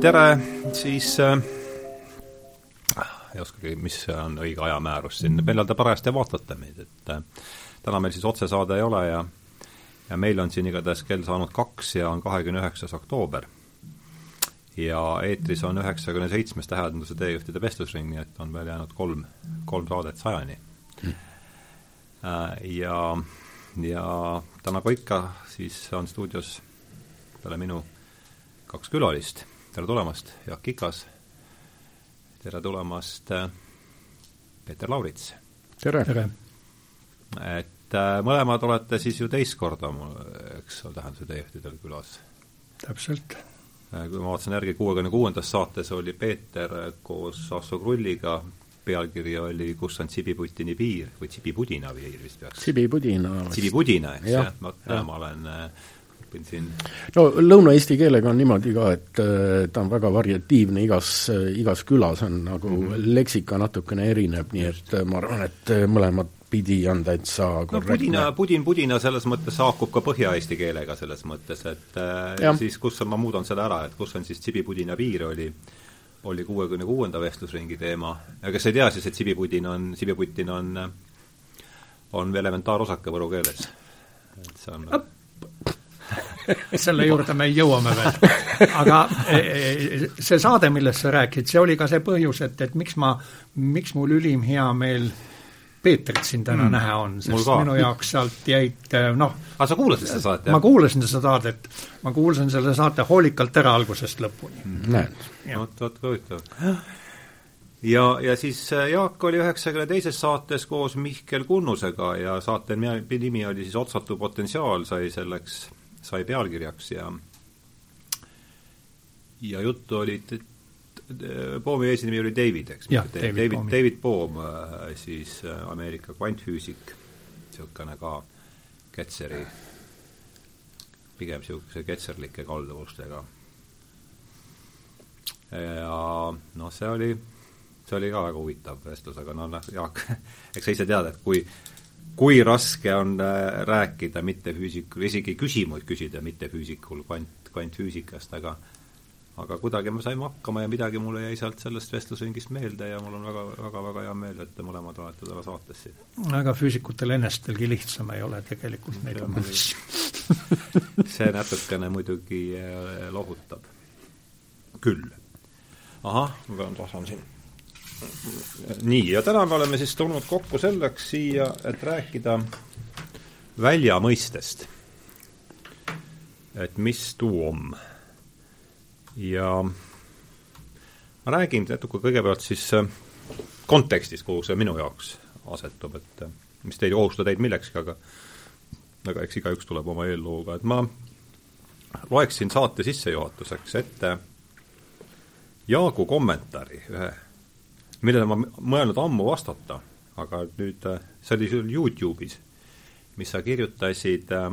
tere, siis äh, ei oskagi, mis on õige ajamäärus siin, millal te parajasti vaatate meid, et äh, täna meil siis otsesaade ei ole ja ja meil on siin igatahes kell saanud kaks ja on kahekümne üheksas oktoober. ja eetris on üheksakümne seitsmes tähenduse teejuhtide vestlusring, nii et on veel jäänud kolm, kolm saadet sajani. Mm.. Ja, ja täna nagu ikka, siis on stuudios peale minu kaks külalist tere tulemast, Jaak Ikas, tere tulemast, äh, Peeter Laurits! tere, tere.! et äh, mõlemad olete siis ju teist korda mul, eks ole, tähenduse teejuhtidel külas. täpselt. Äh, kui ma vaatasin järgi, kuuekümne kuuendas saates oli Peeter koos Asso Krulliga, pealkiri oli Kus on Sibiputini piir või Sibipudina piir vist peaks. Sibipudina. Sibipudina, eks jah, ma, ma olen äh, siin. no lõuna-eesti keelega on niimoodi ka, et äh, ta on väga variatiivne, igas äh,, igas külas on nagu mm -hmm. leksika natukene erineb, nii et äh, ma arvan, et mõlemat pidi on täitsa no pudina, pudin, pudina selles mõttes haakub ka põhja-eesti keelega selles mõttes, et äh, siis kus on, ma muudan selle ära, et kus on siis tsibipudina piir, oli oli kuuekümne kuuenda vestlusringi teema ja kes ei tea siis, et sibipudin on, sibiputin on on elementaarosake võru keeles. et see on selle juurde me jõuame veel. aga e, e, see saade, millest sa rääkisid, see oli ka see põhjus, et, et miks ma, miks mul ülim hea meel Peetrit siin täna mm. näha on, sest minu jaoks sealt jäid noh aga sa kuulasid seda saadet, jah? ma kuulasin seda saadet, ma kuulasin selle saate hoolikalt ära algusest lõpuni mm.. näed. vot, vot kui huvitav. ja, ja siis Jaak oli üheksakümne teises saates koos Mihkel Kunnusega ja saate nimi oli siis Otsatu potentsiaal, sai selleks sai pealkirjaks ja ja juttu oli, Boomi eesnimi oli David, eks? David, David, David Bohm, äh, siis äh, Ameerika kvantfüüsik, niisugune ka Ketseri, pigem niisuguse ketserlike kalduvustega. ja noh, see oli, see oli ka väga huvitav vestlus, aga noh, Jaak, eks sa ise tead, et kui kui raske on äh, rääkida mittefüüsikul, isegi küsimusi küsida mittefüüsikul kvant, kvantfüüsikast, aga aga kuidagi me saime hakkama ja midagi mulle jäi sealt sellest vestlusringist meelde ja mul on väga, väga, väga hea meel, et te mõlemad olete täna saates siin. aga füüsikutel enestelgi lihtsam ei ole tegelikult neid oma asju. see natukene muidugi äh, lohutab. küll. ahah, ma tahan siin nii, ja täna me oleme siis tulnud kokku selleks siia, et rääkida välja mõistest. et mis tuu om. ja ma räägin natuke kõigepealt siis äh, kontekstist, kuhu see minu jaoks asetub, et äh, mis teid ei kohusta teid millekski, aga aga eks igaüks tuleb oma eellooga, et ma loeksin saate sissejuhatuseks ette Jaagu kommentaari ühe millele ma mõelnud ammu vastata, aga nüüd äh, see oli sul Youtube'is, mis sa kirjutasid äh,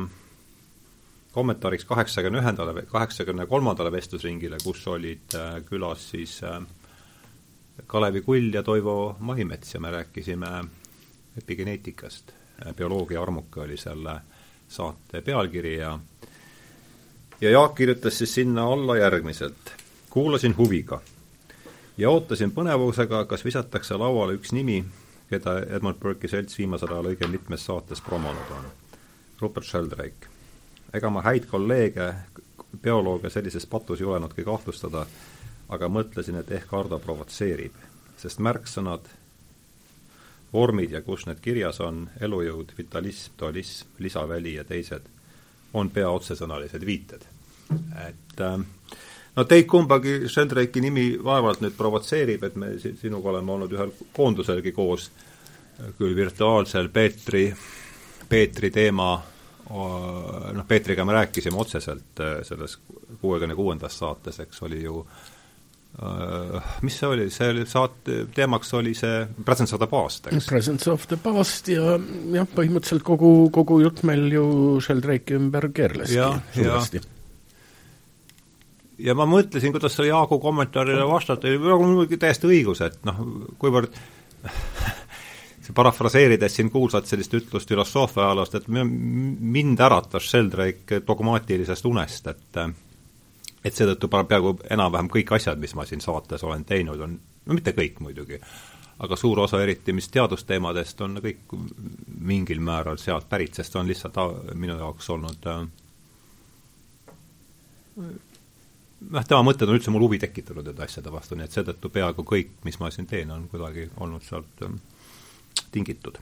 kommentaariks kaheksakümne ühendale, kaheksakümne kolmandale vestlusringile, kus olid äh, külas siis äh, Kalevi Kull ja Toivo Mahimets ja me rääkisime epigeneetikast. Bioloogia armuke oli selle saate pealkiri ja ja Jaak kirjutas siis sinna alla järgmiselt. kuulasin huviga ja ootasin põnevusega, kas visatakse lauale üks nimi, keda Edmund Burke'i selts viimasel ajal õige mitmes saates promonud on. Rupert Sheldrake. ega ma häid kolleege, biolooge sellises patus ei julenudki kahtlustada, aga mõtlesin, et ehk Ardo provotseerib, sest märksõnad, vormid ja kus need kirjas on, elujõud, vitalism, dualism, lisaväli ja teised, on pea otsesõnalised viited. et äh, no teid kumbagi Sheldrake'i nimi vaevalt nüüd provotseerib, et me sinuga oleme olnud ühel koonduselgi koos, küll virtuaalsel Peetri, Peetri teema, noh, Peetriga me rääkisime otseselt äh, selles kuuekümne kuuendas saates, eks oli ju uh, mis see oli, see oli saate, teemaks oli see Presence of the Past, eks? Presence of the Past ja jah, põhimõtteliselt kogu, kogu jutt meil ju Sheldrake'i ümber keerleski suuresti ja ma mõtlesin, kuidas selle Jaagu kommentaarile vastata, ja mul muidugi täiesti õigus, et noh, kuivõrd parafraseerides siin kuulsat sellist ütlust filosoofia ajaloost, et mind äratas Sheldrake dogmaatilisest unest, et et seetõttu peaaegu enam-vähem kõik asjad, mis ma siin saates olen teinud, on, no mitte kõik muidugi, aga suur osa eriti, mis teadusteemadest, on kõik mingil määral sealt pärit, sest on lihtsalt minu jaoks olnud äh, noh, tema mõtted on üldse mul huvi tekitanud nende asjade vastu, nii et seetõttu peaaegu kõik, mis ma siin teen, on kuidagi olnud sealt ähm, tingitud.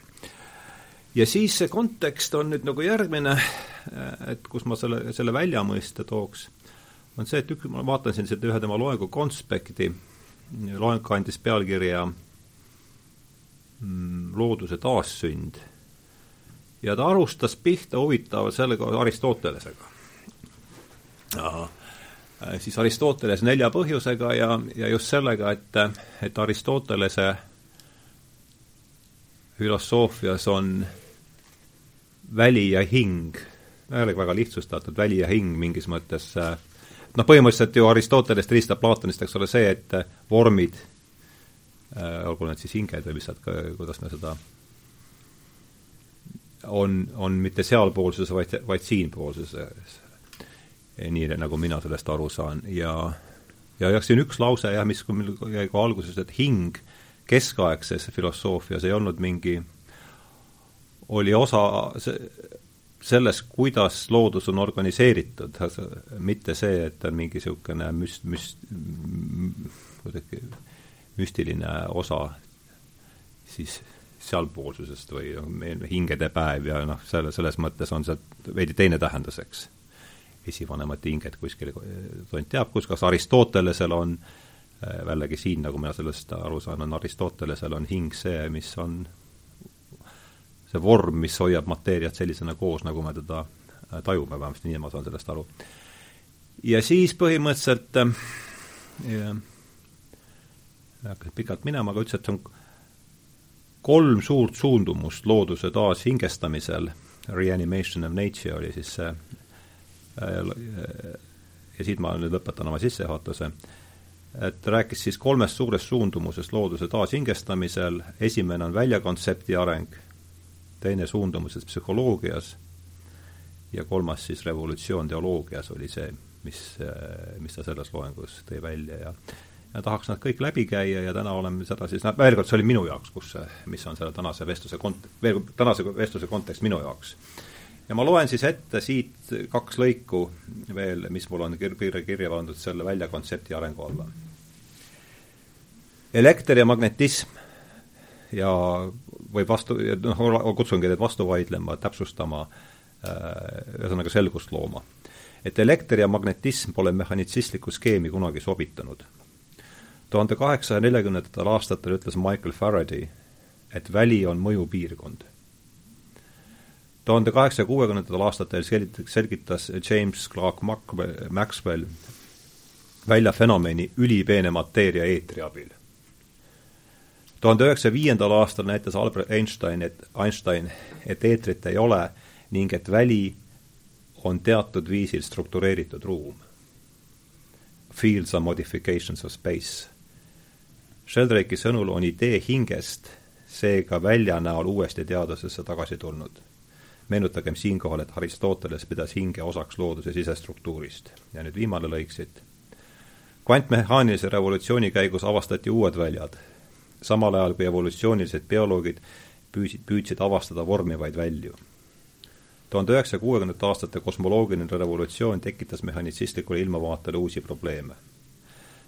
ja siis see kontekst on nüüd nagu järgmine, äh, et kus ma selle, selle väljamõiste tooks, on see, et ük-, ma vaatan siin seda ühe tema loengu konspekti, loeng kandis pealkirja mm, Looduse taassünd ja ta alustas pihta huvitavalt sellega Aristotelesega. Äh, siis Aristoteles nelja põhjusega ja, ja just sellega, et, et Aristotelese filosoofias on väli ja hing, jällegi väga lihtsustatud, väli ja hing mingis mõttes noh, põhimõtteliselt ju Aristotelest helistab Platonist, eks ole, see, et vormid äh,, olgu need siis hinged või nad, kuidas me seda on, on mitte sealpoolsuses, vaid, vaid siinpoolsuses nii nagu mina sellest aru saan. Ja ja jah, siin üks lause jah, mis mul jäi ka alguses, et hing keskaegses filosoofias ei olnud mingi, oli osa see, sellest, kuidas loodus on organiseeritud, mitte see, et on mingi niisugune müst-, müst-, kuidagi müstiline osa siis sealpoolsusest või hingede päev ja noh, selle, selles mõttes on see veidi teine tähendus, eks esivanemate hinged kuskil, tont teab kus, kas Aristotelesel on, jällegi siin, nagu mina sellest aru saan, on Aristotelesel on hing see, mis on see vorm, mis hoiab mateeriat sellisena koos, nagu me teda tajume, vähemasti nii ma saan sellest aru. ja siis põhimõtteliselt ja, ei hakka pikalt minema, aga ütles, et on kolm suurt suundumust looduse taashingestamisel, reanimation of nature oli siis see ja siit ma nüüd lõpetan oma sissejuhatuse, et rääkis siis kolmest suurest suundumusest looduse taashingestamisel, esimene on väljakontsepti areng, teine suundumusest psühholoogias ja kolmas siis revolutsioon teoloogias oli see, mis, mis ta selles loengus tõi välja ja ja tahaks nad kõik läbi käia ja täna oleme seda siis, noh, veel kord, see oli minu jaoks, kus, mis on selle tänase vestluse kont-, veel tänase vestluse kontekst minu jaoks ja ma loen siis ette siit kaks lõiku veel, mis mul on kirja, kirja pandud selle väljakontsepti arengu alla. elekter ja magnetism ja võib vastu, noh, kutsungi teid vastu vaidlema, täpsustama, äh, ühesõnaga selgust looma. et elekter ja magnetism pole mehhanitsistlikku skeemi kunagi sobitanud. tuhande kaheksasaja neljakümnendatel aastatel ütles Michael Faraday, et väli on mõjupiirkond tuhande kaheksasaja kuuekümnendatel aastatel selgitas James Clerk Maxwell välja fenomeni ülipeene mateeria eetri abil. tuhande üheksasaja viiendal aastal näitas Albert Einstein, et Einstein, et eetrit ei ole ning et väli on teatud viisil struktureeritud ruum. Fields are modifications of space. Sheldrake'i sõnul on idee hingest seega välja näol uuesti teadusesse tagasi tulnud meenutagem siinkohal, et Aristoteles pidas hinge osaks looduse sisestruktuurist. ja nüüd viimane lõik siit. kvantmehaanilise revolutsiooni käigus avastati uued väljad, samal ajal kui evolutsioonilised bioloogid püüsid, püüdsid avastada vormivaid välju. tuhande üheksasaja kuuekümnendate aastate kosmoloogiline revolutsioon tekitas mehhanitsistlikule ilmavaatele uusi probleeme.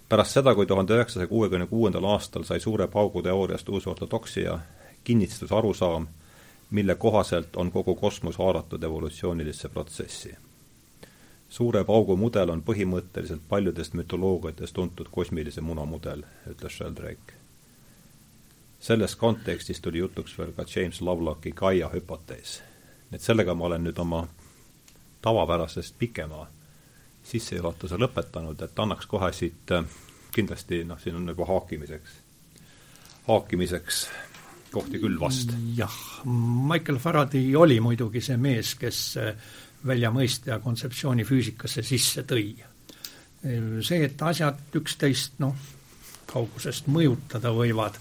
pärast seda, kui tuhande üheksasaja kuuekümne kuuendal aastal sai suure paugu teooriast uus ortodoksia, kinnistus arusaam, mille kohaselt on kogu kosmos haaratud evolutsioonilisse protsessi. suure paugu mudel on põhimõtteliselt paljudest mütoloogiatest tuntud kosmilise muna mudel, ütles Sheldrake. selles kontekstis tuli jutuks veel ka James Lovelocki Gaia hüpotees. et sellega ma olen nüüd oma tavapärasest pikema sissejuhatuse lõpetanud, et annaks kohe siit kindlasti noh, siin on nagu haakimiseks, haakimiseks kohti küll vast. jah, Michael Faraday oli muidugi see mees, kes äh, väljamõiste ja kontseptsiooni füüsikasse sisse tõi. see, et asjad üksteist noh, kaugusest mõjutada võivad,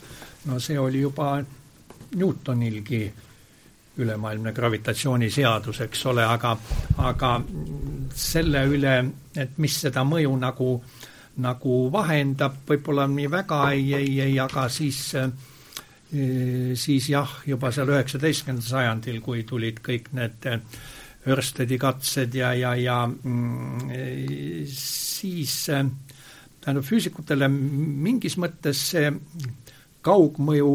no see oli juba Newtonilgi ülemaailmne gravitatsiooniseadus, eks ole, aga, aga selle üle, et mis seda mõju nagu, nagu vahendab, võib-olla nii väga ei, ei, ei, aga siis äh, siis jah, juba seal üheksateistkümnendal sajandil, kui tulid kõik need Örstedi katsed ja, ja, ja mm, siis tähendab, füüsikutele mingis mõttes see kaugmõju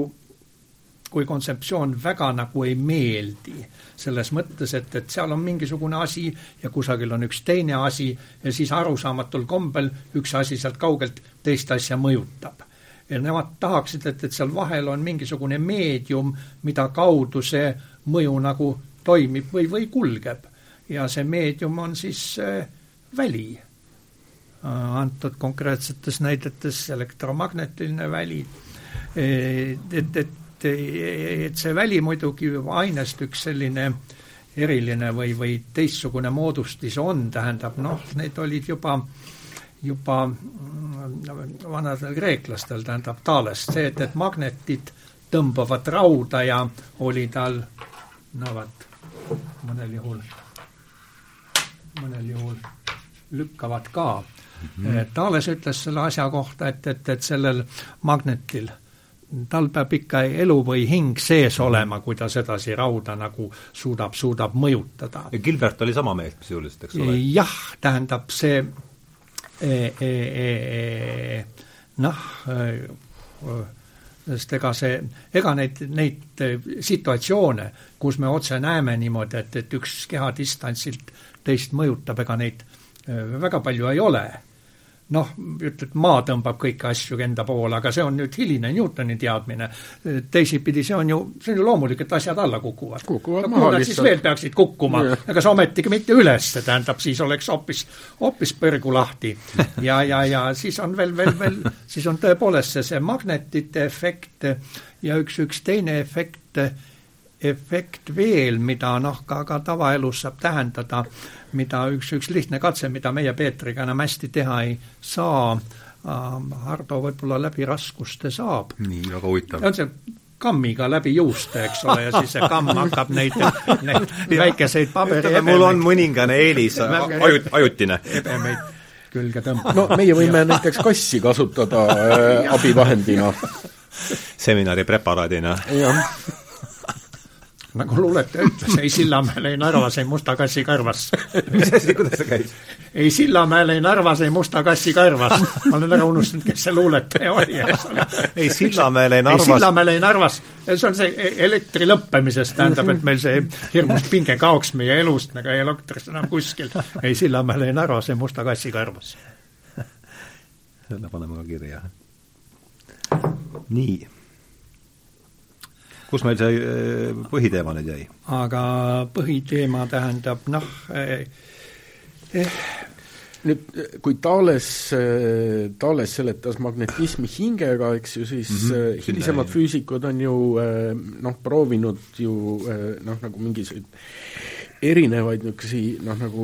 kui kontseptsioon väga nagu ei meeldi. selles mõttes, et, et seal on mingisugune asi ja kusagil on üks teine asi ja siis arusaamatul kombel üks asi sealt kaugelt teist asja mõjutab. Ja nemad tahaksid, et, et seal vahel on mingisugune meedium, mida kaudu see mõju nagu toimib või, või kulgeb. ja see meedium on siis äh, väli äh,. antud konkreetsetes näidetes elektromagnetiline väli et, et et see väli muidugi ainest üks selline eriline või, või teistsugune moodustis on, tähendab noh, need olid juba, juba mm, vanadel kreeklastel, tähendab Taalest see, et, et magnetid tõmbavad rauda ja oli tal no vot, mõnel juhul, mõnel juhul lükkavad ka mm. -hmm. Taales ütles selle asja kohta, et, et, et sellel magnetil tal peab ikka elu või hing sees olema, kui ta sedasi rauda nagu suudab, suudab mõjutada. ja Gilbert oli sama meelt sisuliselt, eks ole? jah, tähendab see noh, sest ega see, ega neid, neid situatsioone, kus me otse näeme niimoodi, et, et üks keha distantsilt teist mõjutab, ega neid väga palju ei ole noh, ütled, maa tõmbab kõiki asju enda poole, aga see on nüüd hiline Newtoni teadmine. teisipidi, see on ju, see on ju loomulik, et asjad alla kukuvad. kukuvad no, maha lihtsalt. siis veel peaksid kukkuma, ega see ometigi mitte üles, tähendab, siis oleks hoopis, hoopis põrgu lahti. ja, ja, ja siis on veel, veel, veel, siis on tõepoolest see, see magnetite efekt ja üks, üks teine efekt, efekt veel, mida noh, ka, ka tavaelus saab tähendada mida üks, üks lihtne katse, mida meie Peetriga enam hästi teha ei saa, ähm, Hardo võib-olla läbi raskuste saab. nii, väga huvitav. on see kammiga läbi juuste, eks ole, ja siis see kamm hakkab neid, neid väikeseid paberi mul on mõningane eelis, ajut-, ajutine. ebemeid külge tõmbama. no meie võime näiteks kassi kasutada äh, abivahendina. seminari preparaadina. jah nagu luuletaja ütles, ei Sillamäel, ei Narvas, ei musta kassi karvas. mis asi, kuidas see käis? ei Sillamäel, ei Narvas, ei musta kassi karvas. ma olen ära unustanud, kes see luuletaja oli, eks ole. ei Sillamäel, ei Narvas. ei Sillamäel, ei Narvas, see on see elektri lõppemisest, tähendab, et meil see hirmus pinge kaoks meie elust, nagu ei elektrist enam kuskil. ei Sillamäel, ei Narvas, ei musta kassi karvas. selle paneme ka kirja. nii kus meil see eh, põhiteema nüüd jäi? aga põhiteema tähendab noh eh, eh, nüüd kui Thales, Thales seletas magnetismi hingega, eks ju, siis mm -hmm. hilisemad füüsikud on ju noh, proovinud ju noh, nagu mingisuguseid erinevaid niisuguseid noh, nagu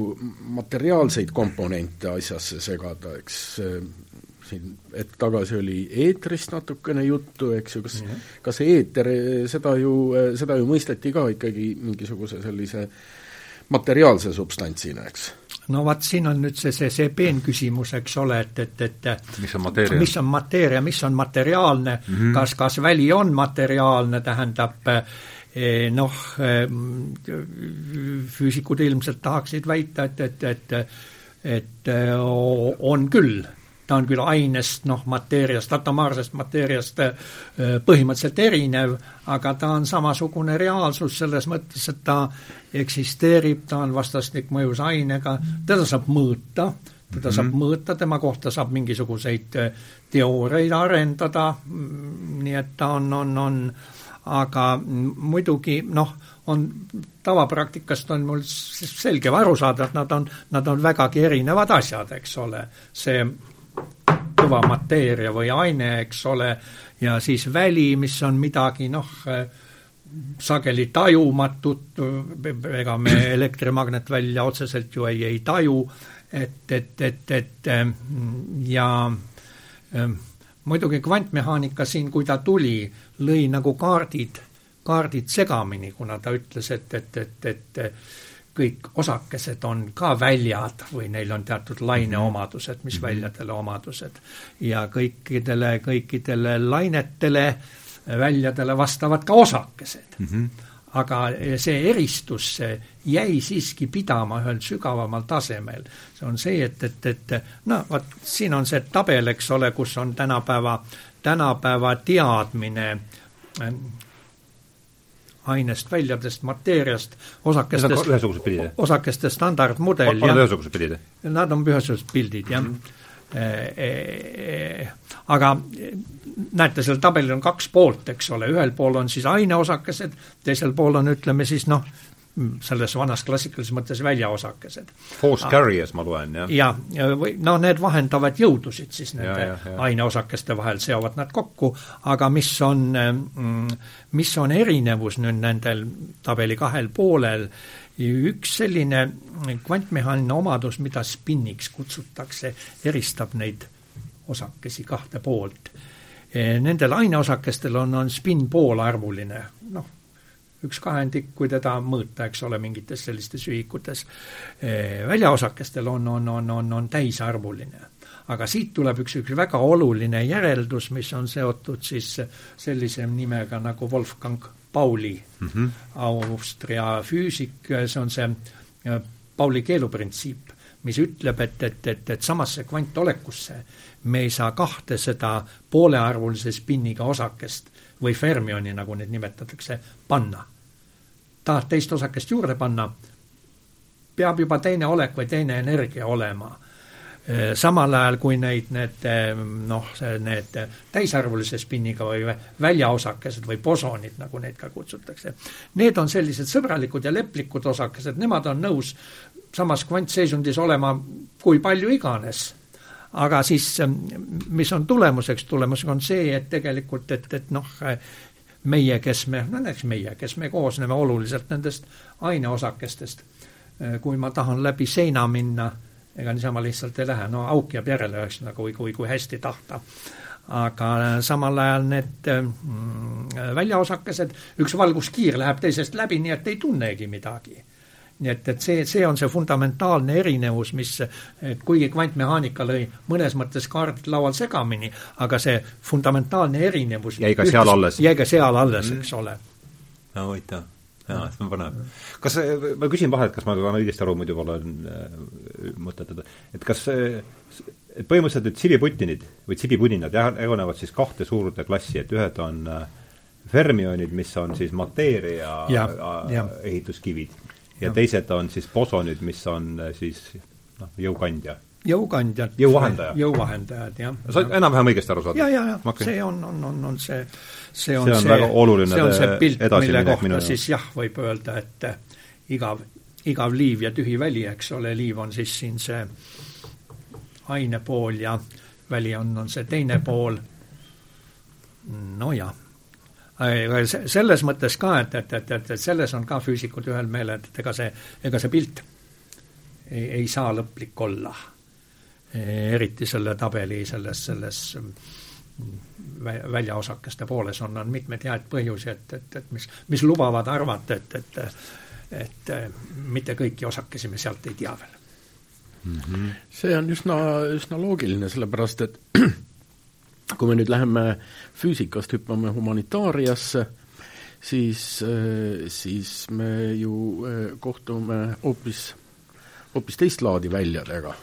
materiaalseid komponente asjasse segada, eks siin hetk tagasi oli eetrist natukene juttu, eks ju, kas mm, -hmm. kas eeter, seda ju, seda ju mõisteti ka ikkagi mingisuguse sellise materiaalse substantsina, eks? no vot, siin on nüüd see, see, see peenküsimus, eks ole, et, et, et mis on mateeria, mis on mateeria, mis on materiaalne mm, -hmm. kas, kas väli on materiaalne, tähendab eh, noh, eh, füüsikud ilmselt tahaksid väita, et, et, et et eh, on küll ta on küll ainest, noh, mateeriast, atomaarsest mateeriast äh, põhimõtteliselt erinev, aga ta on samasugune reaalsus selles mõttes, et ta eksisteerib, ta on vastastikmõjus ainega, teda saab mõõta, teda mm -hmm. saab mõõta, tema kohta saab mingisuguseid äh, teooriaid arendada, mm, nii et ta on, on, on aga muidugi noh, on tavapraktikast on mul selge aru saada, et nad on, nad on vägagi erinevad asjad, eks ole. see kõva mateeria või aine, eks ole, ja siis väli, mis on midagi noh, sageli tajumatut, ega me elektromagnetvälja otseselt ju ei, ei taju, et, et, et, et ja muidugi kvantmehaanika siin, kui ta tuli, lõi nagu kaardid, kaardid segamini, kuna ta ütles, et, et, et, et kõik osakesed on ka väljad või neil on teatud laineomadused, mis mhm. väljadele omadused. ja kõikidele, kõikidele lainetele, väljadele vastavad ka osakesed mm. -hmm aga see eristus jäi siiski pidama ühel sügavamal tasemel. see on see, et, et, et no vot, siin on see tabel, eks ole, kus on tänapäeva, tänapäeva teadmine ainest, väljadest, mateeriast, osakestest, osakeste standardmudel. on nad ühesugused pildid? Nad on ühesugused pildid, jah mm. -hmm. E, e, aga näete, seal tabelil on kaks poolt, eks ole, ühel pool on siis aineosakesed, teisel pool on, ütleme siis noh, selles vanas klassikalises mõttes väljaosakesed. Force carriers ma loen, jah? ja, ja või noh, need vahendavad jõudusid siis nende ja, ja, ja. aineosakeste vahel, seovad nad kokku, aga mis on, mm, mis on erinevus nüüd nendel tabeli kahel poolel, üks selline kvantmehaaniline omadus, mida spinniks kutsutakse, eristab neid osakesi kahte poolt. Nendel aineosakestel on, on spinn poolarvuline, noh, üks kahendik, kui teda mõõta, eks ole, mingites sellistes ühikutes. väljaosakestel on, on, on, on, on täisarvuline. aga siit tuleb üks, üks väga oluline järeldus, mis on seotud siis sellise nimega nagu Wolfgang Pauli mm, -hmm. Austria füüsik, see on see Pauli keeluprintsiip, mis ütleb, et, et, et, et samasse kvantolekusse me ei saa kahte seda poolearvulise spinniga osakest või fermioni, nagu neid nimetatakse, panna tahad teist osakest juurde panna, peab juba teine olek või teine energia olema. samal ajal, kui neid, need noh, need täisarvulise spinniga või väljaosakesed või bosonid, nagu neid ka kutsutakse, need on sellised sõbralikud ja leplikud osakesed, nemad on nõus samas kvantseisundis olema kui palju iganes aga siis mis on tulemuseks, tulemuseks on see, et tegelikult, et, et noh, meie, kes me, no näiteks meie, kes me koosneme oluliselt nendest aineosakestest. kui ma tahan läbi seina minna, ega niisama lihtsalt ei lähe, no auk jääb järele ühesõnaga, kui, kui, kui hästi tahta. aga samal ajal need mm, väljaosakesed, üks valguskiir läheb teisest läbi, nii et ei tunnegi midagi nii et, et see, see on see fundamentaalne erinevus, mis, et kuigi kvantmehaanika lõi mõnes mõttes kaardid laual segamini, aga see fundamentaalne erinevus jäi ka seal alles. jäi ka seal alles mm., eks ole. no huvitav jaa, see on põnev. kas, ma küsin vahele, et kas ma saan õigesti aru, muidu olen äh, mõttetud, et kas et põhimõtteliselt need sibiputinid või sibipudinad jagunevad siis kahte suurde klassi, et ühed on äh, fermionid, mis on siis mateeria ja, ja. ehituskivid ja teised on siis bosonid, mis on äh, siis noh, jõukandja. jõukandjad. jõuvahendaja. jõuvahendajad, jah. sa oled enam-vähem õigesti aru saanud? ja, ja, ja okay. see on, on, on, on see, see on see, on see, see on see pilt, mille kohta siis jah, võib öelda, et äh, igav, igav liiv ja tühi väli, eks ole, liiv on siis siin see aine pool ja väli on, on see teine pool. nojah selles mõttes ka, et, et, et, et, et selles on ka füüsikud ühel meelel, et ega see, ega see pilt ei, ei saa lõplik olla. eriti selle tabeli selles, selles väljaosakeste pooles on, on mitmeid häid põhjusi, et, et, et mis, mis lubavad arvata, et, et et mitte kõiki osakesi me sealt ei tea veel mm. -hmm. see on üsna, üsna loogiline, sellepärast et kui me nüüd läheme füüsikast, hüppame humanitaariasse, siis, äh, siis me ju äh, kohtume hoopis, hoopis teist laadi väljadega.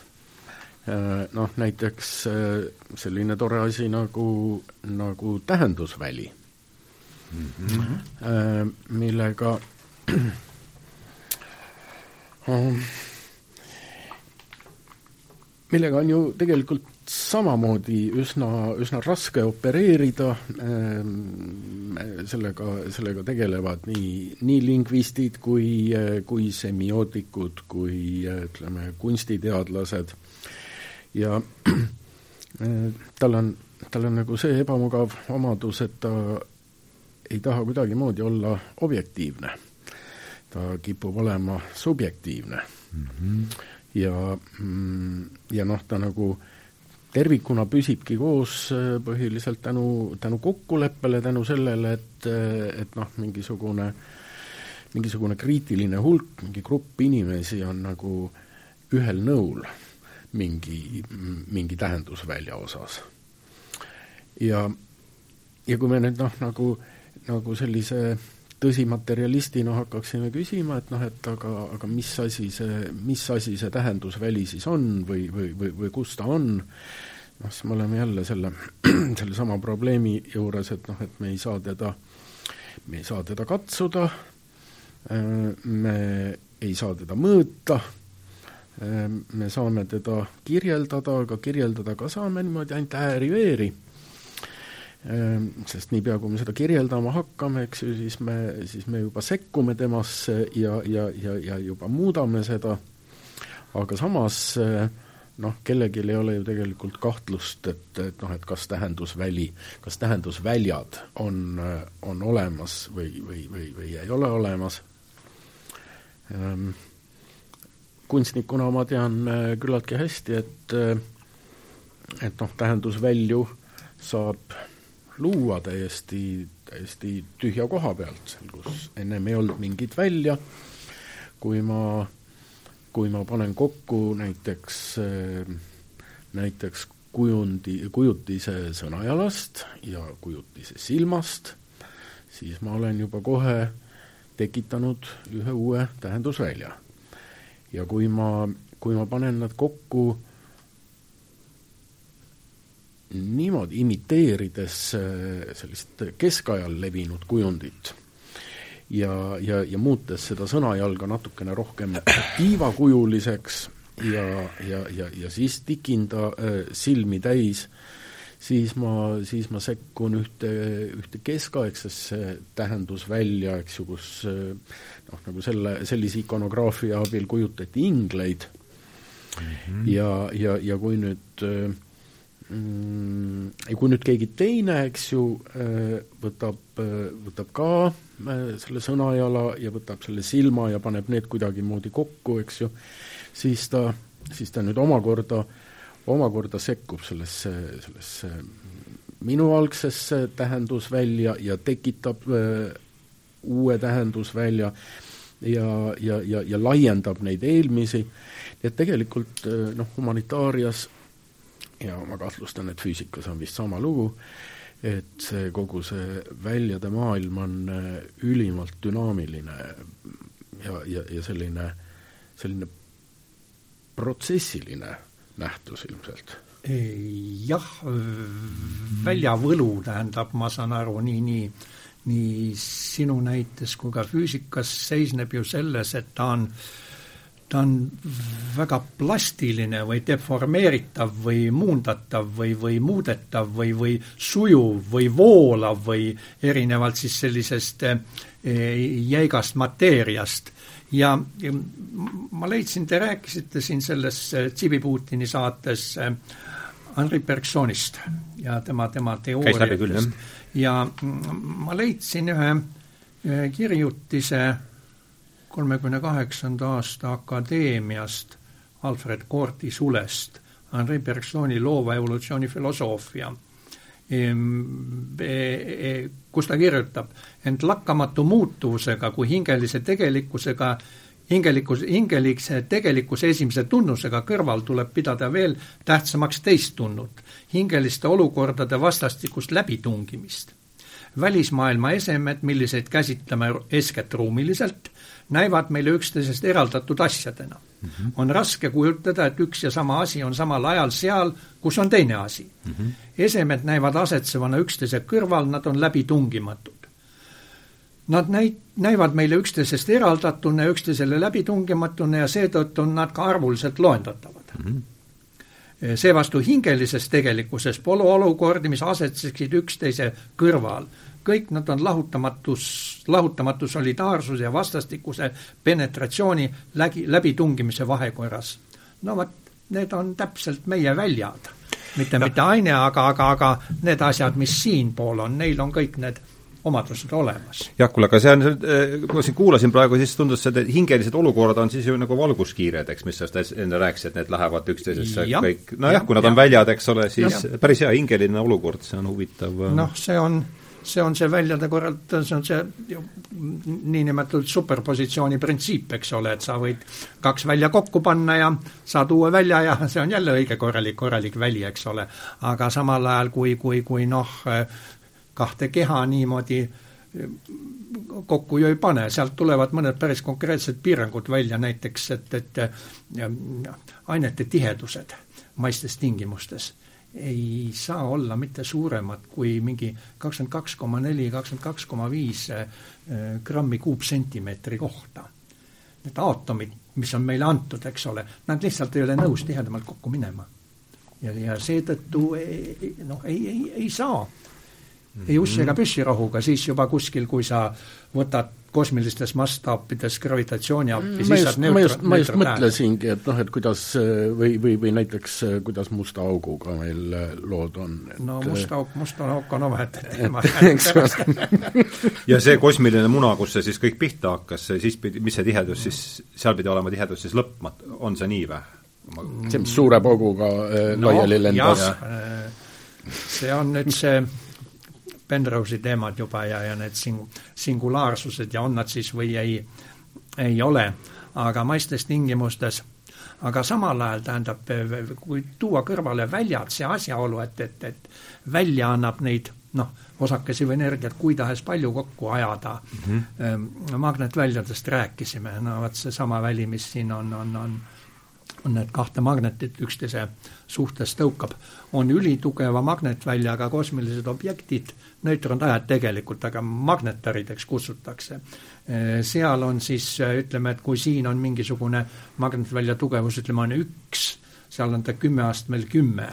Äh, noh, näiteks selline tore asi nagu, nagu tähendusväli mm, -hmm. millega millega on ju tegelikult samamoodi üsna, üsna raske opereerida, ehm, sellega, sellega tegelevad nii, nii lingvistid kui, kui semiootikud, kui ütleme, kunstiteadlased ja tal on, tal on nagu see ebamugav omadus, et ta ei taha kuidagimoodi olla objektiivne. ta kipub olema subjektiivne mm. -hmm. ja, ja noh, ta nagu äh, tervikuna püsibki koos äh, põhiliselt tänu, tänu kokkuleppele, tänu sellele, et, äh, et noh, mingisugune mingisugune kriitiline hulk, mingi grupp inimesi on nagu ühel nõul mingi, mingi tähendusvälja osas. ja, ja kui me nüüd noh, nagu, nagu sellise tõsimaterjalistina hakkaksime küsima, et noh, et aga, aga mis asi see, mis asi see tähendusväli siis on või, või, või, või kus ta on, noh, siis me oleme jälle selle, sellesama probleemi juures, et noh, et me ei saa teda, me ei saa teda katsuda, me ei saa teda mõõta, me saame teda kirjeldada, aga kirjeldada ka saame niimoodi ainult ääri-veeri sest niipea, kui me seda kirjeldama hakkame, eks ju, siis me, siis me juba sekkume temasse ja, ja, ja, ja juba muudame seda, aga samas noh, kellelgi ei ole ju tegelikult kahtlust, et, et noh, et kas tähendusväli, kas tähendusväljad on, on olemas või, või, või, või ei ole olemas. Ehm, kunstnikuna ma tean äh, küllaltki hästi, et et noh, tähendusvälju saab luua täiesti, täiesti tühja koha pealt, seal kus ennem ei olnud mingit välja, kui ma, kui ma panen kokku näiteks, näiteks kujundi, kujutise sõnajalast ja kujutise silmast, siis ma olen juba kohe tekitanud ühe uue tähendusvälja. ja kui ma, kui ma panen nad kokku äh, niimoodi, imiteerides äh, sellist keskajal levinud kujundit ja, ja, ja muutes seda sõnajalga natukene rohkem tiivakujuliseks ja, ja, ja, ja siis tikin ta äh, silmi täis, siis ma, siis ma sekkun ühte, ühte keskaegsesse tähendusvälja, eks ju, kus äh, noh, nagu selle, sellise ikonograafia abil kujutati ingleid mm -hmm. ja, ja, ja kui nüüd äh, ja kui nüüd keegi teine, eks ju, äh, võtab, äh, võtab ka äh, selle sõnajala ja võtab selle silma ja paneb need kuidagimoodi kokku, eks ju, siis ta, siis ta nüüd omakorda, omakorda sekkub sellesse, sellesse minu algsesse tähendusvälja ja tekitab uue tähendusvälja ja, ja, ja, ja laiendab neid eelmisi, et tegelikult noh, humanitaarias ja ma kahtlustan, et füüsikas on vist sama lugu, et see kogu see väljade maailm on äh, ülimalt dünaamiline ja, ja, ja selline, selline protsessiline nähtus ilmselt. jah, väljavõlu tähendab, ma saan aru, nii, nii, nii sinu näites kui ka füüsikas seisneb ju selles, et ta on äh, ta on väga plastiline või deformeeritav või muundatav või, või muudetav või, või sujuv või voolav või erinevalt siis sellisest eh, jäigast mateeriast. ja, ma leidsin, te rääkisite siin selles eh, Putini saates eh, Henri Bergsonist ja tema, tema teooriatest. ja ma leidsin ühe kirjutise kolmekümne kaheksanda aasta akadeemiast Alfred Corti sulest Henri Bergsoni loova evolutsiooni filosoofia, ehm, e, e, kus ta kirjutab, ent lakkamatu muutuvusega kui hingelise tegelikkusega hingelikus, hingelise tegelikkuse esimese tunnusega kõrval tuleb pidada veel tähtsamaks teist tunnut, hingeliste olukordade vastastikust läbitungimist. välismaailma esemed, milliseid käsitleme eeskätt ruumiliselt, näivad meile üksteisest eraldatud asjadena mm. -hmm. on raske kujutada, et üks ja sama asi on samal ajal seal, kus on teine asi mm. -hmm. esemed näivad asetsevana üksteise kõrval, nad on läbitungimatud. Nad näit-, näivad meile üksteisest eraldatuna ja üksteisele läbitungimatuna ja seetõttu on nad ka arvuliselt loendatavad mm. -hmm seevastu hingelises tegelikkuses pole olukordi, mis asetseksid üksteise kõrval kõik nad on lahutamatus, lahutamatu solidaarsus ja vastastikuse penetratsiooni läbi, läbitungimise vahekorras. no vot, need on täpselt meie väljad. mitte, mitte aine, aga, aga, aga need asjad, mis siinpool on, neil on kõik need omadused olemas. jah, kuule, aga see on, eh, kui ma siin kuulasin praegu, siis tundus et hingelised olukorrad on siis ju nagu valguskiired, eks, mis sa enne rääkisid, et need lähevad üksteisesse ja, kõik, nojah, kui nad ja, on väljad, eks ole, siis ja. päris hea hingeline olukord, see on huvitav. noh, see on see on see väljade korral, see on see niinimetatud superpositsiooni printsiip, eks ole, et sa võid kaks välja kokku panna ja saad uue välja ja see on jälle õige korralik, korralik väli, eks ole. aga samal ajal, kui, kui, kui noh, kahte keha niimoodi kokku ju ei pane, sealt tulevad mõned päris konkreetsed piirangud välja, näiteks et, et ainete tihedused maistes tingimustes ei saa olla mitte suuremad kui mingi kakskümmend kaks koma neli, kakskümmend kaks koma viis eh, grammi kuupsentimeetri kohta. Need aatomid, mis on meile antud, eks ole, nad lihtsalt ei ole nõus tihedamalt kokku minema. ja, ja seetõttu noh, ei, ei, ei saa ei ussi ega püssirohuga, siis juba kuskil, kui sa võtad kosmilistes mastaapides gravitatsiooni appi, mm, siis saad neutro-, ma just, ma just mõtlesingi, et noh, et kuidas või, või, või näiteks kuidas musta auguga meil lood on. no must auk, must auk on omaette teema. ja see kosmiline muna, kus see siis kõik pihta hakkas, siis pidi, mis see tihedus siis, seal pidi olema tihedus siis lõpmatu, on see nii või? see, mis suure pauguga äh, no, laiali lendas? see on nüüd see Penrose'i teemad juba ja, ja need sing-, singulaarsused ja on nad siis või ei, ei ole, aga maistes tingimustes. Aga samal ajal tähendab, kui tuua kõrvale väljad, see asjaolu, et, et, et välja annab neid noh, osakesi või energiat kui tahes palju kokku ajada. Mm, -hmm. magnetväljadest rääkisime, no vot seesama väli, mis siin on, on, on on need kahte magnetit üksteise suhtes tõukab, on ülitugeva magnetväljaga kosmilised objektid, neutrontähed tegelikult, aga magnetarideks kutsutakse. seal on siis, ütleme, et kui siin on mingisugune magnetvälja tugevus, ütleme, on üks, seal on ta kümme astmel kümme.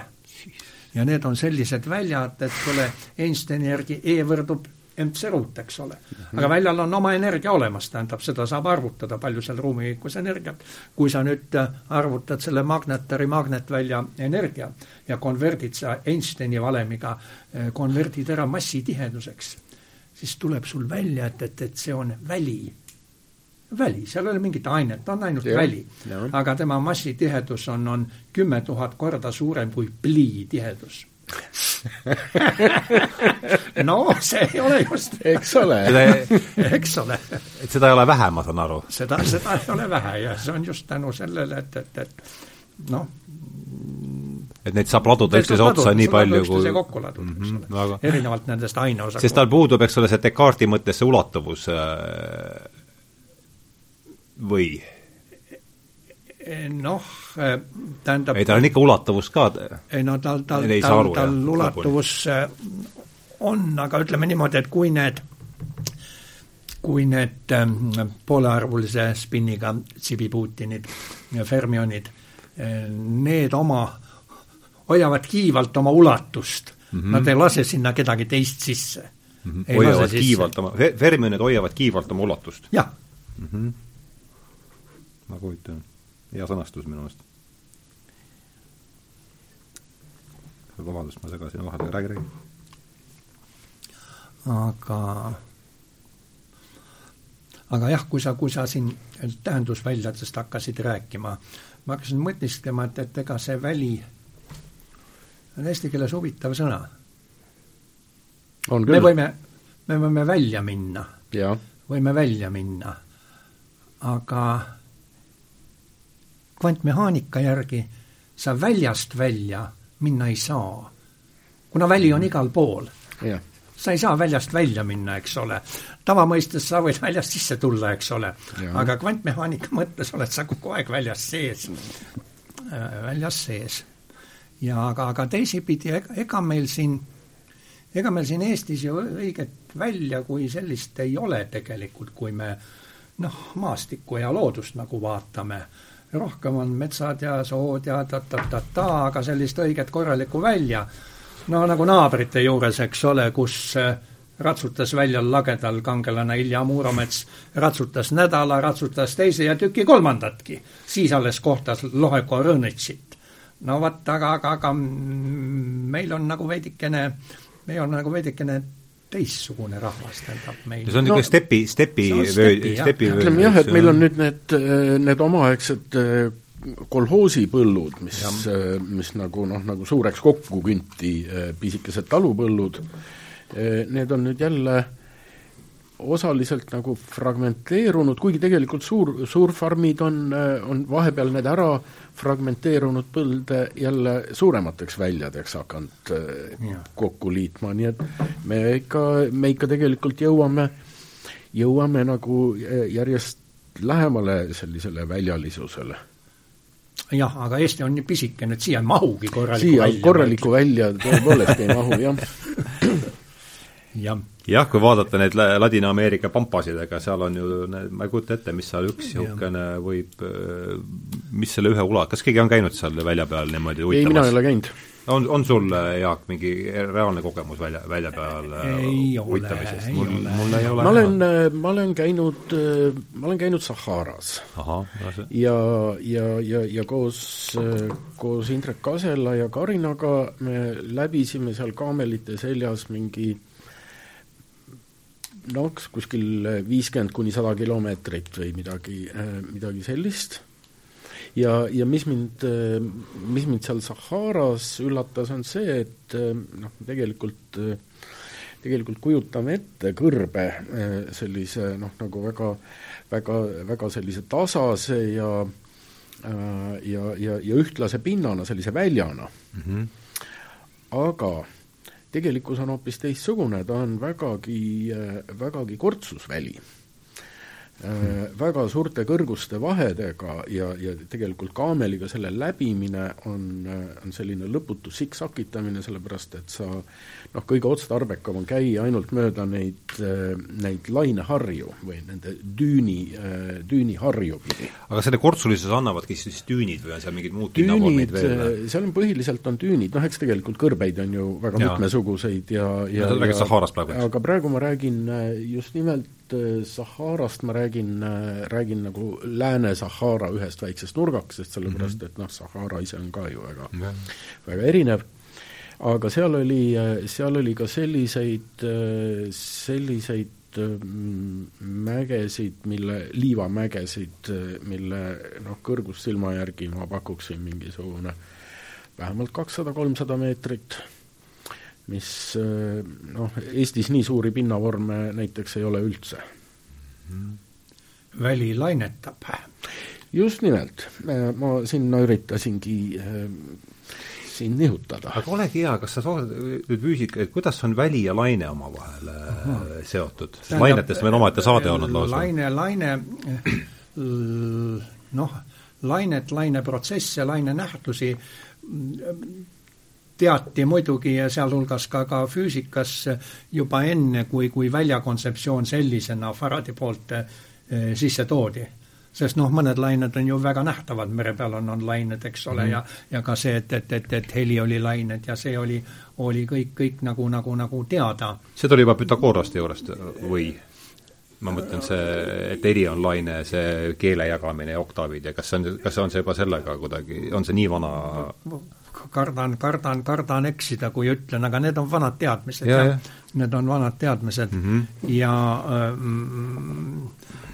ja need on sellised väljad, et kuule, Einsteini järgi E võrdub MC ruut, eks ole. aga väljal on oma energia olemas, tähendab, seda saab arvutada, palju seal ruumikikus energiat. kui sa nüüd äh, arvutad selle magnetari magnetvälja energia ja konverdid sa Einsteini valemiga, äh, konverdid ära massitiheduseks, siis tuleb sul välja, et, et, et see on väli väli, seal ei ole mingit ainet, on ainult ja, väli. aga tema massitihedus on, on kümme tuhat korda suurem kui plii tihedus no see ei ole just. eks ole. eks ole. et seda ei ole vähe, ma saan aru. seda, seda ei ole vähe ja see on just tänu sellele, et, et, et noh, et neid saab laduda üksteise otsa nii palju kui kokku laduda mm, -hmm, eks mhm, ole aga... erinevalt nendest aineosakutest. sest tal puudub, eks ole, see Descartesi mõttes see ulatuvus äh, või? noh, tähendab ei, tal on ikka ulatuvus ka. ei no tal, tal, tal, tal ulatuvus äh, on, aga ütleme niimoodi, et kui need, kui need ähm, poolearvulise spinniga tsibipuutinid ja fermionid, äh, need oma, hoiavad kiivalt oma ulatust mm, -hmm. nad ei lase sinna kedagi teist sisse mm. -hmm. hoiavad kiivalt oma, fermionid hoiavad kiivalt oma ulatust? jah mm. -hmm. ma kujutan hea sõnastus minu meelest. Vabandust, ma segasin vahele, räägi, räägi. aga, aga jah, kui sa, kui sa siin tähendusväljadest hakkasid rääkima, ma hakkasin mõtisklema, et, et ega see väli on eesti keeles huvitav sõna. me võime, me võime välja minna. võime välja minna, aga kvantmehaanika järgi sa väljast välja minna ei saa, kuna väli on igal pool yeah.. sa ei saa väljast välja minna, eks ole. tavamõistes sa võid väljast sisse tulla, eks ole, aga kvantmehaanika mõttes oled sa kogu aeg väljas sees. Äh,, väljas sees. ja aga, aga teisipidi, ega meil siin, ega meil siin Eestis ju õiget välja kui sellist ei ole tegelikult, kui me noh, maastikku ja loodust nagu vaatame rohkem on metsad ja sood ja ta-ta-ta-ta, aga sellist õiget korralikku välja, no nagu naabrite juures, eks ole, kus eh, ratsutas väljal lagedal kangelane Ilja Muromets, ratsutas nädala, ratsutas teise ja tüki kolmandatki. siis alles kohtas Loheko Rõnitsit. no vot, aga, aga, aga meil on nagu veidikene, meil on nagu veidikene teistsugune rahvas, tähendab meil. see on niisugune no, stepi, stepi stepi vöö. ütleme jah, et meil on nüüd need, need omaaegsed äh, kolhoosipõllud, mis, äh, mis nagu noh, nagu suureks kokku künti, äh, pisikesed talupõllud, need on nüüd jälle osaliselt nagu fragmenteerunud, kuigi tegelikult suur, suurfarmid on, on vahepeal need ära fragmenteerunud põlde jälle suuremateks väljadeks hakanud ja. kokku liitma, nii et me ikka, me ikka tegelikult jõuame, jõuame nagu järjest lähemale sellisele väljalisusele jah, aga Eesti on nii pisikene, et siia ei mahugi korralikku siia välja. korralikku välja tõepoolest ei mahu, jah. jah, jah, kui vaadata neid Ladina-Ameerika pampasid, ega seal on ju, ma ei kujuta ette, mis seal üks niisugune võib, mis selle ühe ula-, kas keegi on käinud seal välja peal niimoodi ei, mina ei ole käinud on, on sul, Jaak, mingi reaalne kogemus välja, välja peal ei ole, ei mul, ole. mul ei ole. ma olen, ma olen käinud, ma olen käinud Saharas. ja, ja, ja, ja koos, koos Indrek Kasela ja Karinaga me läbisime seal kaamelite seljas mingi noh, kuskil viiskümmend kuni sada kilomeetrit või midagi, midagi sellist ja, ja mis mind, mis mind seal Saharas üllatas, on see, et noh, tegelikult tegelikult kujutame ette kõrbe sellise noh, nagu väga, väga, väga sellise tasase ja ja, ja, ja ühtlase pinnana, sellise väljana mm. -hmm. aga tegelikkus on hoopis teistsugune, ta on vägagi, vägagi kortsusväli. Äh, väga suurte kõrguste vahedega ja, ja tegelikult kaameliga selle läbimine on, äh, on selline lõputu siksakitamine, sellepärast et sa noh, kõige otstarbekam on käia ainult mööda neid, äh, neid laineharju või nende düüni, düüniharju pidi. aga selle kortsulisuse annavadki siis düünid või on seal mingid muud veel? seal on põhiliselt on düünid, noh eks tegelikult kõrbeid on ju väga ja. mitmesuguseid ja, ja, ja, ja Saharast praegu, eks? aga praegu ma räägin just nimelt Äh, Saharast ma räägin, äh, räägin nagu Lääne-Sahara ühest väiksest nurgakesest, sellepärast et noh, Sahara ise on ka ju väga mm, -hmm. väga erinev, aga seal oli, äh, seal oli ka selliseid, selliseid mägesid, mille, liivamägesid, mille noh, kõrgust silma järgi ma pakuksin mingisugune vähemalt kakssada, kolmsada meetrit mis eh, noh, Eestis nii suuri pinnavorme näiteks ei ole üldse. väli lainetab. just nimelt, eh, ma sinna üritasingi äh, siin nihutada. aga olegi hea, kas sa soovid nüüd füüsika, et kuidas on väli ja laine omavahel uh, seotud? lainetest meil omaette saade olnud lausa. laine, laine noh, lainet, laineprotsess ja lainenähtusi teati muidugi ja sealhulgas ka, ka füüsikas juba enne, kui, kui väljakontseptsioon sellisena Faradi poolt eh, sisse toodi. sest noh, mõned lained on ju väga nähtavad, mere peal on, on lained, eks ole mm, -hmm. ja ja ka see, et, et, et, et heli oli lained ja see oli, oli kõik, kõik nagu, nagu, nagu teada. see tuli juba Pythagoraste juurest või? ma mõtlen see, et eri on laine, see keele jagamine ja oktaavid ja kas see on, kas see on see juba sellega kuidagi, on see nii vana kardan, kardan, kardan eksida, kui ütlen, aga need on vanad teadmised ja,, jah. Need on vanad teadmised mm -hmm. ja ähm,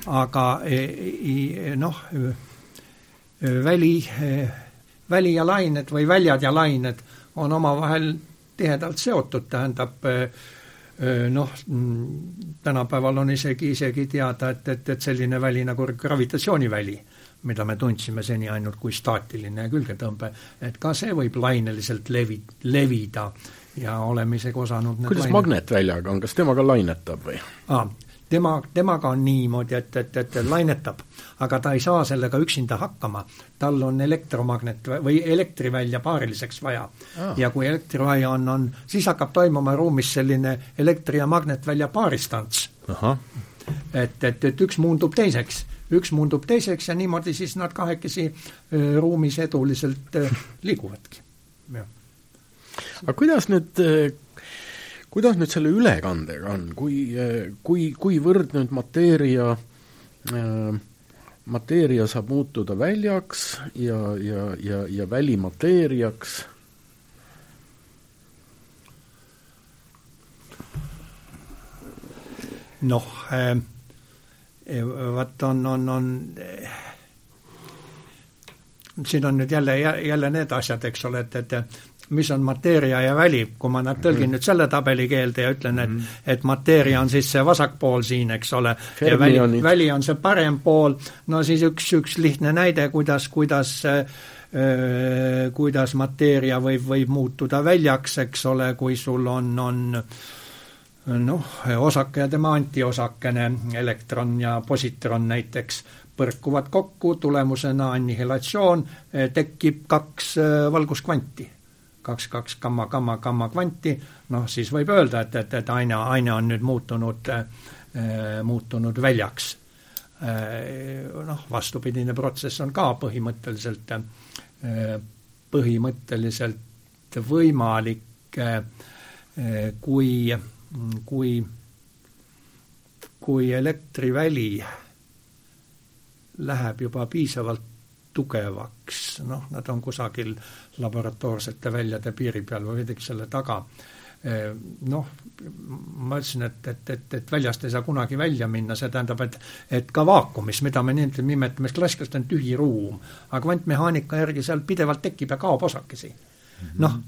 aga e, e, noh, väli, väli ja lained või väljad ja lained on omavahel tihedalt seotud, tähendab e, noh, tänapäeval on isegi, isegi teada, et, et, et selline väli nagu gravitatsiooniväli mida me tundsime seni ainult kui staatiline külgetõmbe, et ka see võib laineliselt levi-, levida ja oleme isegi osanud kuidas lained... magnetväljaga on, kas temaga lainetab või ah,? tema, temaga on niimoodi, et, et, et lainetab, aga ta ei saa sellega üksinda hakkama. tal on elektromagnet või elektrivälja paariliseks vaja ah.. ja kui elektrivaja on, on, siis hakkab toimuma ruumis selline elektri- ja magnetvälja paaristants. et, et, et üks muundub teiseks üks muundub teiseks ja niimoodi siis nad kahekesi ruumis eduliselt liiguvadki, aga kuidas nüüd kuidas nüüd selle ülekandega on, kui, kui, kuivõrd nüüd mateeria äh, mateeria saab muutuda väljaks ja, ja, ja, ja välimateeriaks? Noh äh,, vaat on, on, on siin on nüüd jälle, jälle need asjad, eks ole, et, et mis on mateeria ja väli, kui ma nad tõlgin mm -hmm. nüüd selle tabeli keelde ja ütlen, et mm -hmm. et mateeria on siis see vasak pool siin, eks ole, ja väli, väli on see parem pool, no siis üks, üks lihtne näide, kuidas, kuidas äh, kuidas mateeria võib, võib muutuda väljaks, eks ole, kui sul on, on noh, osake ja tema antiosakene, elektron ja positron näiteks, põrkuvad kokku, tulemusena annihilatsioon, tekib kaks valguskvanti kaks, kaks gamma, gamma, gamma kvanti, noh siis võib öelda, et, et, et aine, aine on nüüd muutunud äh,, muutunud väljaks äh,. Noh, vastupidine protsess on ka põhimõtteliselt äh,, põhimõtteliselt võimalik kui, kui, kui elektriväli läheb juba piisavalt tugevaks, noh, nad on kusagil laboratoorsete väljade piiri peal või veidike selle taga. Noh, ma ütlesin, et, et, et, et väljast ei saa kunagi välja minna, see tähendab, et et ka vaakumis, mida me nimetame klassiliselt, on tühi ruum, aga kvantmehaanika järgi seal pidevalt tekib ja kaob osakesi. Noh,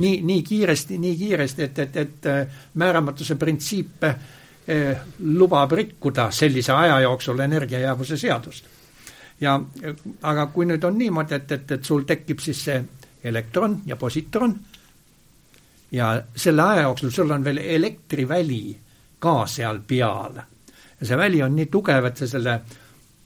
nii, nii kiiresti, nii kiiresti, et, et, et määramatuse printsiip eh, lubab rikkuda sellise aja jooksul energiajäävuse seadust. Ja aga kui nüüd on niimoodi, et, et, et sul tekib siis see elektron ja positron ja selle aja jooksul sul on veel elektriväli ka seal peal. ja see väli on nii tugev, et see selle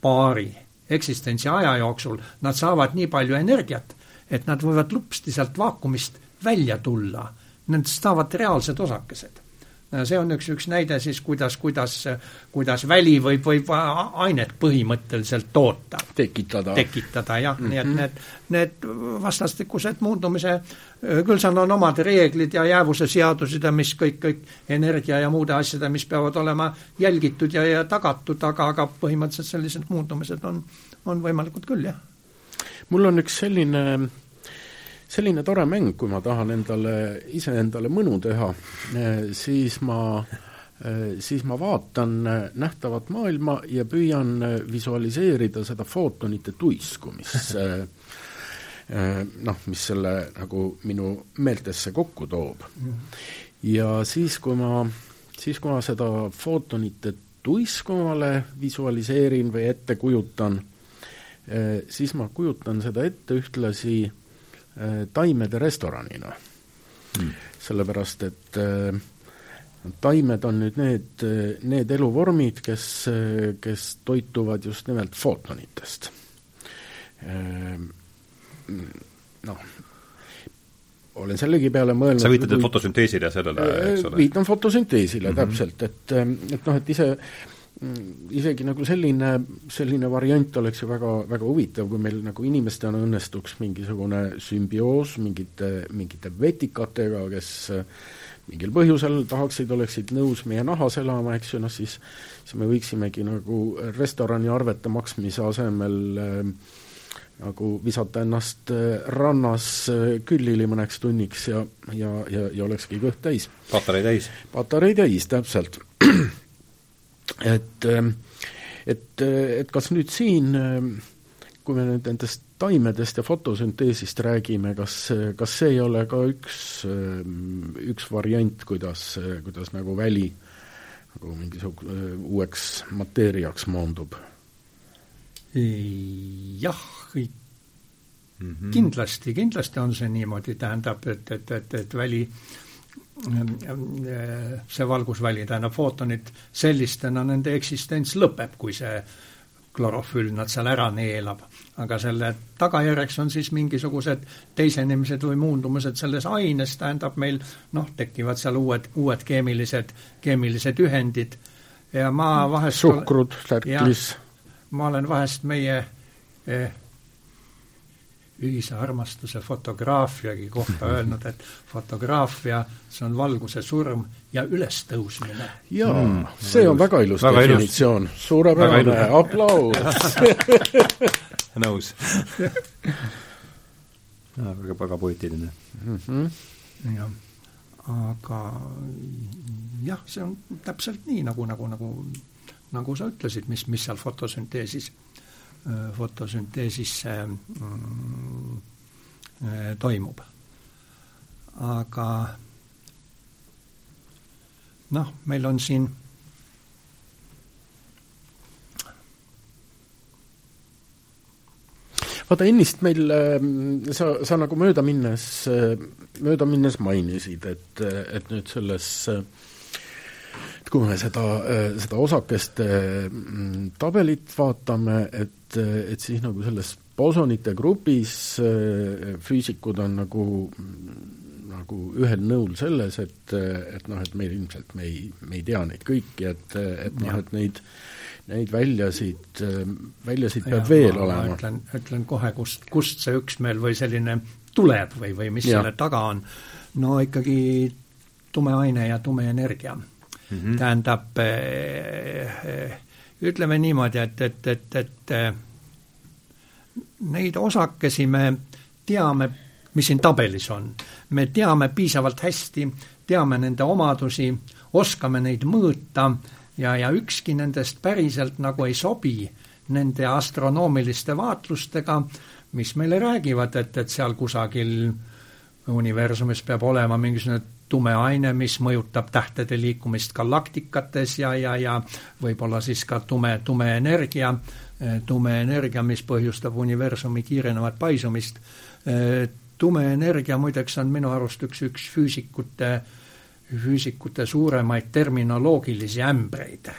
paari eksistentsi aja jooksul nad saavad nii palju energiat, et nad võivad lupsti sealt vaakumist välja tulla. Nendest saavad reaalsed osakesed see on üks, üks näide siis, kuidas, kuidas, kuidas väli võib, võib ainet põhimõtteliselt toota. tekitada. tekitada jah mm, -hmm. nii et mhm. need, need vastastikused muundumise, küll seal on omad reeglid ja jäävuse seadused ja mis kõik, kõik energia ja muude asjade, mis peavad olema jälgitud ja, ja tagatud, aga, aga põhimõtteliselt sellised muundumised on, on võimalikud küll, jah. mul on üks selline selline tore mäng, kui ma tahan endale, iseendale mõnu teha, eh, siis ma eh, siis ma vaatan eh, nähtavat maailma ja püüan visualiseerida seda footonite tuisku, mis noh, mis selle nagu minu meeltesse kokku toob. ja siis, kui ma, siis kui ma seda footonite tuisku omale visualiseerin või ette kujutan, siis ma kujutan seda ette ühtlasi taimede restoranina mm.. sellepärast, et äh, taimed on nüüd need, need eluvormid, kes, kes toituvad just nimelt footonitest. Äh, noh, olen sellegi peale mõelnud sa viitad kui... fotosünteesile ja sellele, eks ole? viitan fotosünteesile mm -hmm. täpselt, et, et noh, et ise isegi nagu selline, selline variant oleks ju väga, väga huvitav, kui meil nagu inimestena õnnestuks mingisugune sümbioos mingite, mingite vetikatega, kes äh, mingil põhjusel tahaksid, oleksid nõus meie nahas elama, eks ju, noh siis siis me võiksimegi nagu restorani arvete maksmise asemel äh, nagu visata ennast äh, rannas äh, küllili mõneks tunniks ja, ja, ja, ja olekski kõht täis. patarei täis. patarei täis, täpselt et, ähm, et, äh, et kas nüüd siin, ähm, kui me nüüd nendest taimedest ja fotosünteesist räägime, kas, kas see ei ole ka üks, ähm, üks variant, kuidas, kuidas nagu väli nagu mingisugune äh, uueks mateeriaks moondub? jah mm, -hmm. kindlasti, kindlasti on see niimoodi, tähendab, et, et, et, et väli äh, see valgusväli, tähendab footonid sellistena, nende eksistents lõpeb, kui see klorofüll nad seal ära neelab. aga selle tagajärjeks on siis mingisugused teisenemised või muundumised selles aines, tähendab meil noh, tekivad seal uued, uued keemilised, keemilised ühendid ja ma vahest suhkrud, särklis. ma olen vahest meie eh, ühise armastuse fotograafiagi kohta öelnud, et fotograafia, see on valguse surm ja ülestõusmine. jaa mm,, see on väga ilus väga definitsioon, suurepärane, aplaus. Nõus. Väga, väga poeetiline. Mm. -hmm. jah, aga jah, see on täpselt nii, nagu, nagu, nagu nagu sa ütlesid, mis, mis seal fotosünteesis fotosünteesis see mm, äh, toimub. aga noh, meil on siin vaata ennist meil, ähm, sa, sa nagu mööda minnes, äh, mööda minnes mainisid, et, et nüüd selles et kui me seda, äh, seda osakeste mm, tabelit vaatame, et, et siis nagu selles bosonite grupis äh, füüsikud on nagu nagu ühel nõul selles, et, et noh, et meil ilmselt me ei, me ei tea neid kõiki, et, et noh, et neid neid väljasid, väljasid peab ja, veel ma, olema. ütlen, ütlen kohe, kust, kust see üksmeel või selline tuleb või, või mis ja. selle taga on. no ikkagi tume aine ja tume energia mm. -hmm. tähendab eh, ütleme niimoodi, et, et, et, et eh, neid osakesi me teame, mis siin tabelis on. me teame piisavalt hästi, teame nende omadusi, oskame neid mõõta ja, ja ükski nendest päriselt nagu ei sobi nende astronoomiliste vaatlustega, mis meile räägivad, et, et seal kusagil universumis peab olema mingisugune tume aine, mis mõjutab tähtede liikumist galaktikates ja, ja, ja võib-olla siis ka tume, tume energia, tume energia, mis põhjustab universumi kiirenevat paisumist. tume energia muideks on minu arust üks, üks füüsikute füüsikute suuremaid terminoloogilisi ämbreid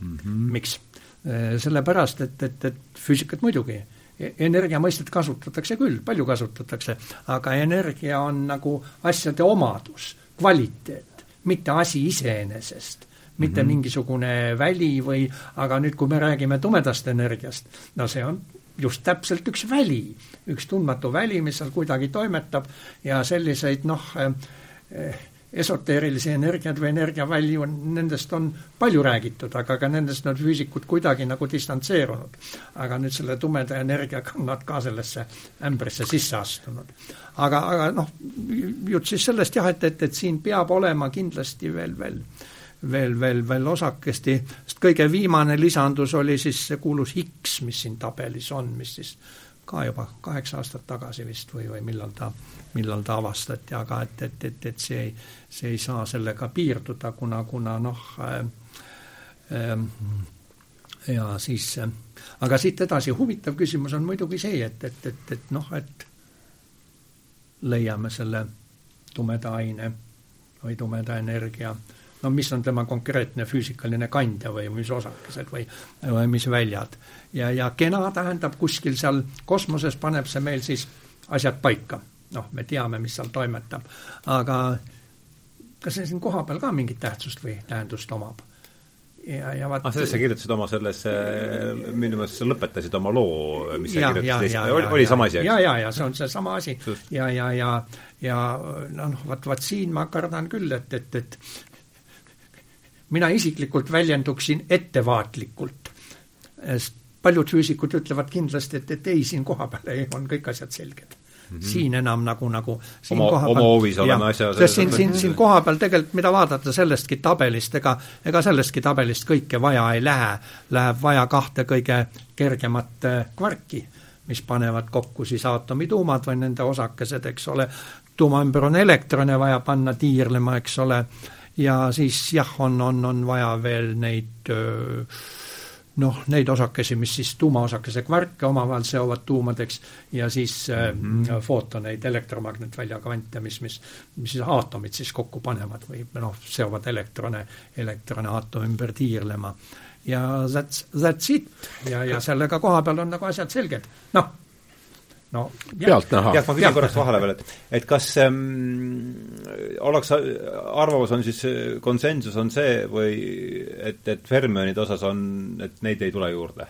mm. -hmm. miks? Sellepärast, et, et, et füüsikat muidugi, e-, energia mõistet kasutatakse küll, palju kasutatakse, aga energia on nagu asjade omadus, kvaliteet, mitte asi iseenesest mitte mm -hmm. mingisugune väli või, aga nüüd, kui me räägime tumedast energiast, no see on just täpselt üks väli, üks tundmatu väli, mis seal kuidagi toimetab ja selliseid noh eh,, eh esoteerilisi energiaid või energiavälju, nendest on palju räägitud, aga ka nendest on füüsikud kuidagi nagu distantseerunud. aga nüüd selle tumeda energiaga on nad ka sellesse ämbrisse sisse astunud. aga, aga noh, jutt siis sellest jah, et, et, et siin peab olema kindlasti veel, veel veel, veel, veel osakesti, sest kõige viimane lisandus oli siis see kuulus X, mis siin tabelis on, mis siis ka juba kaheksa aastat tagasi vist või, või millal ta millal ta avastati, aga et, et, et, et see see ei saa sellega piirduda, kuna, kuna noh äh, äh, ja siis äh, aga siit edasi huvitav küsimus on muidugi see, et, et, et, et noh, et leiame selle tumeda aine või tumeda energia, no mis on tema konkreetne füüsikaline kandja või mis osakesed või, või mis väljad. ja, ja kena tähendab kuskil seal kosmoses paneb see meil siis asjad paika noh, me teame, mis seal toimetab, aga kas see siin kohapeal ka mingit tähtsust või tähendust omab? ja, ja vaat ah, sellest sa kirjutasid oma selles, minu meelest sa lõpetasid oma loo, mis sa kirjutasid, oli, oli sama asi, eks? ja, ja, ja see on seesama asi Just. ja, ja, ja, ja noh, vaat, vaat siin ma kardan küll, et, et, et mina isiklikult väljenduksin ettevaatlikult, sest paljud füüsikud ütlevad kindlasti, et, et ei, siin kohapeal on kõik asjad selged Mm -hmm. siin enam nagu, nagu siin oma, oma hoovis oleme asja sest siin, siin, siin kohapeal tegelikult, mida vaadata sellestki tabelist, ega ega sellestki tabelist kõike vaja ei lähe, läheb vaja kahte kõige kergemat äh, kvarki, mis panevad kokku siis aatomituumad või nende osakesed, eks ole, tuuma ümber on elektrone vaja panna tiirlema, eks ole, ja siis jah, on, on, on vaja veel neid öö, noh, neid osakesi, mis siis tuumaosakese kvarke omavahel seovad tuumadeks ja siis mm -hmm. footoneid, elektromagnetvälja kvante, mis, mis, mis siis aatomid siis kokku panevad või noh, seovad elektrone, elektrone aatomi ümber tiirlema. ja that's, that's it ja, ja sellega koha peal on nagu asjad selged. noh no pealtnäha. jah, ma küsin korraks vahele veel, et et kas ähm, ollakse, arvamus on siis, konsensus on see või et, et fermionide osas on, et neid ei tule juurde?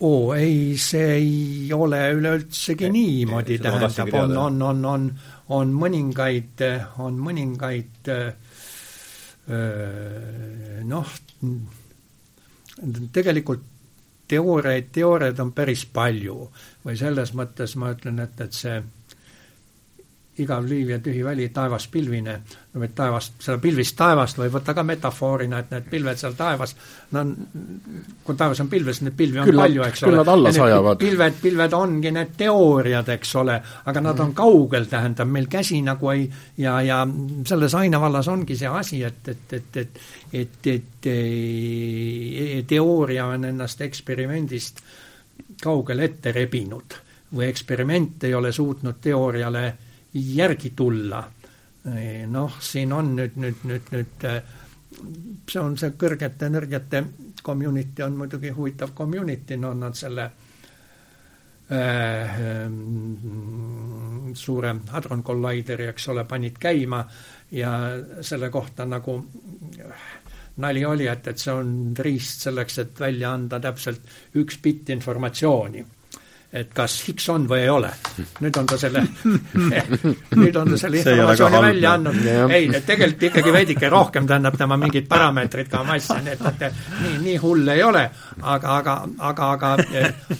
oo, ei, see ei ole üleüldsegi e, niimoodi, tähendab, on, on, on, on, on mõningaid, on mõningaid noh, tegelikult teooriaid, teooriaid on päris palju. Või selles mõttes ma ütlen, et, et see igav liiv ja tühi väli, taevas pilvine, no et taevast, seda pilvist taevast võib võtta ka metafoorina, et need pilved seal taevas, no kui taevas on pilves, neid pilvi on küll palju, eks ole. küll nad alla sajavad. pilved, pilved ongi need teooriad, eks ole, aga nad on kaugel, tähendab, meil käsi nagu ei ja, ja selles ainevallas ongi see asi, et, et, et, et et, et, et teooria on ennast eksperimendist kaugele ette rebinud või eksperiment ei ole suutnud teooriale järgi tulla. noh, siin on nüüd, nüüd, nüüd, nüüd see on see kõrgete energiate community on muidugi huvitav community, no nad selle äh, suure hadron collider'i, eks ole, panid käima ja selle kohta nagu nali oli, et, et see on riist selleks, et välja anda täpselt üks bitt informatsiooni et kas Higgs on või ei ole. nüüd on ta selle nüüd on ta selle informatsiooni välja andnud. ei, tegelikult ikkagi veidike rohkem, tähendab tema mingid parameetrid ka massi, nii et, et nii, nii hull ei ole, aga, aga, aga, aga,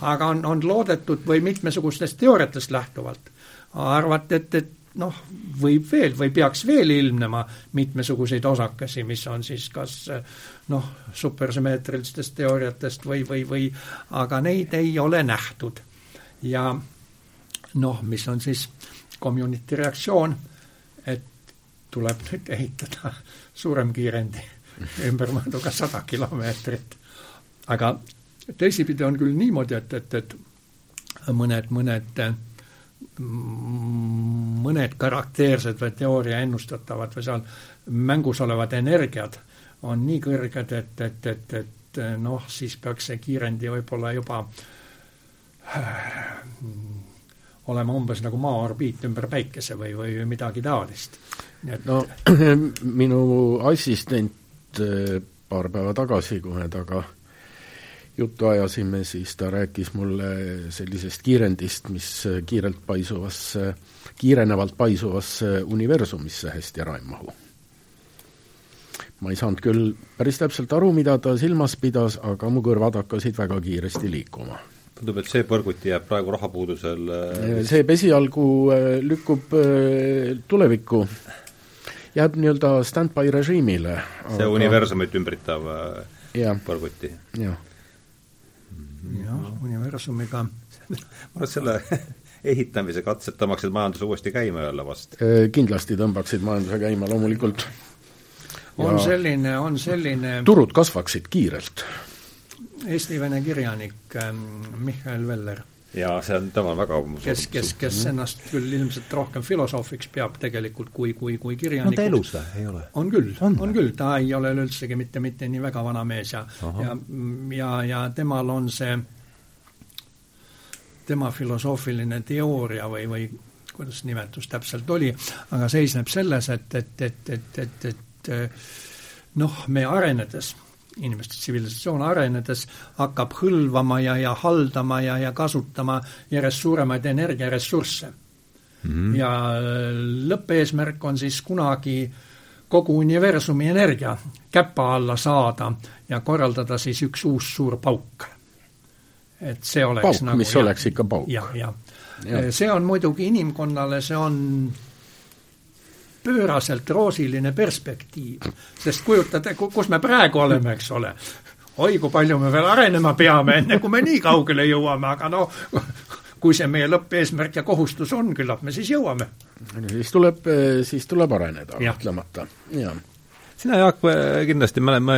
aga on, on loodetud või mitmesugustest teooriatest lähtuvalt arvati, et, et noh, võib veel või peaks veel ilmnema mitmesuguseid osakesi, mis on siis kas noh, supersümmeetrilistest teooriatest või, või, või aga neid ei ole nähtud ja noh, mis on siis community reaktsioon, et tuleb nüüd ehitada suurem kiirendi ümbermõõduga sada kilomeetrit. aga teisipidi on küll niimoodi, et, et, et mõned, mõned mõned karakteersed või teooria ennustatavad või seal mängus olevad energiad on nii kõrged, et, et, et, et noh, siis peaks see kiirendi võib-olla juba olema umbes nagu maa orbiit ümber päikese või, või midagi taolist. Et... no minu assistent eh, paar päeva tagasi, kui me temaga juttu ajasime, siis ta rääkis mulle sellisest kiirendist, mis kiirelt paisuvasse, kiirenevalt paisuvasse universumisse hästi ära ei mahu. ma ei saanud küll päris täpselt aru, mida ta silmas pidas, aga mu kõrvad hakkasid väga kiiresti liikuma tundub, et see põrguti jääb praegu rahapuudusel äh, see esialgu äh, lükkub äh, tulevikku, jääb nii-öelda stand-by režiimile. see aga... universumit ümbritav ja. põrguti? jah. jah, universumiga ma arvan, et selle ehitamise katsed tõmbaksid majanduse uuesti käima jälle vast? Kindlasti tõmbaksid majanduse käima, loomulikult. on selline, on selline turud kasvaksid kiirelt Eesti-vene kirjanik ähm, Mihhail Veller. jaa, see on, tema on väga kes, kes, kes -hmm. ennast küll ilmselt rohkem filosoofiks peab tegelikult kui, kui, kui kirjanikuks. on ta elus või, ei ole? on küll, on, on küll, ta ei ole üldsegi mitte, mitte nii väga vana mees ja ja, ja, ja temal on see, tema filosoofiline teooria või, või kuidas nimetus täpselt oli, aga seisneb selles, et, et, et, et, et, et noh, me arenedes inimeste tsivilisatsioon arenedes hakkab hõlvama ja, ja haldama ja, ja kasutama järjest suuremaid energiaressursse mm. -hmm. ja äh, lõppeesmärk on siis kunagi kogu universumi energia käpa alla saada ja korraldada siis üks uus suur pauk. et see oleks pauk, nagu mis ja, oleks ikka pauk. jah, jah ja.. see on muidugi inimkonnale, see on pööraselt roosiline perspektiiv, sest kujutate, kus me praegu oleme, eks ole. oi, kui palju me veel arenema peame, enne kui me nii kaugele jõuame, aga no kui see meie lõppeesmärk ja kohustus on, küllap me siis jõuame. siis tuleb, siis tuleb areneda, kahtlemata, jaa sina, Jaak, kindlasti, ma olen, ma,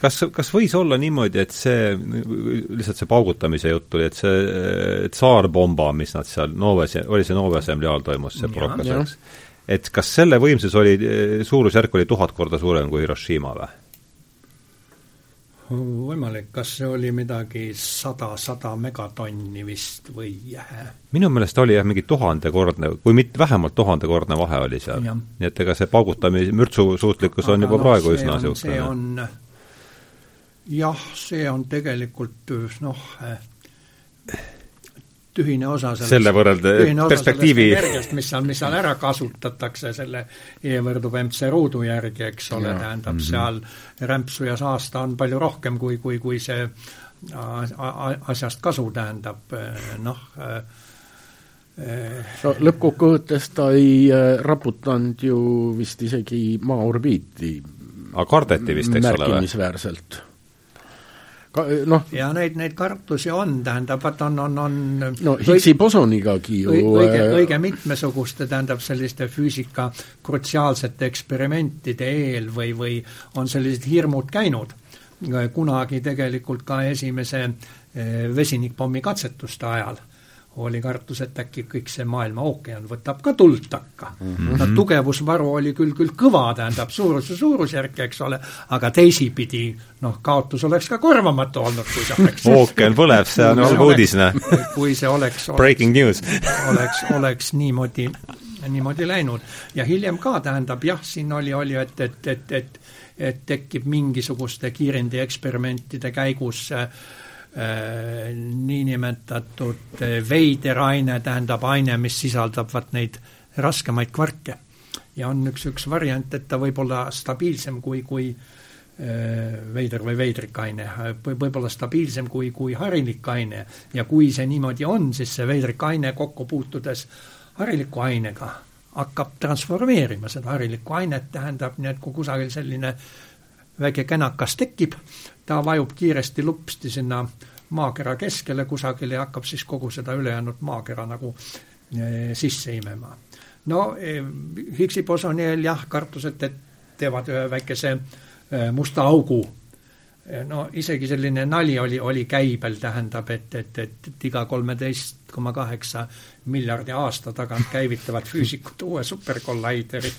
kas, kas võis olla niimoodi, et see, lihtsalt see paugutamise jutt tuli, et see tsaarbomba, mis nad seal Noves, oli see Noove Assemblee ajal toimus, see provokatsioon, et kas selle võimsus oli, suurusjärk oli tuhat korda suurem kui Hiroshima või? võimalik, kas see oli midagi sada, sada megatonni vist või minu meelest oli jah, mingi tuhandekordne, kui mitte vähemalt tuhandekordne vahe oli seal. nii et ega see paugutamise, mürtsusuutlikkus on juba no, praegu üsna niisugune. jah, see on tegelikult noh, tühine osa sellest, selle võrrelda perspektiivi energiast, mis seal, mis seal ära kasutatakse selle E võrdub MC ruudu järgi, eks ole, tähendab mm -hmm. seal rämpsu ja saasta on palju rohkem, kui, kui, kui see asjast kasu tähendab, noh, no lõppkokkuvõttes ta ei raputanud ju vist isegi Maa orbiiti. aga kardeti vist, eks ole või? märkimisväärselt noh. ja neid, neid kartusi on, tähendab, vaata on, on, on no Higgsi bosonigagi ju õige, äh, õige mitmesuguste, tähendab, selliste füüsika krutsiaalsete eksperimentide eel või, või on sellised hirmud käinud. kunagi tegelikult ka esimese eh, vesinikpommi katsetuste ajal oli kartus, et äkki kõik see maailma ookean võtab ka tuld takka mm. -hmm. no tugevusvaru oli küll, küll kõva, tähendab suuruse suurusjärk, eks ole, aga teisipidi noh, kaotus oleks ka korvamatu olnud, kui see oleks ookean põleb, see on halb uudis, noh. kui see oleks, oleks, Breaking news oleks, oleks niimoodi, niimoodi läinud. ja hiljem ka, tähendab jah, siin oli, oli, et, et, et, et et tekib mingisuguste kiirendi eksperimentide käigus äh, niinimetatud äh, veider aine, tähendab aine, mis sisaldab vaat neid raskemaid kvarke. ja on üks, üks variant, et ta võib olla stabiilsem kui, kui äh, veider või veidrik aine, võib-olla stabiilsem kui, kui harilik aine. Ja kui see niimoodi on, siis see veidrik aine kokku puutudes hariliku ainega hakkab transformeerima seda harilikku ainet, tähendab nii, et kui kusagil selline väike känakas tekib, ta vajub kiiresti lupsti sinna maakera keskele kusagile ja hakkab siis kogu seda ülejäänud maakera nagu e, sisse imema. no e, Higgsi bosoniel jah, kartused, et teevad ühe väikese e, musta augu no isegi selline nali oli, oli käibel, tähendab, et, et, et, et iga kolmeteist koma kaheksa miljardi aasta tagant käivitavad füüsikud uue superkollaideri.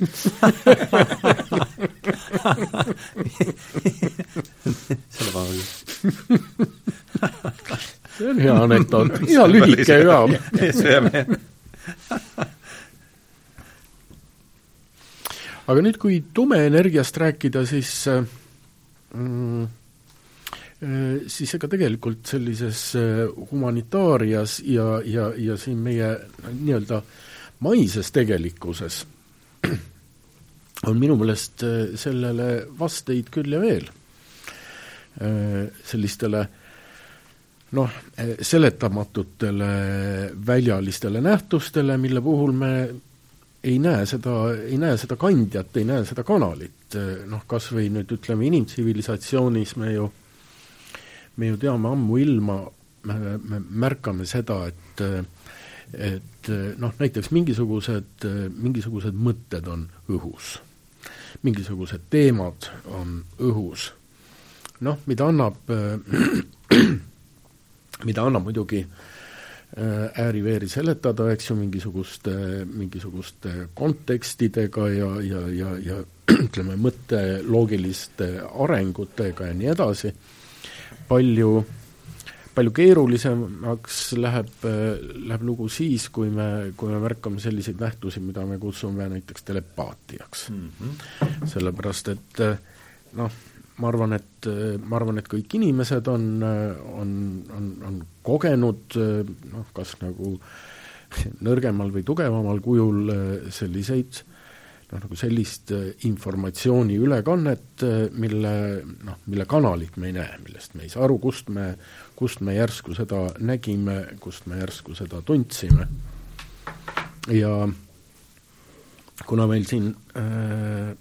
Selle ma see on hea anekdoot, hea. Lühike ka. aga nüüd, kui tumeenergiast rääkida, siis mm, siis ega tegelikult sellises äh, humanitaarias ja, ja, ja siin meie nii-öelda maises tegelikkuses on minu meelest äh, sellele vasteid küll ja veel. Sellistele noh, seletamatutele väljalistele nähtustele, mille puhul me ei näe seda, ei näe seda kandjat, ei näe seda kanalit, noh kas või nüüd ütleme, inimtsivilisatsioonis me ju, me ju teame ammuilma, me, me märkame seda, et et noh, näiteks mingisugused, mingisugused mõtted on õhus. mingisugused teemad on õhus. noh, mida annab mida annab muidugi äh, ääri-veeri seletada, eks ju, mingisuguste, mingisuguste kontekstidega ja, ja, ja, ja ütleme, mõtteloogiliste arengutega ja nii edasi, palju, palju keerulisemaks läheb, läheb lugu siis, kui me, kui me märkame selliseid nähtusi, mida me kutsume näiteks telepaatiaks mm. -hmm. sellepärast, et noh, ma arvan, et, ma arvan, et kõik inimesed on, on, on, on kogenud noh, kas nagu nõrgemal või tugevamal kujul selliseid noh, nagu sellist informatsiooni ülekannet, mille noh, mille kanalit me ei näe, millest me ei saa aru, kust me, kust me järsku seda nägime, kust me järsku seda tundsime. ja kuna meil siin äh,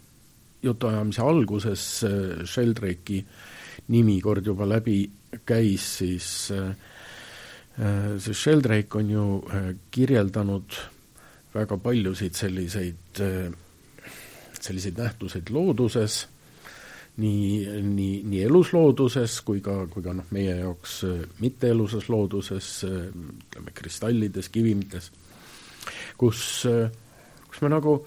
jutuajamise alguses äh, Sheldrake'i nimi kord juba läbi käis, siis äh, äh, see Sheldrake on ju kirjeldanud väga paljusid selliseid, selliseid nähtuseid looduses, nii, nii, nii eluslooduses kui ka, kui ka noh, meie jaoks mitteeluses looduses, ütleme kristallides, kivimites, kus, kus me nagu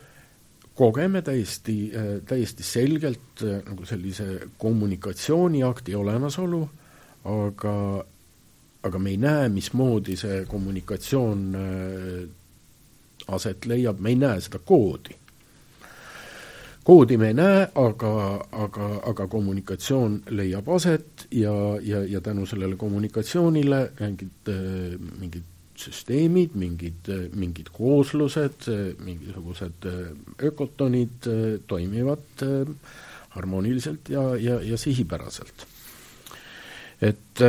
kogeme täiesti, äh, täiesti selgelt äh, nagu sellise kommunikatsiooniakti olemasolu, aga, aga me ei näe, mismoodi see kommunikatsioon äh, aset leiab, me ei näe seda koodi. Koodi me ei näe, aga, aga, aga kommunikatsioon leiab aset ja, ja, ja tänu sellele kommunikatsioonile mingid, mingid süsteemid, mingid, mingid kooslused, mingisugused ökotonid toimivad harmooniliselt ja, ja, ja sihipäraselt. et,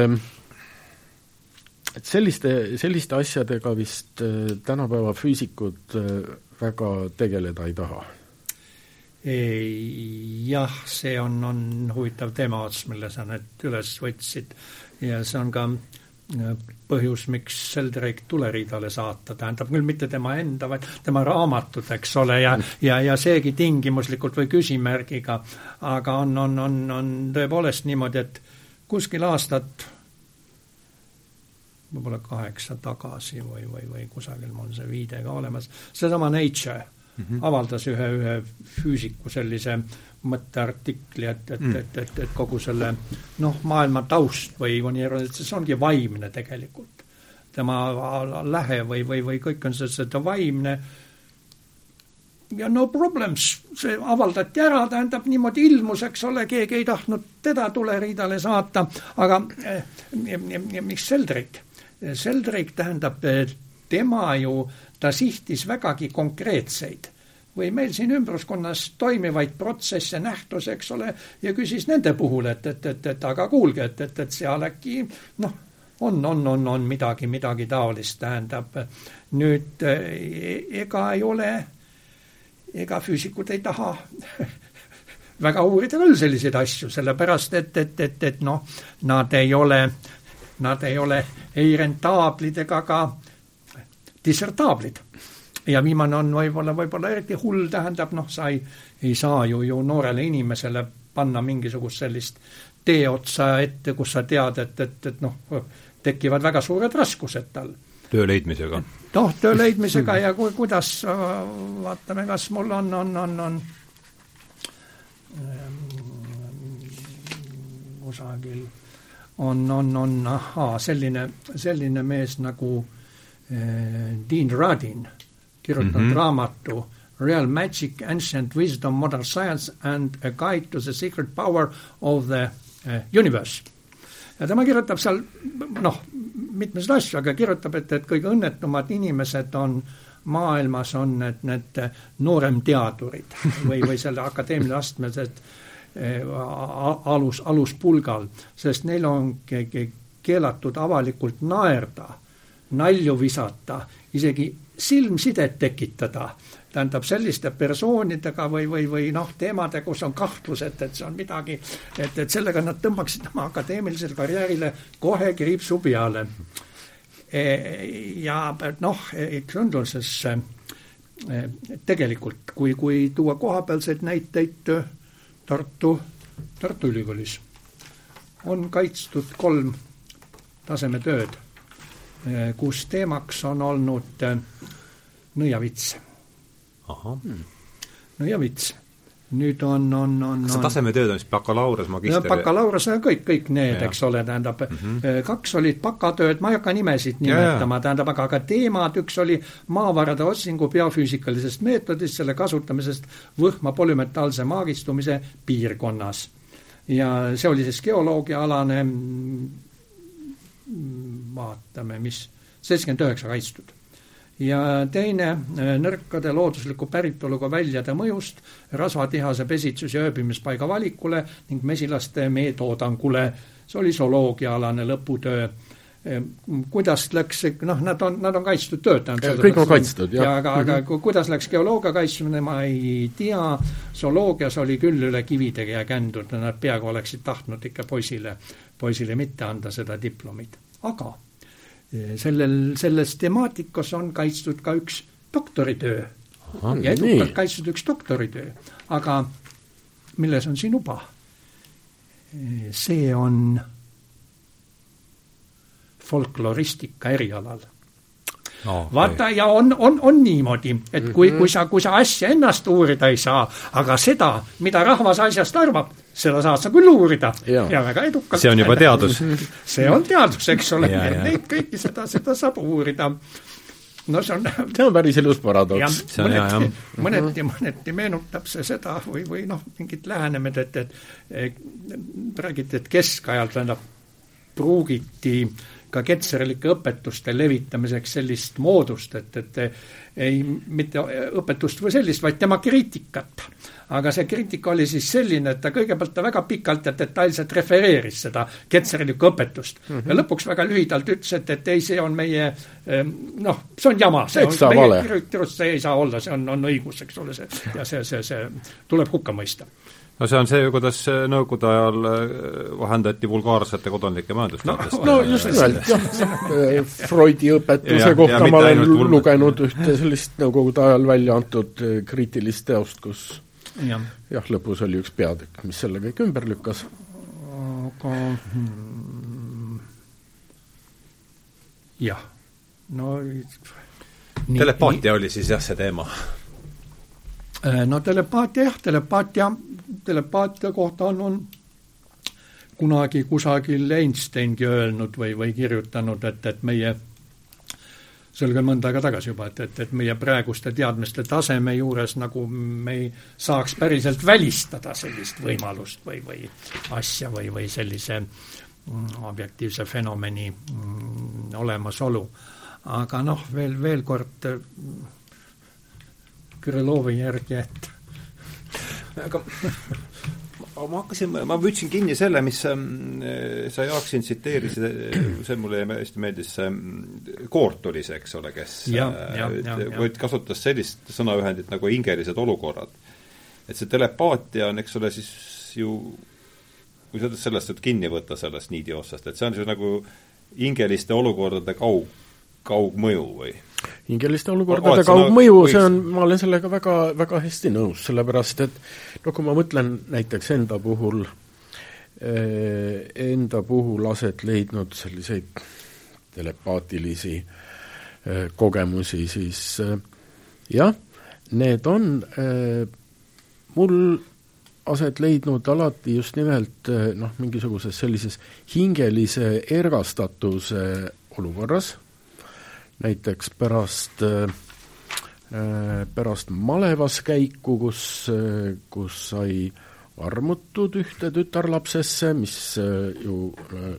et selliste, selliste asjadega vist tänapäeva füüsikud väga tegeleda ei taha? Jah, see on, on huvitav teema ots, mille sa nüüd üles võtsid. Ja see on ka äh, põhjus, miks Selderek tuleriidale saata, tähendab küll mitte tema enda, vaid tema raamatud, eks ole, ja ja, ja seegi tingimuslikult või küsimärgiga, aga on, on, on, on tõepoolest niimoodi, et kuskil aastat võib-olla kaheksa tagasi või, või, või kusagil mul see viide ka olemas, seesama Nature -hmm. avaldas ühe, ühe füüsiku sellise mõtteartikli, et, et mm., et, et, et kogu selle noh, maailma taust või et see ongi vaimne tegelikult. tema lähe või, või, või kõik on see, seda vaimne ja no problems, see avaldati ära, tähendab niimoodi ilmus, eks ole, keegi ei tahtnud teda tuleriidale saata, aga eh, miks Seldrik Sheldrake tähendab, tema ju, ta sihtis vägagi konkreetseid või meil siin ümbruskonnas toimivaid protsesse, nähtusi, eks ole, ja küsis nende puhul, et, et, et, et aga kuulge, et, et, et seal äkki noh, on, on, on, on midagi, midagi taolist, tähendab. nüüd ega ei ole, ega füüsikud ei taha väga uurida küll selliseid asju, sellepärast et, et, et, et noh, nad ei ole nad ei ole ei rentaablid ega ka dissertaablid. ja viimane on võib-olla, võib-olla eriti hull, tähendab noh, sa ei, ei saa ju, ju noorele inimesele panna mingisugust sellist teeotsa ette, kus sa tead, et, et, et noh, tekivad väga suured raskused tal. töö leidmisega? noh, töö leidmisega ja ku-, kuidas, vaatame, kas mul on, on, on, on kusagil on, on, on ahaa, selline, selline mees nagu eh, Dean Radin kirjutanud mm -hmm. raamatu Real Magic, Ancient Wisdom, Modern Science and a Guide to the Secret Power of the eh, Universe. ja tema kirjutab seal noh, mitmeid asju, aga kirjutab, et, et kõige õnnetumad inimesed on maailmas on need, need nooremteadurid või, või selle akadeemiline astmes, et Eh, alus, aluspulgal, sest neil on keelatud avalikult naerda, nalju visata, isegi silmsidet tekitada, tähendab selliste persoonidega või, või, või noh, teemade, kus on kahtlus, et, et see on midagi, et, et sellega nad tõmbaksid oma akadeemilisele karjäärile kohe kriipsu peale. E, ja noh, siis e, tegelikult, kui, kui tuua kohapealseid näiteid Tartu, Tartu Ülikoolis on kaitstud kolm tasemetööd, kus teemaks on olnud eh, nõiavits. nõiavits nüüd on, on, on kas see tasemetööd on siis bakalaureus, magister? bakalaureus, kõik, kõik need, eks ole, tähendab mm, -hmm. kaks olid bakatööd, ma ei hakka nimesid nimetama, tähendab, aga, aga teemad, üks oli maavarade otsingu biofüüsikalisest meetodist, selle kasutamisest võhma polümetaalse maagistumise piirkonnas. ja see oli siis geoloogiaalane, vaatame, mis, seitsekümmend üheksa kaitstud ja teine äh, nõrkade loodusliku päritoluga väljade mõjust rasvatihase pesitsus- ja ööbimispaiga valikule ning mesilaste meetoodangule. see oli zooloogiaalane lõputöö kuidas läks, noh, nad on, nad on kaitstud töötajad. kõik on kaitstud, jah. ja aga, aga -hmm. kuidas läks geoloogia kaitsmine, ma ei tea, zooloogias oli küll üle kivide ja kändud, nad peaaegu oleksid tahtnud ikka poisile, poisile mitte anda seda diplomit, aga sellel, selles temaatikas on kaitstud ka üks doktoritöö. ja edukalt kaitstud üks doktoritöö, aga milles on siin uba? see on folkloristika erialal no,. vaata ja on, on, on niimoodi, et kui mm, -hmm. kui sa, kui sa asja ennast uurida ei saa, aga seda, mida rahvas asjast arvab, seda saad sa küll uurida ja, ja väga edukalt. see on juba teadus see on teadus, eks ole, neid kõiki seda, seda saab uurida no see on see on päris ilus paradoks. mõneti, mõneti, mõneti meenutab see seda või, või noh, mingit lähenemist, et, et räägiti, et keskajal tähendab, pruugiti ka ketserilike õpetuste levitamiseks sellist moodust, et, et ei mitte õpetust või sellist, vaid tema kriitikat. aga see kriitika oli siis selline, et ta kõigepealt ta väga pikalt ja detailselt refereeris seda ketserilikku õpetust mm. -hmm. ja lõpuks väga lühidalt ütles, et, et ei, see on meie noh, see on jama, see on meie kirjutus, see ei saa olla, see on, on õigus, eks ole, see ja see, see, see tuleb hukka mõista no see on see, kuidas Nõukogude ajal äh, vahendati vulgaarsete kodanlike majandusteadlaste no, no just nimelt, jah, Freudi õpetuse ja, kohta ja ma olen lugenud ühte sellist Nõukogude ajal välja antud äh, kriitilist teost, kus jah ja,, lõpus oli üks peatükk, mis selle kõik ümber lükkas. aga hmm, jah, no telepaatia oli siis jah, see teema? Äh, no telepaatia jah, telepaatia telepaatia kohta on, on kunagi kusagil Einsteingi öelnud või, või kirjutanud, et, et meie see oli küll mõnda aega tagasi juba, et, et, et meie praeguste teadmiste taseme juures nagu me ei saaks päriselt välistada sellist võimalust või, või asja või, või sellise mm, objektiivse fenomeni mm, olemasolu. aga noh, veel, veel kord Krõlovi järgi, et aga ma hakkasin, ma võtsin kinni selle, mis ähm, sa, Jaak, siin tsiteerisid, see mulle hästi meeldis, see ähm, Koortolis, eks ole, kes ja, äh, ja, ja, ja. kasutas sellist sõnaühendit nagu hingelised olukorrad. et see telepaatia on, eks ole, siis ju kui sa sellest saad kinni võtta, sellest niidiossast, et see on siis nagu hingeliste olukordade kaug, kaugmõju või? hingeliste olukordade kaugmõju, see on, ma olen sellega väga, väga hästi nõus, sellepärast et no kui ma mõtlen näiteks enda puhul eh,, enda puhul aset leidnud selliseid telepaatilisi eh, kogemusi, siis eh, jah, need on mul aset leidnud alati just nimelt noh, mingisuguses sellises hingelise ergastatuse olukorras näiteks pärast äh, pärast malevas käiku, kus, äh, kus sai armutud ühte tütarlapsesse, mis äh, ju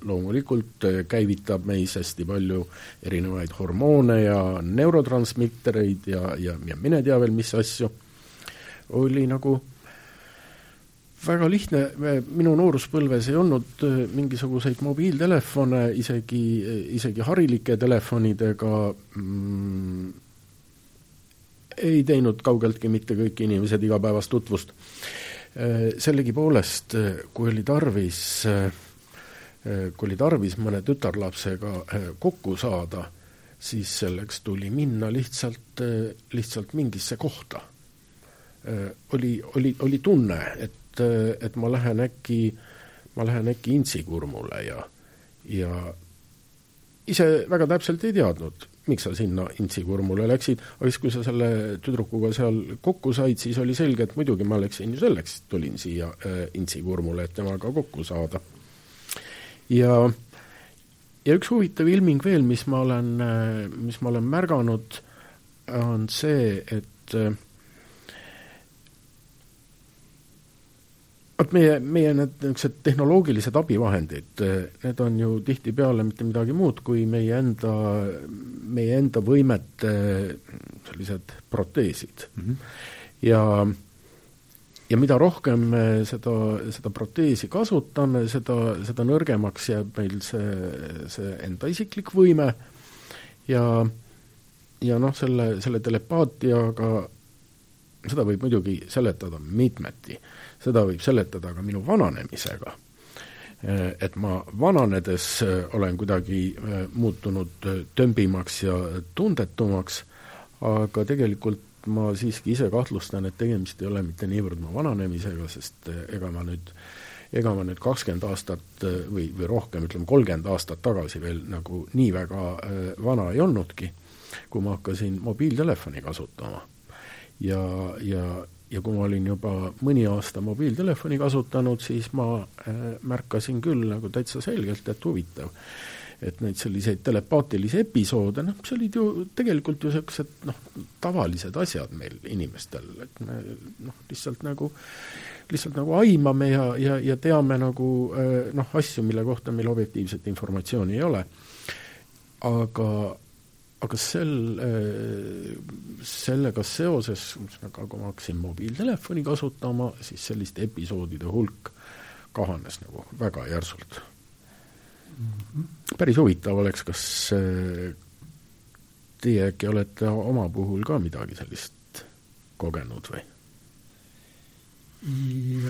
loomulikult käivitab meis hästi palju erinevaid hormoone ja neurotransmittereid ja, ja, ja mine tea veel, mis asju, oli nagu väga lihtne, minu nooruspõlves ei olnud äh, mingisuguseid mobiiltelefone, isegi, isegi harilike telefonidega mm, ei teinud kaugeltki mitte kõik inimesed igapäevast tutvust. Äh, sellegipoolest, äh, kui oli tarvis, kui oli tarvis mõne tütarlapsega kokku saada, siis selleks tuli minna lihtsalt, lihtsalt mingisse kohta. oli, oli, oli tunne, et et, et ma lähen äkki, ma lähen äkki intsikurmule ja, ja ise väga täpselt ei teadnud, miks sa sinna intsikurmule läksid, aga siis, kui sa selle tüdrukuga seal kokku said, siis oli selge, et muidugi ma läksin ju selleks, tulin siia äh, intsikurmule, et temaga kokku saada. ja, ja üks huvitav ilming veel, mis ma olen, äh, mis ma olen märganud, on see, et vot meie, meie need niisugused tehnoloogilised abivahendid, need on ju tihtipeale mitte midagi muud kui meie enda, meie enda võimete sellised proteesid mm. -hmm. ja ja mida rohkem me seda, seda proteesi kasutame, seda, seda nõrgemaks jääb meil see, see enda isiklik võime ja ja noh, selle, selle telepaatiaga, seda võib muidugi seletada mitmeti seda võib seletada ka minu vananemisega. Et ma vananedes äh, olen kuidagi äh, muutunud äh, tömbimaks ja tundetumaks, aga tegelikult ma siiski ise kahtlustan, et tegemist ei ole mitte niivõrd mu vananemisega, sest ega ma nüüd ega ma nüüd kakskümmend aastat või, või rohkem, ütleme kolmkümmend aastat tagasi veel nagu nii väga vana ei olnudki, kui ma hakkasin mobiiltelefoni kasutama. ja, ja ja kui ma olin juba mõni aasta mobiiltelefoni kasutanud, siis ma äh, märkasin küll nagu täitsa selgelt, et huvitav, et neid selliseid telepaatilisi episoode, noh, see olid ju tegelikult ju niisugused noh, tavalised asjad meil inimestel, et me noh, lihtsalt nagu, lihtsalt nagu aimame ja, ja, ja teame nagu äh, noh, asju, mille kohta meil objektiivset informatsiooni ei ole. Aga, aga sel, sellega seoses, nagu ma hakkasin mobiiltelefoni kasutama, siis selliste episoodide hulk kahanes nagu väga järsult mm. -hmm. päris huvitav oleks, kas teie äkki olete oma puhul ka midagi sellist kogenud või?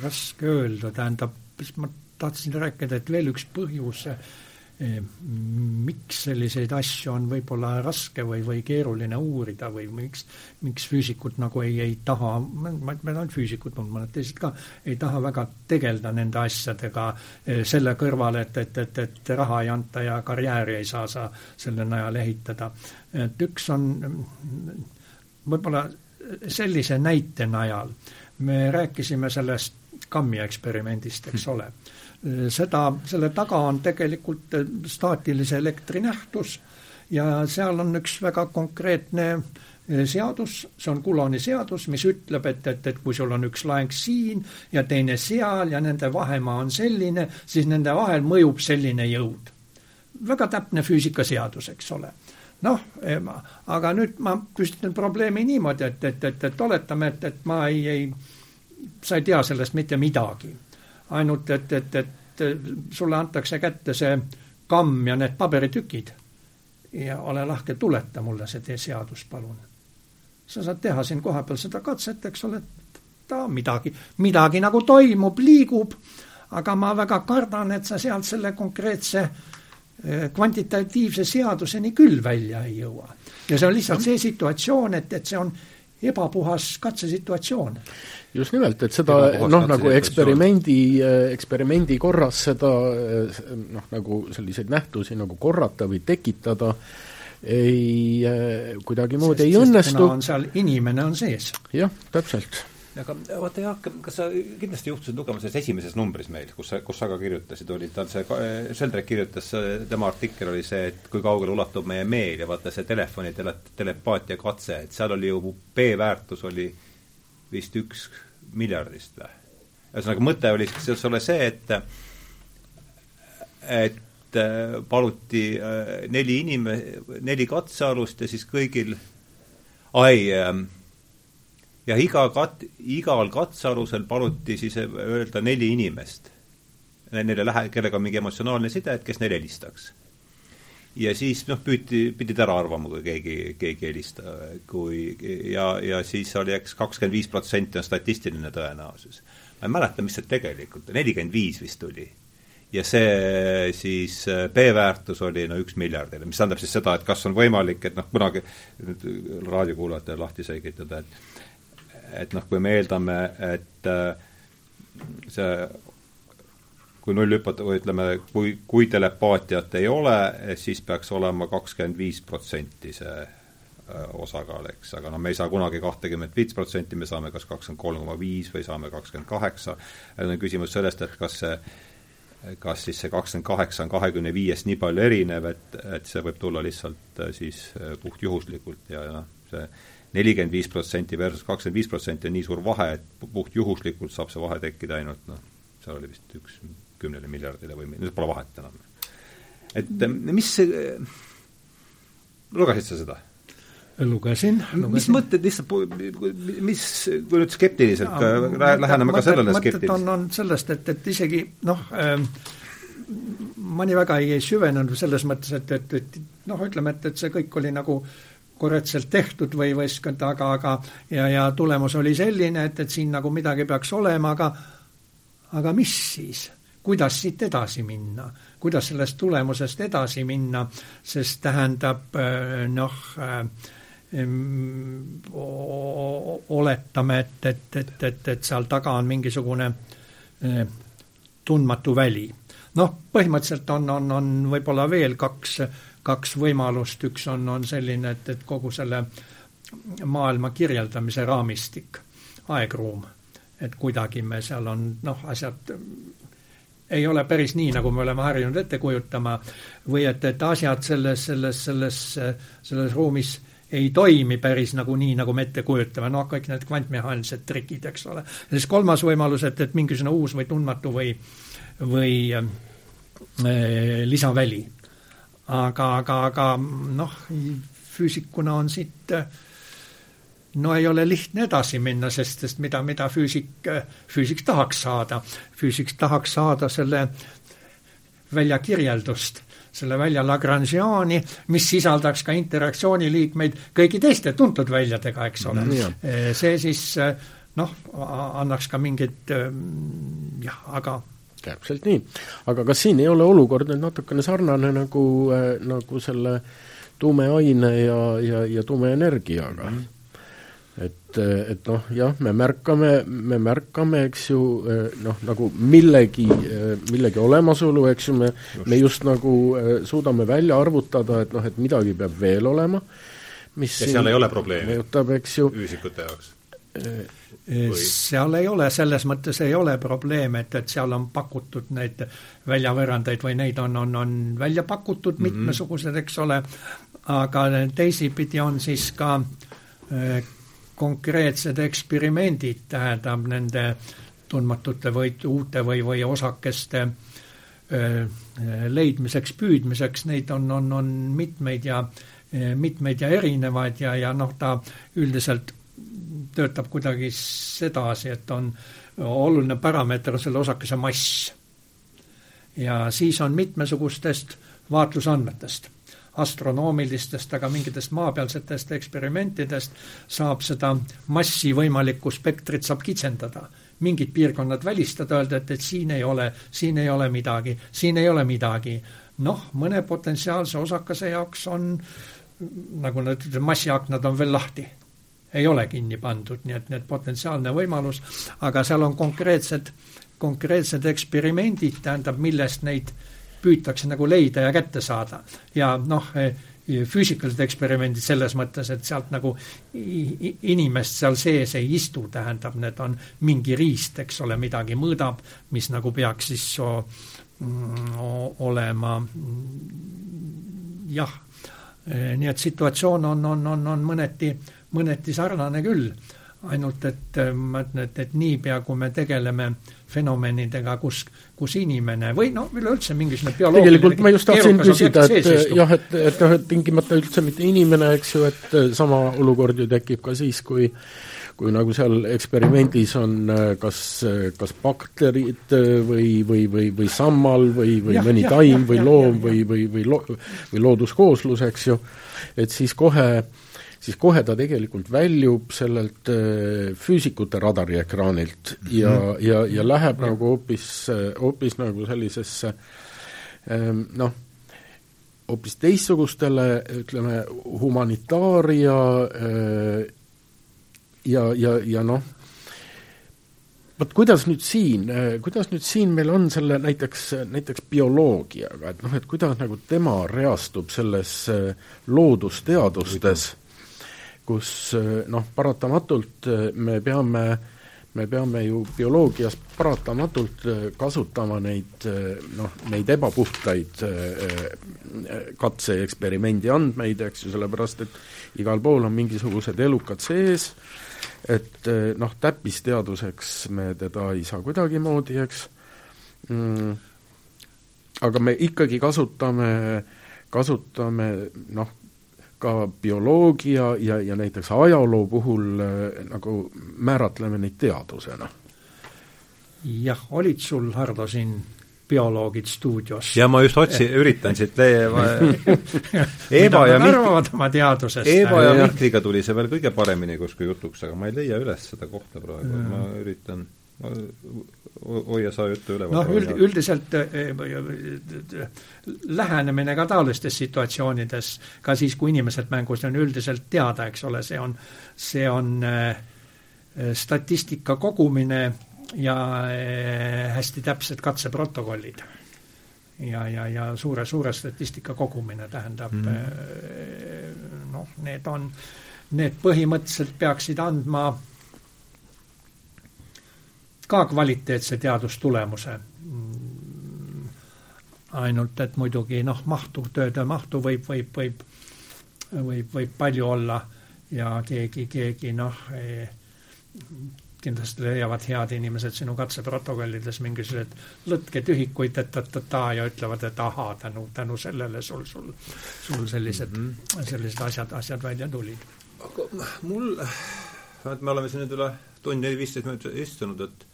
raske öelda, tähendab, ma tahtsin rääkida, et veel üks põhjus, eh, miks selliseid asju on võib-olla raske või, või keeruline uurida või miks, miks füüsikud nagu ei, ei taha, ma tea ainult füüsikud, mõned teised ka, ei taha väga tegeleda nende asjadega eh, selle kõrval, et, et, et, et raha ei anta ja karjääri ei saa sa selle najal ehitada. et üks on võib-olla sellise näite najal me rääkisime sellest kammi eksperimendist, eks ole. Seda, selle taga on tegelikult staatilise elektri nähtus ja seal on üks väga konkreetne eh, seadus, see on Coulombi seadus, mis ütleb, et, et, et kui sul on üks laeng siin ja teine seal ja nende vahemaa on selline, siis nende vahel mõjub selline jõud. väga täpne füüsikaseadus, eks ole noh, aga nüüd ma püstitan probleemi niimoodi, et, et, et, et oletame, et, et ma ei, ei, sa ei tea sellest mitte midagi. Ainult, et, et, et sulle antakse kätte see kamm ja need paberitükid ja ole lahke, tuleta mulle see seadus, palun. sa saad teha siin kohapeal seda katset, eks ole, ta midagi, midagi nagu toimub, liigub, aga ma väga kardan, et sa sealt selle konkreetse Eh, kvantitatiivse seaduseni küll välja ei jõua. ja see on lihtsalt see situatsioon, et, et see on ebapuhas katsesituatsioon. just nimelt, et seda noh, nagu eksperimendi, eh, eksperimendi korras seda eh, noh, nagu selliseid nähtusi nagu korrata või tekitada ei, kuidagimoodi ei õnnestu. on seal, inimene on sees. jah, täpselt aga vaata Jaak, kas sa kindlasti juhtusid lugema selles esimeses numbris meil, kus sa, kus sa ka kirjutasid, oli tal see, Sheldrak kirjutas, tema artikkel oli see, et kui kaugele ulatub meie meel ja vaata see telefoni tele, telepaatia katse, et seal oli ju B-väärtus oli vist üks miljardist või? ühesõnaga, mõte oli siis ole see, et et paluti neli inim-, neli katsealust ja siis kõigil ai ja iga kat-, igal katsealusel paluti siis öelda neli inimest, neile lähe-, kellega on mingi emotsionaalne side, et kes neile helistaks. ja siis noh, püüti, pidid ära arvama, kui keegi, keegi helista, kui ja, ja siis oli eks kakskümmend viis protsenti on statistiline tõenäosus. ma ei mäleta, mis see tegelikult, nelikümmend viis vist oli ja see siis B-väärtus oli no üks miljardile, mis tähendab siis seda, et kas on võimalik, et noh, kunagi nüüd raadiokuulajatele lahti selgitada, et et noh, kui me eeldame, et äh, see kui null hüpata või ütleme, kui, kui telepaatiat ei ole, siis peaks olema kakskümmend viis protsenti see äh, osakaal, eks, aga noh, me ei saa kunagi kahtekümmet viis protsenti, me saame kas kakskümmend kolm koma viis või saame kakskümmend kaheksa, on küsimus sellest, et kas see kas siis see kakskümmend kaheksa on kahekümne viiest nii palju erinev, et, et see võib tulla lihtsalt äh, siis puhtjuhuslikult ja noh, see nelikümmend viis protsenti versus kakskümmend viis protsenti on nii suur vahe, et puhtjuhuslikult saab see vahe tekkida ainult noh, seal oli vist üks kümnele miljardile või nüüd pole vahet enam. et eh, mis see, lugesid sa seda? lugesin, lugesin. mis mõtted lihtsalt, mis, kui nüüd skeptiliselt ka läheneme ka sellele skeptiliselt? on, on sellest, et, et isegi noh äh,, ma nii väga ei, ei süvenenud selles mõttes, et, et, et noh, ütleme, et, et see kõik oli nagu äh, korrektselt tehtud või võistkond, aga, aga ja, ja tulemus oli selline, et, et siin nagu midagi peaks olema, aga aga mis siis? kuidas siit edasi minna, kuidas sellest tulemusest edasi minna, sest tähendab noh, oletame, et, et, et, et, et seal taga on mingisugune tundmatu väli. noh, põhimõtteliselt on, on, on võib-olla veel kaks kaks võimalust, üks on, on selline, et, et kogu selle maailma kirjeldamise raamistik, aegruum, et kuidagi me seal on noh, asjad ei ole päris nii, nagu me oleme harjunud ette kujutama, või et, et asjad selles, selles, selles, selles ruumis ei toimi päris nagu nii, nagu me ette kujutame, noh, kõik need kvantmehaanilised trikid, eks ole. ja siis kolmas võimalus, et, et mingisugune uus või tundmatu või, või äh, lisaväli aga, aga, aga noh, füüsikuna on siit no ei ole lihtne edasi minna, sest, sest mida, mida füüsik, füüsik tahaks saada, füüsik tahaks saada selle väljakirjeldust, selle välja Lagrangiani, mis sisaldaks ka interaktsiooniliikmeid kõigi teiste tuntud väljadega, eks ole mm,. see siis noh, annaks ka mingit jah, aga täpselt nii. aga kas siin ei ole olukord nüüd natukene sarnane nagu, nagu selle tuumeaine ja, ja, ja tuumeenergiaga mm? -hmm et, et noh, jah, me märkame, me märkame, eks ju, noh, nagu millegi, millegi olemasolu, eks ju, me, me just nagu suudame välja arvutada, et noh, et midagi peab veel olema, mis ja seal ei ole probleemi? mõjutab, eks ju füüsikute jaoks? Või? seal ei ole, selles mõttes ei ole probleeme, et, et seal on pakutud neid väljavõrrandeid või neid on, on, on välja pakutud mm -hmm. mitmesugused, eks ole, aga teisipidi on siis ka konkreetsed eksperimendid, tähendab nende tundmatute või uute või, või osakeste leidmiseks, püüdmiseks, neid on, on, on mitmeid ja mitmeid ja erinevaid ja, ja noh, ta üldiselt töötab kuidagi sedasi, et on oluline parameeter selle osakese mass. ja siis on mitmesugustest vaatlusandmetest astronoomilistest, aga mingitest maapealsetest eksperimentidest saab seda massi võimalikku spektrit saab kitsendada. mingid piirkonnad välistada, öelda, et, et siin ei ole, siin ei ole midagi, siin ei ole midagi. noh, mõne potentsiaalse osakese jaoks on nagu nad massiaknad on veel lahti ei ole kinni pandud, nii et, nii et potentsiaalne võimalus, aga seal on konkreetsed, konkreetsed eksperimendid, tähendab, millest neid äh, püütakse nagu leida ja kätte saada. ja noh, füüsikalised eksperimendid selles mõttes, et sealt nagu inimest seal sees ei istu, tähendab, need on mingi riist, eks ole, midagi mõõdab, mis nagu peaks siis so, mm, olema jah, nii et situatsioon on, on, on, on mõneti, mõneti sarnane küll, ainult et ma ütlen, et, et niipea, kui me tegeleme fenomenidega, kus kus inimene või no üleüldse mingisugune bioloogiline tegelikult ma just tahtsin küsida, et jah, et, et noh, et tingimata üldse mitte inimene, eks ju, et äh, sama olukord ju tekib ka siis, kui kui nagu seal eksperimendis on äh, kas, äh, kas bakterid või, või, või, või sammal või, või ja, mõni ja, taim ja, või loom ja, või, või, või lo-, või looduskooslus, eks ju, et siis kohe äh, siis kohe ta tegelikult väljub sellelt äh, füüsikute radariekraanilt mm -hmm. ja, ja, ja läheb nagu hoopis, äh, hoopis nagu sellisesse ähm, noh, hoopis teistsugustele, ütleme, humanitaaria äh, ja, ja, ja noh, vot kuidas nüüd siin, kuidas nüüd siin meil on selle näiteks, näiteks bioloogiaga, et noh, et kuidas nagu tema reastub selles loodusteadustes kus eh, noh, paratamatult eh, me peame, me peame ju bioloogias paratamatult eh, kasutama neid noh, neid ebapuhtaid katseeksperimendi andmeid, eks ju, sellepärast et igal pool on mingisugused elukad sees, et noh, täppisteaduseks me teda ei saa kuidagimoodi, eks. Mm,, aga me ikkagi kasutame, kasutame noh, ka bioloogia ja, ja näiteks ajaloo puhul äh, nagu määratleme neid teadusena. jah, olid sul, Hardo, siin bioloogid stuudios? ja ma just otsin, üritan siit leiva Eeva ja Mihk-... oma teadusest. Eeva ja Mihkliga tuli see veel kõige paremini kuskil jutuks, aga ma ei leia üles seda kohta praegu, ma üritan hoia sa juttu üleval. noh, üld, üldiselt eh, eh, lähenemine ka taolistes situatsioonides, ka siis, kui inimesed mängus on üldiselt teada, eks ole, see on, see on eh, statistika kogumine ja hästi täpsed katseprotokollid. ja, ja, ja suure, suure statistika kogumine tähendab mm. noh, need on, need põhimõtteliselt peaksid andma ka kvaliteetse teadustulemuse. ainult et muidugi noh, mahtu, tööde mahtu võib, võib, võib, võib, võib palju olla ja keegi, keegi noh, kindlasti leiavad head inimesed sinu katseprotokollides mingisuguseid lõtketühikuid, et ta-ta-ta ja ütlevad, et ahaa, tänu, tänu sellele sul, sul, sul sellised mm, -hmm. sellised asjad, asjad välja tulid. aga mul, me oleme siin nüüd üle tund viisteist minutit istunud, et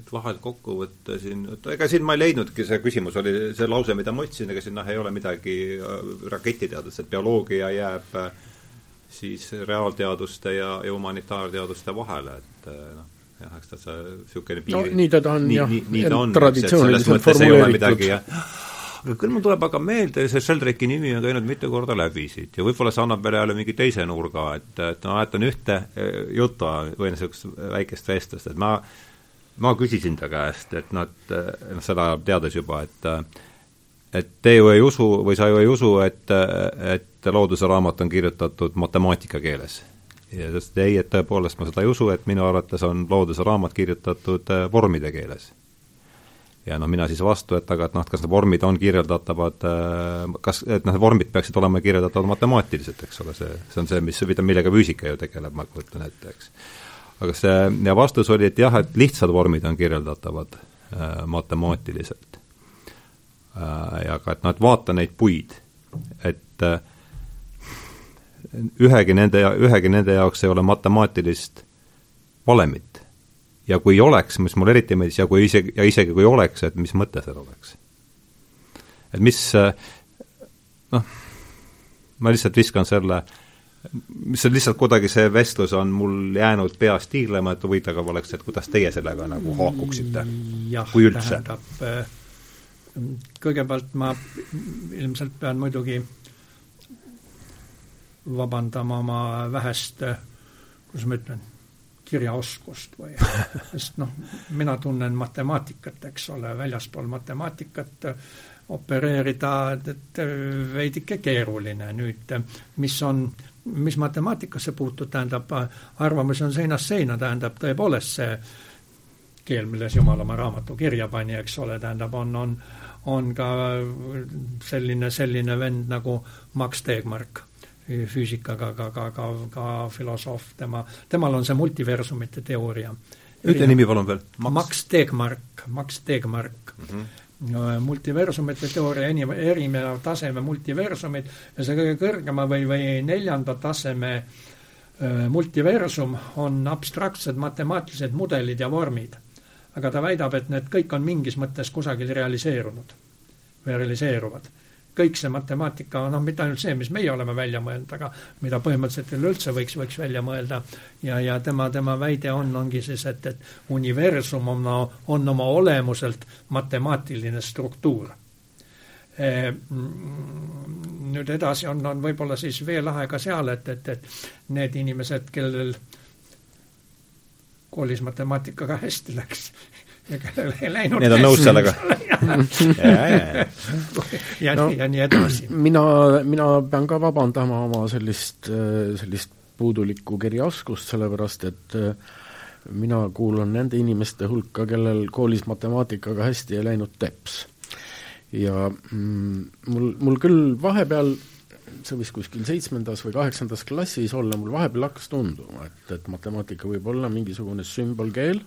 et vahel kokku võtta siin, ega siin ma ei leidnudki, see küsimus oli see lause, mida ma otsisin, ega siin noh, ei ole midagi äh, raketiteadust, et bioloogia jääb äh, siis reaalteaduste ja, ja humanitaarteaduste vahele, et äh, noh, jah, eks ta see niisugune piir no nii teda on nii, jah, nii, nii ta on, traditsiooniliselt formuleeritud. aga küll mul tuleb aga meelde, see Sheldrake'i nimi on käinud mitu korda läbi siit ja võib-olla see annab meile jälle mingi teise nurga, et, et ma mäletan ühte juttu või niisugust väikest vestlust, et ma ma küsisin ta käest, et et noh, seda teades juba, et et te ju ei usu või sa ju ei usu, et, et looduse raamat on kirjutatud matemaatika keeles. ja ta ütles, et ei, et tõepoolest ma seda ei usu, et minu arvates on looduse raamat kirjutatud äh, vormide keeles. ja noh, mina siis vastu, et aga et noh, et kas need vormid on kirjeldatavad, äh, kas, et noh, vormid peaksid olema kirjeldatavad matemaatiliselt, eks ole, see, see on see, mis, millega füüsika ju tegeleb, ma kujutan ette, eks aga see, vastus oli, et jah, et lihtsad vormid on kirjeldatavad äh, matemaatiliselt äh,. ja ka, et noh, et vaata neid puid, et äh, ühegi nende, ühegi nende jaoks ei ole matemaatilist valemit. ja kui oleks, mis mulle eriti meeldis, ja kui isegi, ja isegi kui oleks, et mis mõte seal oleks. et mis äh, noh, ma lihtsalt viskan selle äh, mis on lihtsalt kuidagi, see vestlus on mul jäänud peas tiirlema, et huvitav oleks, et kuidas teie sellega nagu haakuksite, kui üldse? Äh, kõigepealt ma ilmselt pean muidugi vabandama oma vähest, äh, kuidas ma ütlen, kirjaoskust või, sest noh, mina tunnen matemaatikat, eks ole, väljaspool matemaatikat opereerida, et veidike keeruline nüüd, mis on äh, mis matemaatikasse puutub, tähendab, arvamus on seinast seina, tähendab tõepoolest see keel, milles Jumal oma raamatu kirja pani, eks ole, tähendab, on, on, on ka selline, selline vend nagu Max Tegmark, füüsikaga, ka, ka, ka, ka filosoof, tema, temal on see multiversumite teooria. ütle nimi palun veel. Max Tegmark, Max Tegmark mm. -hmm multiversumite teooria enim-, erineva taseme multiversumid ja see kõige kõrgema või, või neljanda taseme multiversum on abstraktsed matemaatilised mudelid ja vormid. aga ta väidab, et need kõik on mingis mõttes kusagil realiseerunud või realiseeruvad kõik see matemaatika, noh, mitte ainult see, mis meie oleme välja mõelnud, aga mida põhimõtteliselt üleüldse võiks, võiks välja mõelda. ja, ja tema, tema väide on, ongi siis, et, et universum on, on oma olemuselt matemaatiline struktuur e, nüüd edasi on, on võib-olla siis veelahe ka seal, et, et, et need inimesed, kellel koolis matemaatikaga hästi läks, ja kellel ei läinud Need on nõus sellega ja, ja, ja no, ja nii edasi. mina, mina pean ka vabandama oma sellist, sellist puudulikku kirjaoskust, sellepärast et äh, mina kuulun nende inimeste hulka, kellel koolis matemaatikaga hästi ei läinud teps. ja mm, mul, mul küll vahepeal see võis kuskil seitsmendas või kaheksandas klassis olla, mul vahepeal hakkas tunduma, et, et matemaatika võib olla mingisugune sümbolkeel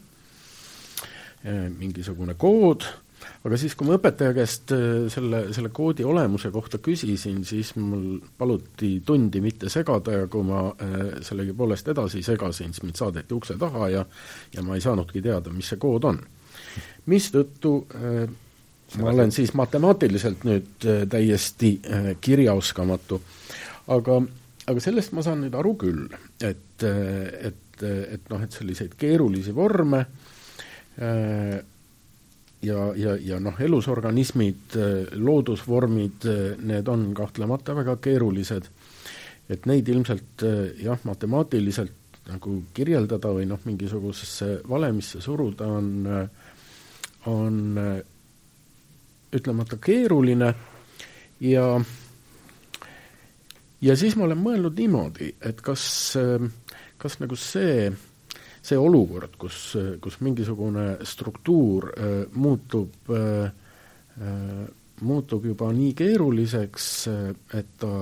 mingisugune kood, aga siis, kui ma õpetaja käest eh, selle, selle koodi olemuse kohta küsisin, siis mul paluti tundi mitte segada ja kui ma äh, sellegipoolest edasi segasin, siis mind saadeti ukse taha ja ja ma ei saanudki teada, mis see kood on. mistõttu ma olen siis matemaatiliselt nüüd täiesti kirjaoskamatu. aga, aga sellest ma saan nüüd aru küll, et, et, et noh, et selliseid keerulisi vorme Äh, ja, ja, ja noh, elusorganismid, äh, loodusvormid, äh, need on kahtlemata väga keerulised, et neid ilmselt jah, matemaatiliselt nagu kirjeldada või noh, mingisugusesse valemisse suruda on, on ütlemata keeruline. Ja ja siis ma olen mõelnud niimoodi, et kas, kas nagu see äh, see olukord, kus, kus mingisugune struktuur äh, muutub, äh, äh, muutub juba nii keeruliseks, et ta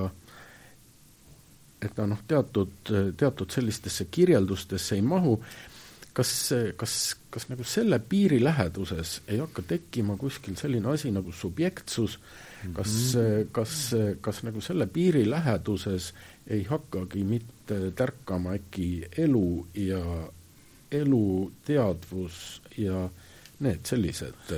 et ta noh, teatud, teatud sellistesse kirjeldustesse ei mahu, kas, kas, kas nagu selle piiri läheduses ei hakka tekkima kuskil selline asi nagu subjektsus, kas mm, -hmm. kas, kas nagu selle piiri läheduses ei hakkagi mitte tärkama äkki elu ja eluteadvus ja need sellised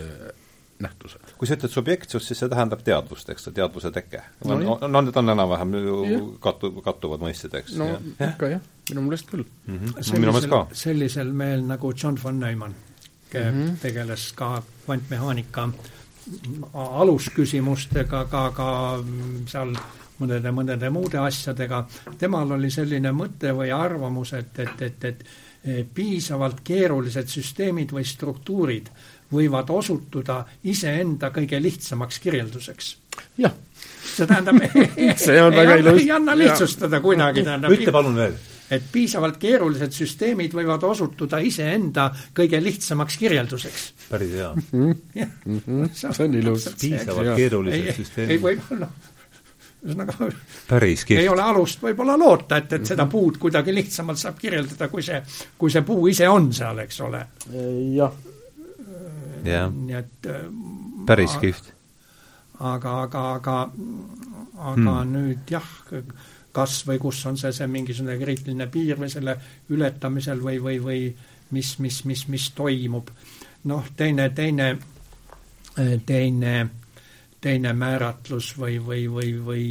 nähtused. kui sa ütled subjektsus, siis see tähendab teadvust, eks, teadvuse teke. no, no, no need on enam-vähem ju kattu, kattuvad mõisted, eks. no ja. ikka jah, minu meelest küll mm. -hmm. sellisel, minu meelest ka. sellisel mehel nagu John von Neumann, mm -hmm. tegeles ka kvantmehaanika alusküsimustega, ka, ka seal mõnede, mõnede muude asjadega, temal oli selline mõte või arvamus, et, et, et, et piisavalt keerulised süsteemid või struktuurid võivad osutuda iseenda kõige lihtsamaks kirjelduseks. jah. see tähendab see on väga ilus. ei anna lihtsustada kuidagi, tähendab. ütle palun veel. et piisavalt keerulised süsteemid võivad osutuda iseenda kõige lihtsamaks kirjelduseks. päris hea. jah, mhm. see on ilus. piisavalt keerulised süsteemid. ei, võib-olla ühesõnaga päris kihvt. ei ole alust võib-olla loota, et, et seda puud kuidagi lihtsamalt saab kirjeldada, kui see, kui see puu ise on seal, eks ole. jah jah, nii et äh, päris kihvt. aga, aga, aga, aga hmm. nüüd jah, kas või kus on see, see mingisugune kriitiline piir või selle ületamisel või, või, või mis, mis, mis, mis toimub. noh, teine, teine, teine, teine määratlus või, või, või, või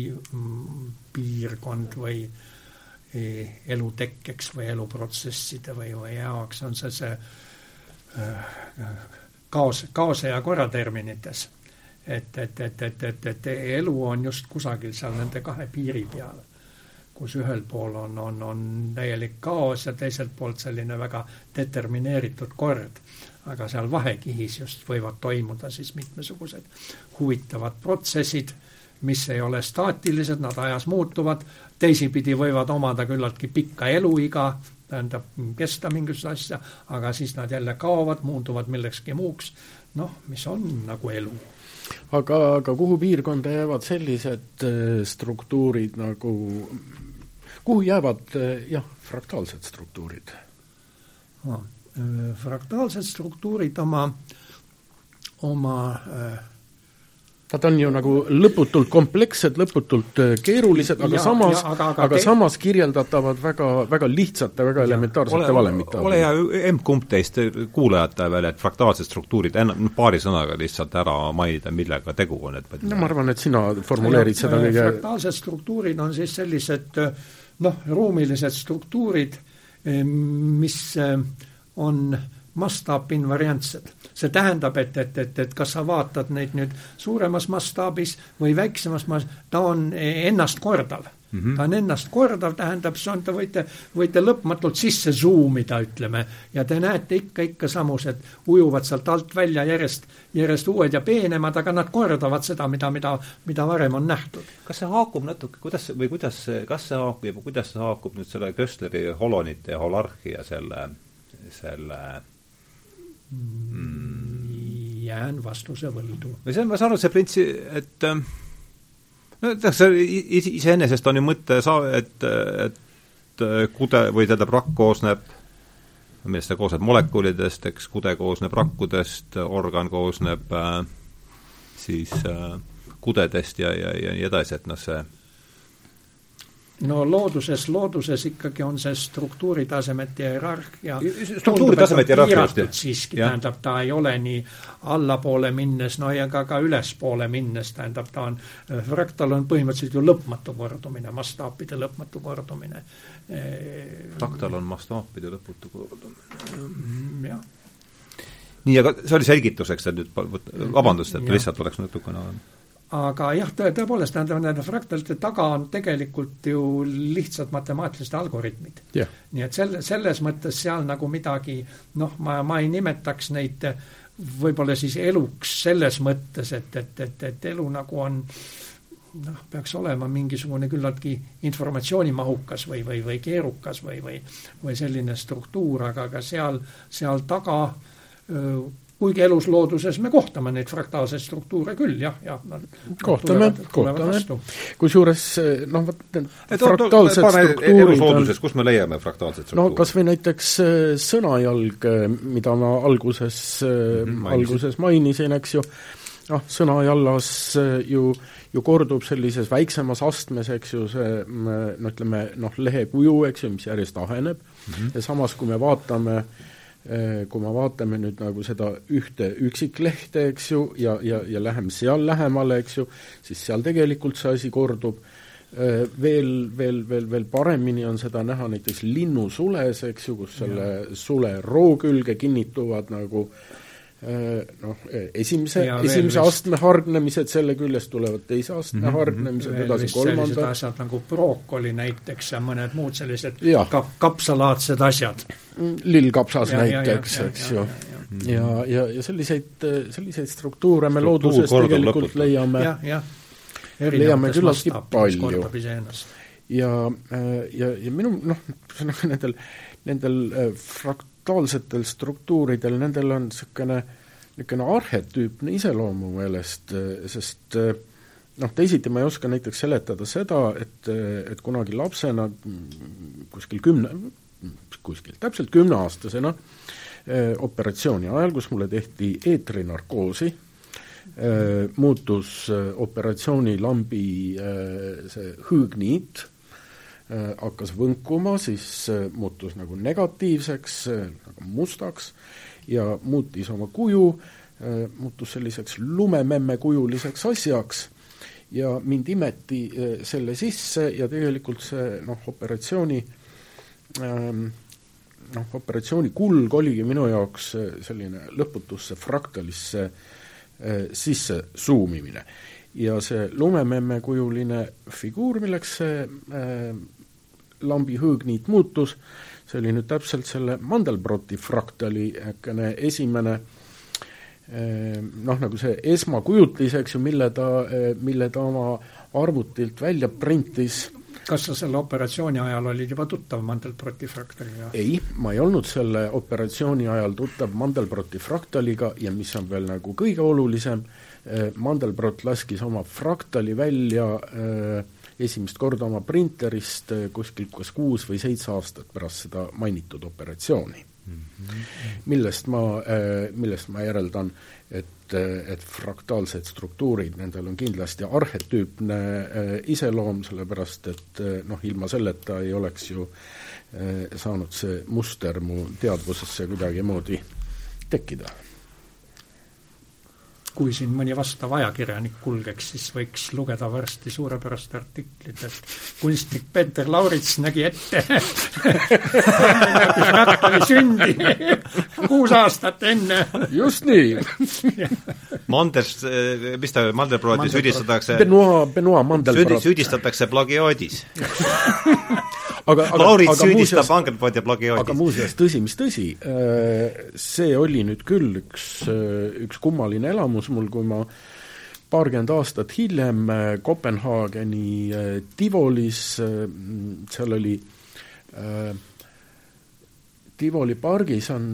piirkond või e, elu tekkeks või eluprotsesside või, või jaoks on see see äh, kaos, kaose ja korra terminites. et, et, et, et, et, et elu on just kusagil seal nende kahe piiri peal, kus ühel pool on, on, on täielik kaos ja teiselt poolt selline väga determineeritud kord. Aga seal vahekihis just võivad toimuda siis mitmesugused huvitavad protsessid, mis ei ole staatilised, nad ajas muutuvad, teisipidi võivad omada küllaltki pikka eluiga, tähendab kesta mingisugust asja, aga siis nad jälle kaovad, muunduvad millekski muuks, noh, mis on nagu elu. aga, aga kuhu piirkonda jäävad sellised äh, struktuurid nagu, kuhu jäävad äh, jah, fraktaalsed struktuurid no,? Äh, fraktaalsed struktuurid oma, oma äh, Nad on ju nagu lõputult komplekssed, lõputult äh, keerulised, aga ja, samas, aga, aga, aga te... samas kirjeldatavad väga, väga lihtsate, väga elementaarsete valemite ole hea, emb-kumb teist kuulajate veel, et fraktaalsed struktuurid paari sõnaga lihtsalt ära mainida, millega tegu on, et no ma arvan, et sina formuleerid seda kõige fraktaalsed struktuurid on siis sellised noh, ruumilised struktuurid, mis on mastaapinvariantsed. see tähendab, et, et, et, et kas sa vaatad neid nüüd suuremas mastaabis või väiksemas mas-, ta on ennast kordav mm. -hmm. ta on ennast kordav, tähendab, see on, te võite, võite lõpmatult sisse zoom ida, ütleme, ja te näete ikka, ikka samused ujuvad sealt alt välja järjest, järjest uued ja peenemad, aga nad kordavad seda, mida, mida, mida varem on nähtud. kas see haakub natuke, kuidas, või kuidas, kas see haakub, kuidas see haakub nüüd selle Köstleri holonite ja holarhia selle, selle mm. jään vastuse võldu. või see on, ma saan aru, see printsi, et ähm, no tead, see iseenesest on ju mõte saa-, et, et äh, kude või tähendab, rakk koosneb millest ta koosneb, molekulidest, eks, kude koosneb rakkudest, organ koosneb äh, siis äh, kudedest ja, ja, ja nii edasi, et noh, see no looduses, looduses ikkagi on see struktuuritasemete hierarhia struktuuritasemete hierarhia siiski, tähendab, ta ei ole nii allapoole minnes, no ja ka, ka ülespoole minnes, tähendab, ta on, fraktal on põhimõtteliselt ju lõpmatu kordumine, mastaapide lõpmatu kordumine. fraktal on mastaapide lõputu kordumine. Jah. nii, aga see oli selgituseks, et nüüd, vabandust, et lihtsalt oleks natukene aga jah, tõe, tõepoolest, tähendab, nende fraktalite taga on tegelikult ju lihtsad matemaatilised algoritmid. Yeah.. nii et selle, selles mõttes seal nagu midagi noh, ma, ma ei nimetaks neid võib-olla siis eluks selles mõttes, et, et, et, et elu nagu on noh, peaks olema mingisugune küllaltki informatsioonimahukas või, või, või keerukas või, või või selline struktuur, aga, aga seal, seal taga öö, kuigi eluslooduses me kohtame neid fraktaalseid struktuure küll, jah, jah. kohtame, kohtame. kusjuures noh, vot need fraktaalsed struktuurid eluslooduses, kus me leiame fraktaalseid struktuure? no kas või näiteks äh, sõnajalg, äh, mida ma alguses mm, -hmm, alguses mainisin, eks ju, noh, sõnajallas ju, ju kordub sellises väiksemas astmes, eks ju, see mm, no ütleme, noh, lehekuju, eks ju, mis järjest aheneb mm, -hmm. ja samas, kui me vaatame Äh, kui me vaatame nüüd nagu seda ühte üksiklehte, eks ju, ja, ja, ja läheme seal lähemale, eks ju, siis seal tegelikult see asi kordub, äh, veel, veel, veel, veel paremini on seda näha näiteks linnusules, eks ju, kus selle sule roo külge kinnituvad nagu äh, Äh, noh, esimese, esimese astme hargnemised, selle küljest tulevad teise astme mm -hmm. hargnemised, edasi kolmanda. asjad nagu brookoli näiteks ja mõned muud sellised kap-, kapsalaadsed asjad. Mm, lillkapsas ja, näiteks, eks ju. ja, ja, ja selliseid, selliseid struktuure me looduses tegelikult lõputult. leiame, leiame küllaltki palju. ja, ja, ja minu noh, ühesõnaga nendel, nendel äh, frak-, mentaalsetel struktuuridel, nendel on niisugune, niisugune arhetüüpne iseloom mu meelest, sest noh, teisiti ma ei oska näiteks seletada seda, et, et kunagi lapsena kuskil kümne, kuskil täpselt kümneaastasena operatsiooni ajal, kus mulle tehti eetrinarkoosi, muutus operatsioonilambi see hõõgniit hakkas võnkuma, siis äh, muutus nagu negatiivseks, äh, nagu mustaks ja muutis oma kuju, muutus selliseks lumememmekujuliseks asjaks ja mind imeti selle sisse ja tegelikult see noh, operatsiooni ähm, noh, operatsiooni kulg oligi minu jaoks selline lõputusse fraktalisse sisse suumimine. ja see lumememmekujuline figuur, milleks see lambi hõõgniit muutus, see oli nüüd täpselt selle Mandelbroti fraktali niisugune esimene eh, noh, nagu see esmakujutis, eks ju, mille ta, eh, mille ta oma arvutilt välja printis. kas sa selle operatsiooni ajal olid juba tuttav Mandelbroti fraktaliga? ei, ma ei olnud selle operatsiooni ajal tuttav Mandelbroti fraktaliga ja mis on veel nagu kõige olulisem, eh, Mandelbrot laskis oma fraktali välja äh, esimest korda oma printerist eh, kuskil kas kuus või seitse aastat pärast seda mainitud operatsiooni mm. -hmm. millest ma, eh, millest ma järeldan, et, eh, et fraktaalsed struktuurid, nendel on kindlasti arhetüüpne iseloom, sellepärast et noh, ilma selleta ei oleks ju saanud see muster mu teadvusesse kuidagimoodi tekkida kui siin mõni vastav ajakirjanik kulgeks, siis võiks lugeda varsti suurepärast artiklit, et kunstnik Peeter Laurits nägi ette Rattali sündi kuus aastat enne. just nii Manders, mis ta, Mandelbroti süüdistatakse Benoit, Benoit Mandelbrot. süüdistatakse plagiaadis aga, aga Laurits süüdistab Angelbot ja plagiaadis. aga muuseas, tõsi mis tõsi, äh, see oli nüüd küll üks, äh, üks kummaline elamus mul, kui ma paarkümmend aastat hiljem äh, Kopenhaageni Tivolis, seal oli Tivoli pargis on,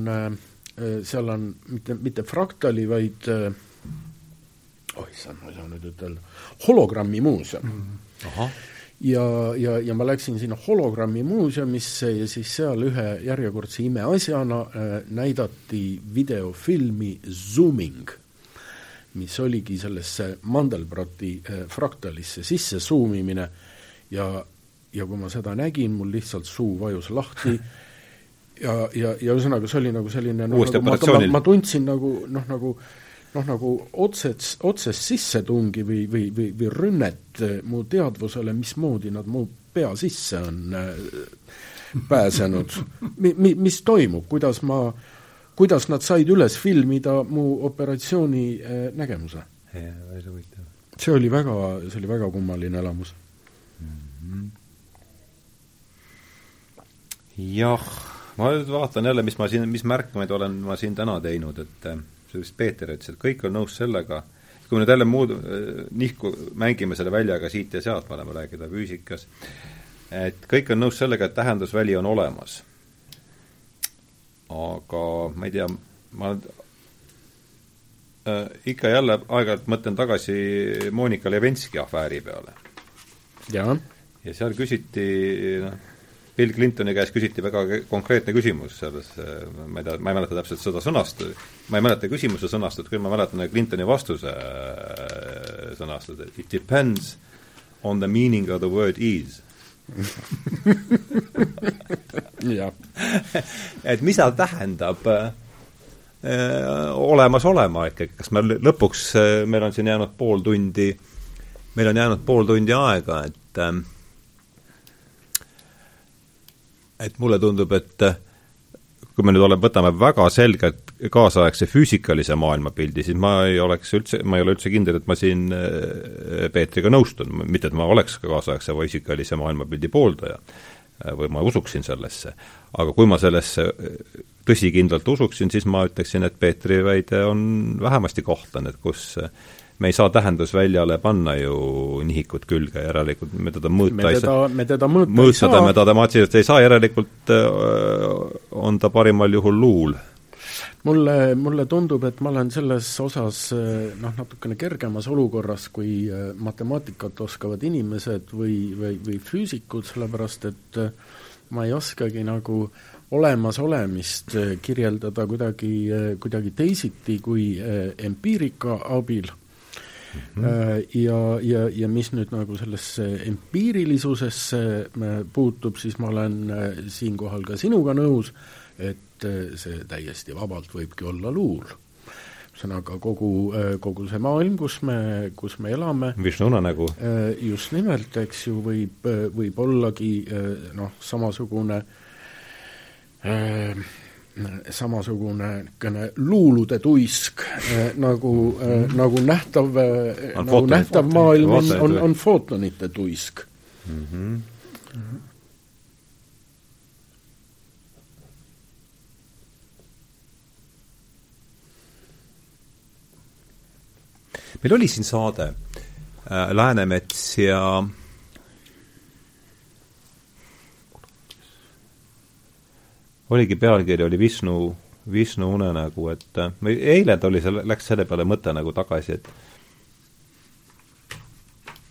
seal on mitte, mitte fraktali, vaid oh issand, ma ei saa nüüd ütelda, hologrammimuuseum mm. -hmm ja, ja, ja ma läksin sinna hologrammi muuseumisse ja siis seal ühe järjekordse imeasjana äh, näidati videofilmi Zooming, mis oligi sellesse Mandelbroti äh, fraktalisse sisse suumimine. Ja, ja kui ma seda nägin, mul lihtsalt suu vajus lahti ja, ja, ja ühesõnaga, see oli nagu selline noh, nagu ma, ma, ma tundsin nagu noh, nagu noh, nagu otset, otsest sissetungi või, või, või, või rünnet mu teadvusele, mismoodi nad mu pea sisse on äh, pääsenud mi-, mi-, mis toimub, kuidas ma, kuidas nad said üles filmida mu operatsiooni äh, nägemuse. see oli väga, see oli väga kummaline elamus mm. -hmm. jah, ma nüüd vaatan jälle, mis ma siin, mis märkmeid olen ma siin täna teinud, et see vist Peeter ütles, et kõik on nõus sellega, kui me nüüd jälle muud, nihku mängime selle väljaga siit ja sealt, me oleme rääkida füüsikas, et kõik on nõus sellega, et tähendusväli on olemas. aga ma ei tea, ma äh, ikka jälle aeg-ajalt mõtlen tagasi Monika Levenski afääri peale. ja, ja seal küsiti, noh, Bill Clintoni käest küsiti väga konkreetne küsimus selles, äh, ma ei tea, ma ei mäleta täpselt seda sõnast, ma ei mäleta küsimuse sõnastust, küll ma mäletan Clintoni vastuse äh, sõnastust, et it depends on the meaning of the word is. Et mis ta tähendab äh, olemas olema ikkagi, kas me lõpuks, meil on siin jäänud pool tundi, meil on jäänud pool tundi aega, et äh, et mulle tundub, et äh, kui me nüüd oleme, võtame väga selgelt kaasaegse füüsikalise maailmapildi, siis ma ei oleks üldse, ma ei ole üldse kindel, et ma siin äh, Peetriga nõustun, mitte et ma oleks ka kaasaegse füüsikalise maailmapildi pooldaja äh, või ma usuksin sellesse. aga kui ma sellesse tõsikindlalt usuksin, siis ma ütleksin, et Peetri väide on vähemasti kahtlane, et kus me ei saa tähendusväljale panna ju nihikut külge, järelikult me teda mõõta ei saa. me teda mõõta mõõta me teda matsiliselt ei saa, järelikult äh, on ta parimal juhul luul. mulle, mulle tundub, et ma olen selles osas äh, noh, natukene kergemas olukorras kui äh, matemaatikat oskavad inimesed või, või, või füüsikud, sellepärast et ma ei oskagi nagu olemasolemist kirjeldada kuidagi, kuidagi teisiti kui empiirika abil mm. -hmm. ja, ja, ja mis nüüd nagu sellesse empiirilisusesse äh, puutub, siis ma olen äh, siinkohal ka sinuga nõus, et see täiesti vabalt võibki olla luul ühesõnaga kogu, kogu see maailm, kus me, kus me elame Vishnu unenägu. just nimelt, eks ju, võib, võib ollagi noh, samasugune äh, samasugune niisugune luulude tuisk äh, nagu äh,, nagu nähtav äh,, nagu nähtav footonid, maailm on, on, on footonite tuisk mm. -hmm. Mm -hmm. meil oli siin saade äh, Läänemets ja oligi pealkiri oli Vishnu, Vishnu unenägu, et äh, eile ta oli seal, läks selle peale mõte nagu tagasi, et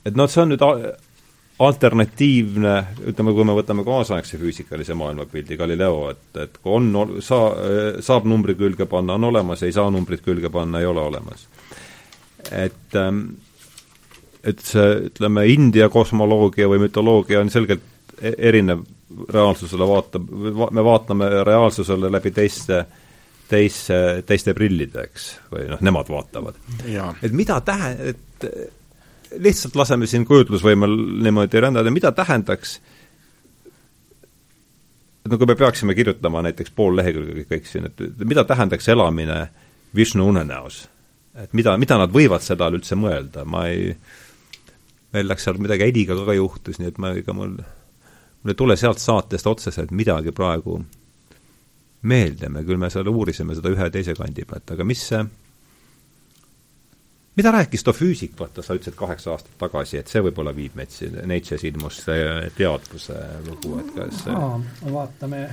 et noh, see on nüüd alternatiivne, ütleme, kui me võtame kaasaegse füüsikalise maailmapildi, Galileo, et, et kui on, saa, saab numbri külge panna, on olemas, ei saa numbrit külge panna, ei ole olemas. et ähm, et see, ütleme, India kosmoloogia või mütoloogia on selgelt e-, erinev reaalsusele vaatab, me vaatame reaalsusele läbi teiste, teiste, teiste prillide, eks, või noh, nemad vaatavad. et mida tähe-, et lihtsalt laseme siin kujutlusvõimel niimoodi rändada, mida tähendaks et no kui me peaksime kirjutama näiteks pool lehekülge kõik siin, et mida tähendaks elamine Vishnu unenäos? et mida, mida nad võivad seda all üldse mõelda, ma ei, meil läks seal midagi Ediga ka juhtus, nii et ma, ega mul mul ei tule sealt saatest otseselt midagi praegu meelde, me küll me seal uurisime seda ühe teise kandi pealt, aga mis see mida rääkis too füüsik, vaata, sa ütlesid kaheksa aastat tagasi, et see võib-olla viib meid siin, Nature'is ilmus see teadvuse lugu, et kas Aa, vaatame,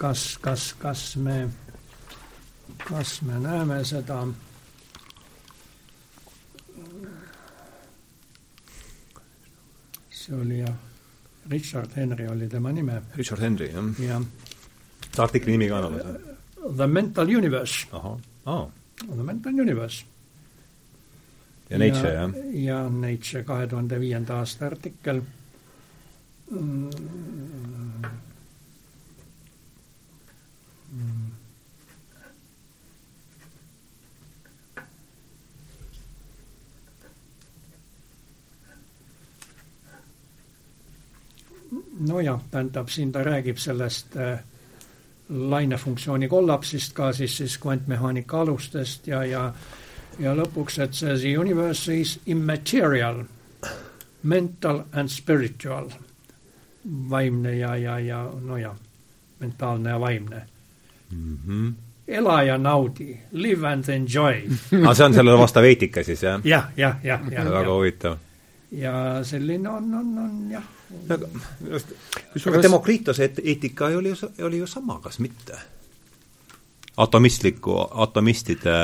kas, kas, kas me, kas me näeme seda. See oli jah Richard Henry oli tema nime. Richard Henry, jah? jah. see artikli nimi ka on olemas? The Mental Universe. ahah, aa. The Mental Universe. ja Nature, jah? ja Nature kahe tuhande viienda aasta artikkel. Mm. Nojah, tähendab, siin ta räägib sellest äh, lainefunktsiooni kollapsist ka siis, siis kvantmehaanika alustest ja, ja ja lõpuks, et see the universe is immaterial, mental and spiritual, vaimne ja, ja, ja nojah, mentaalne ja vaimne mm. -hmm. ela ja naudi, live and enjoy aa, see on sellele vastav eetika siis, jah? jah, jah, jah, jah. väga huvitav. ja selline on, on, on jah aga, aga Demokritose eetika oli ju, oli ju sama, kas mitte? atomistliku, atomistide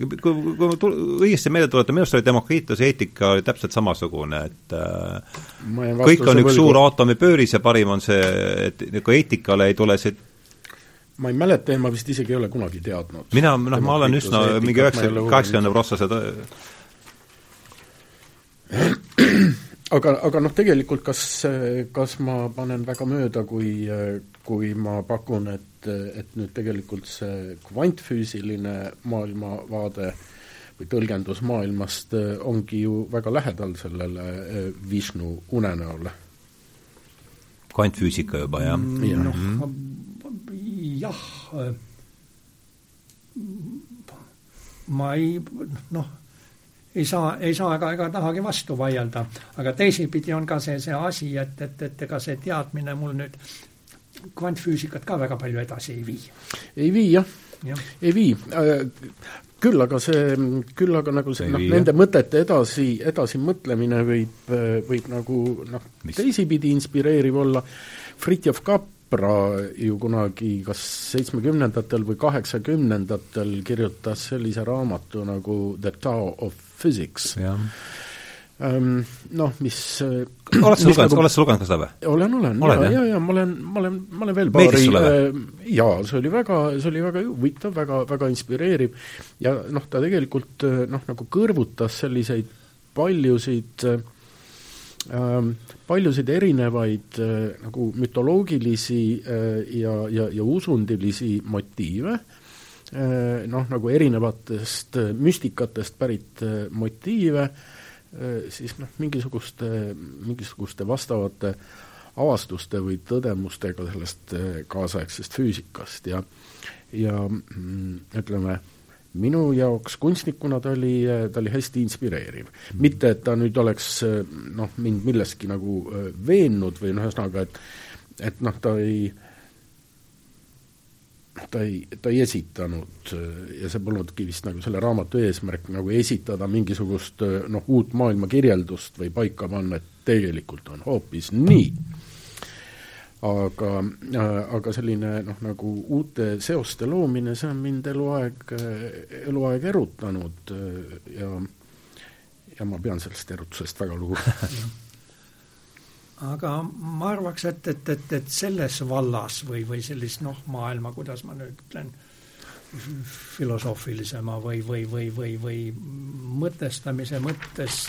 kui, kui ma õigesti meelde tuletan, minu arust oli Demokritiuse eetika oli täpselt samasugune, et kõik on üks võlgu. suur aatomipööris ja parim on see, et nagu eetikale ei tule see ma ei mäleta ja ma vist isegi ei ole kunagi teadnud. mina, noh, ma olen üsna mingi üheksa, kaheksakümne protsase aga, aga noh, tegelikult kas, kas ma panen väga mööda, kui, kui ma pakun, et, et nüüd tegelikult see kvantfüüsiline maailmavaade või tõlgendus maailmast ongi ju väga lähedal sellele Vishnu unenäole. kvantfüüsika juba, jah mm,? jah no,, jah, ma ei noh ei saa, ei saa ega, ega tahagi vastu vaielda. aga teisipidi on ka see, see asi, et, et, et ega see teadmine mul nüüd kvantfüüsikat ka väga palju edasi ei vii. ei vii jah ja., ei vii äh, küll aga see, küll aga nagu see, noh, nende mõtete edasi, edasimõtlemine võib, äh, võib nagu noh, teisipidi inspireeriv olla, Fritjof Capra ju kunagi kas seitsmekümnendatel või kaheksakümnendatel kirjutas sellise raamatu nagu The Tao of Physics. Um, noh, mis äh, oled sa lugenud nagu,, oled sa lugenud ka seda või? olen, olen, ja, ja, ja ma olen, ma olen, ma olen veel paari äh, jaa, see oli väga, see oli väga huvitav, väga, väga inspireeriv. Ja noh, ta tegelikult äh, noh, nagu kõrvutas selliseid paljusid äh, paljusid erinevaid äh, nagu mütoloogilisi äh, ja, ja, ja usundilisi motiive. Äh, noh, nagu erinevatest äh, müstikatest pärit äh, motiive, siis noh, mingisuguste, mingisuguste vastavate avastuste või tõdemustega sellest kaasaegsest füüsikast ja ja mm, ütleme, minu jaoks kunstnikuna ta oli, ta oli hästi inspireeriv. -hmm. mitte, et ta nüüd oleks noh, mind milleski nagu veennud või noh, ühesõnaga, et et noh, ta ei äh, ta ei, ta ei esitanud ja see polnudki vist nagu selle raamatu eesmärk, nagu esitada mingisugust noh, uut maailmakirjeldust või paika panna, et tegelikult on hoopis nii. aga, aga selline noh, nagu uute seoste loomine, see on mind eluaeg, eluaeg erutanud ja ja ma pean sellest erutusest väga lugu aga ma arvaks, et, et, et, et selles vallas või, või sellist noh, maailma, kuidas ma nüüd ütlen, filosoofilisema või, või, või, või, või mõtestamise mõttes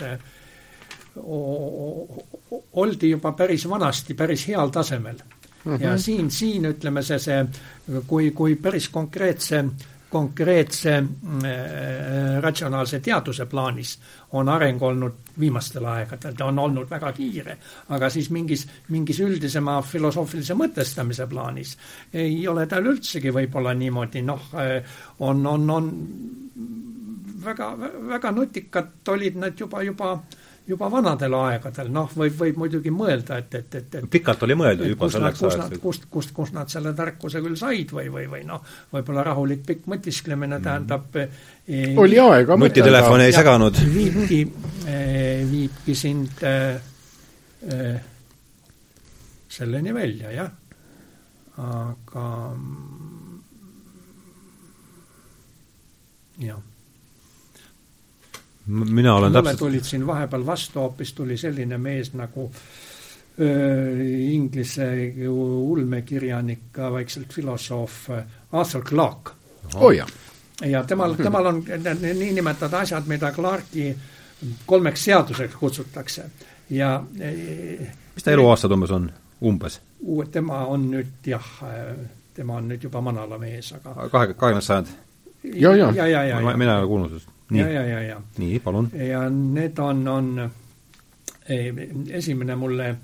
oldi juba päris vanasti päris heal tasemel mm. -hmm. ja siin, siin ütleme see, see, kui, kui päris konkreetse äh, konkreetse äh, ratsionaalse teaduse plaanis on areng olnud viimastel aegadel, ta on olnud väga kiire, aga siis mingis, mingis üldisema filosoofilise mõtestamise plaanis ei ole tal üldsegi võib-olla niimoodi, noh, äh, on, on, on väga, väga nutikad olid nad juba, juba äh, juba vanadel aegadel, noh, võib, võib muidugi mõelda, et, et, et, et pikalt oli mõeldud juba selleks ajaks. kust, kust, kust nad selle tarkuse küll said või, või, või noh, võib-olla rahulik pikk mõtisklemine mm. tähendab e, oli aega nutitelefon ei seganud. viibki e,, viibki sind e, e, selleni välja, jah. aga jah mina olen mulle täpselt tulid siin vahepeal vastu hoopis tuli selline mees nagu öö, inglise ulmekirjanik, vaikselt filosoof Arthur Clarke. oo oh, jah. ja temal, temal on niinimetatud asjad, mida Clarke'i kolmeks seaduseks kutsutakse ja mis ta eluaastad umbes on, umbes? tema on nüüd jah, tema on nüüd juba manala mees, aga kahe, kahekümnes sajand? ja, ja, ja, ja, ja, ja. mina ei ole kuulnud sellest ja, ja, ja, ja. nii, palun. ja need on, on esimene mulle,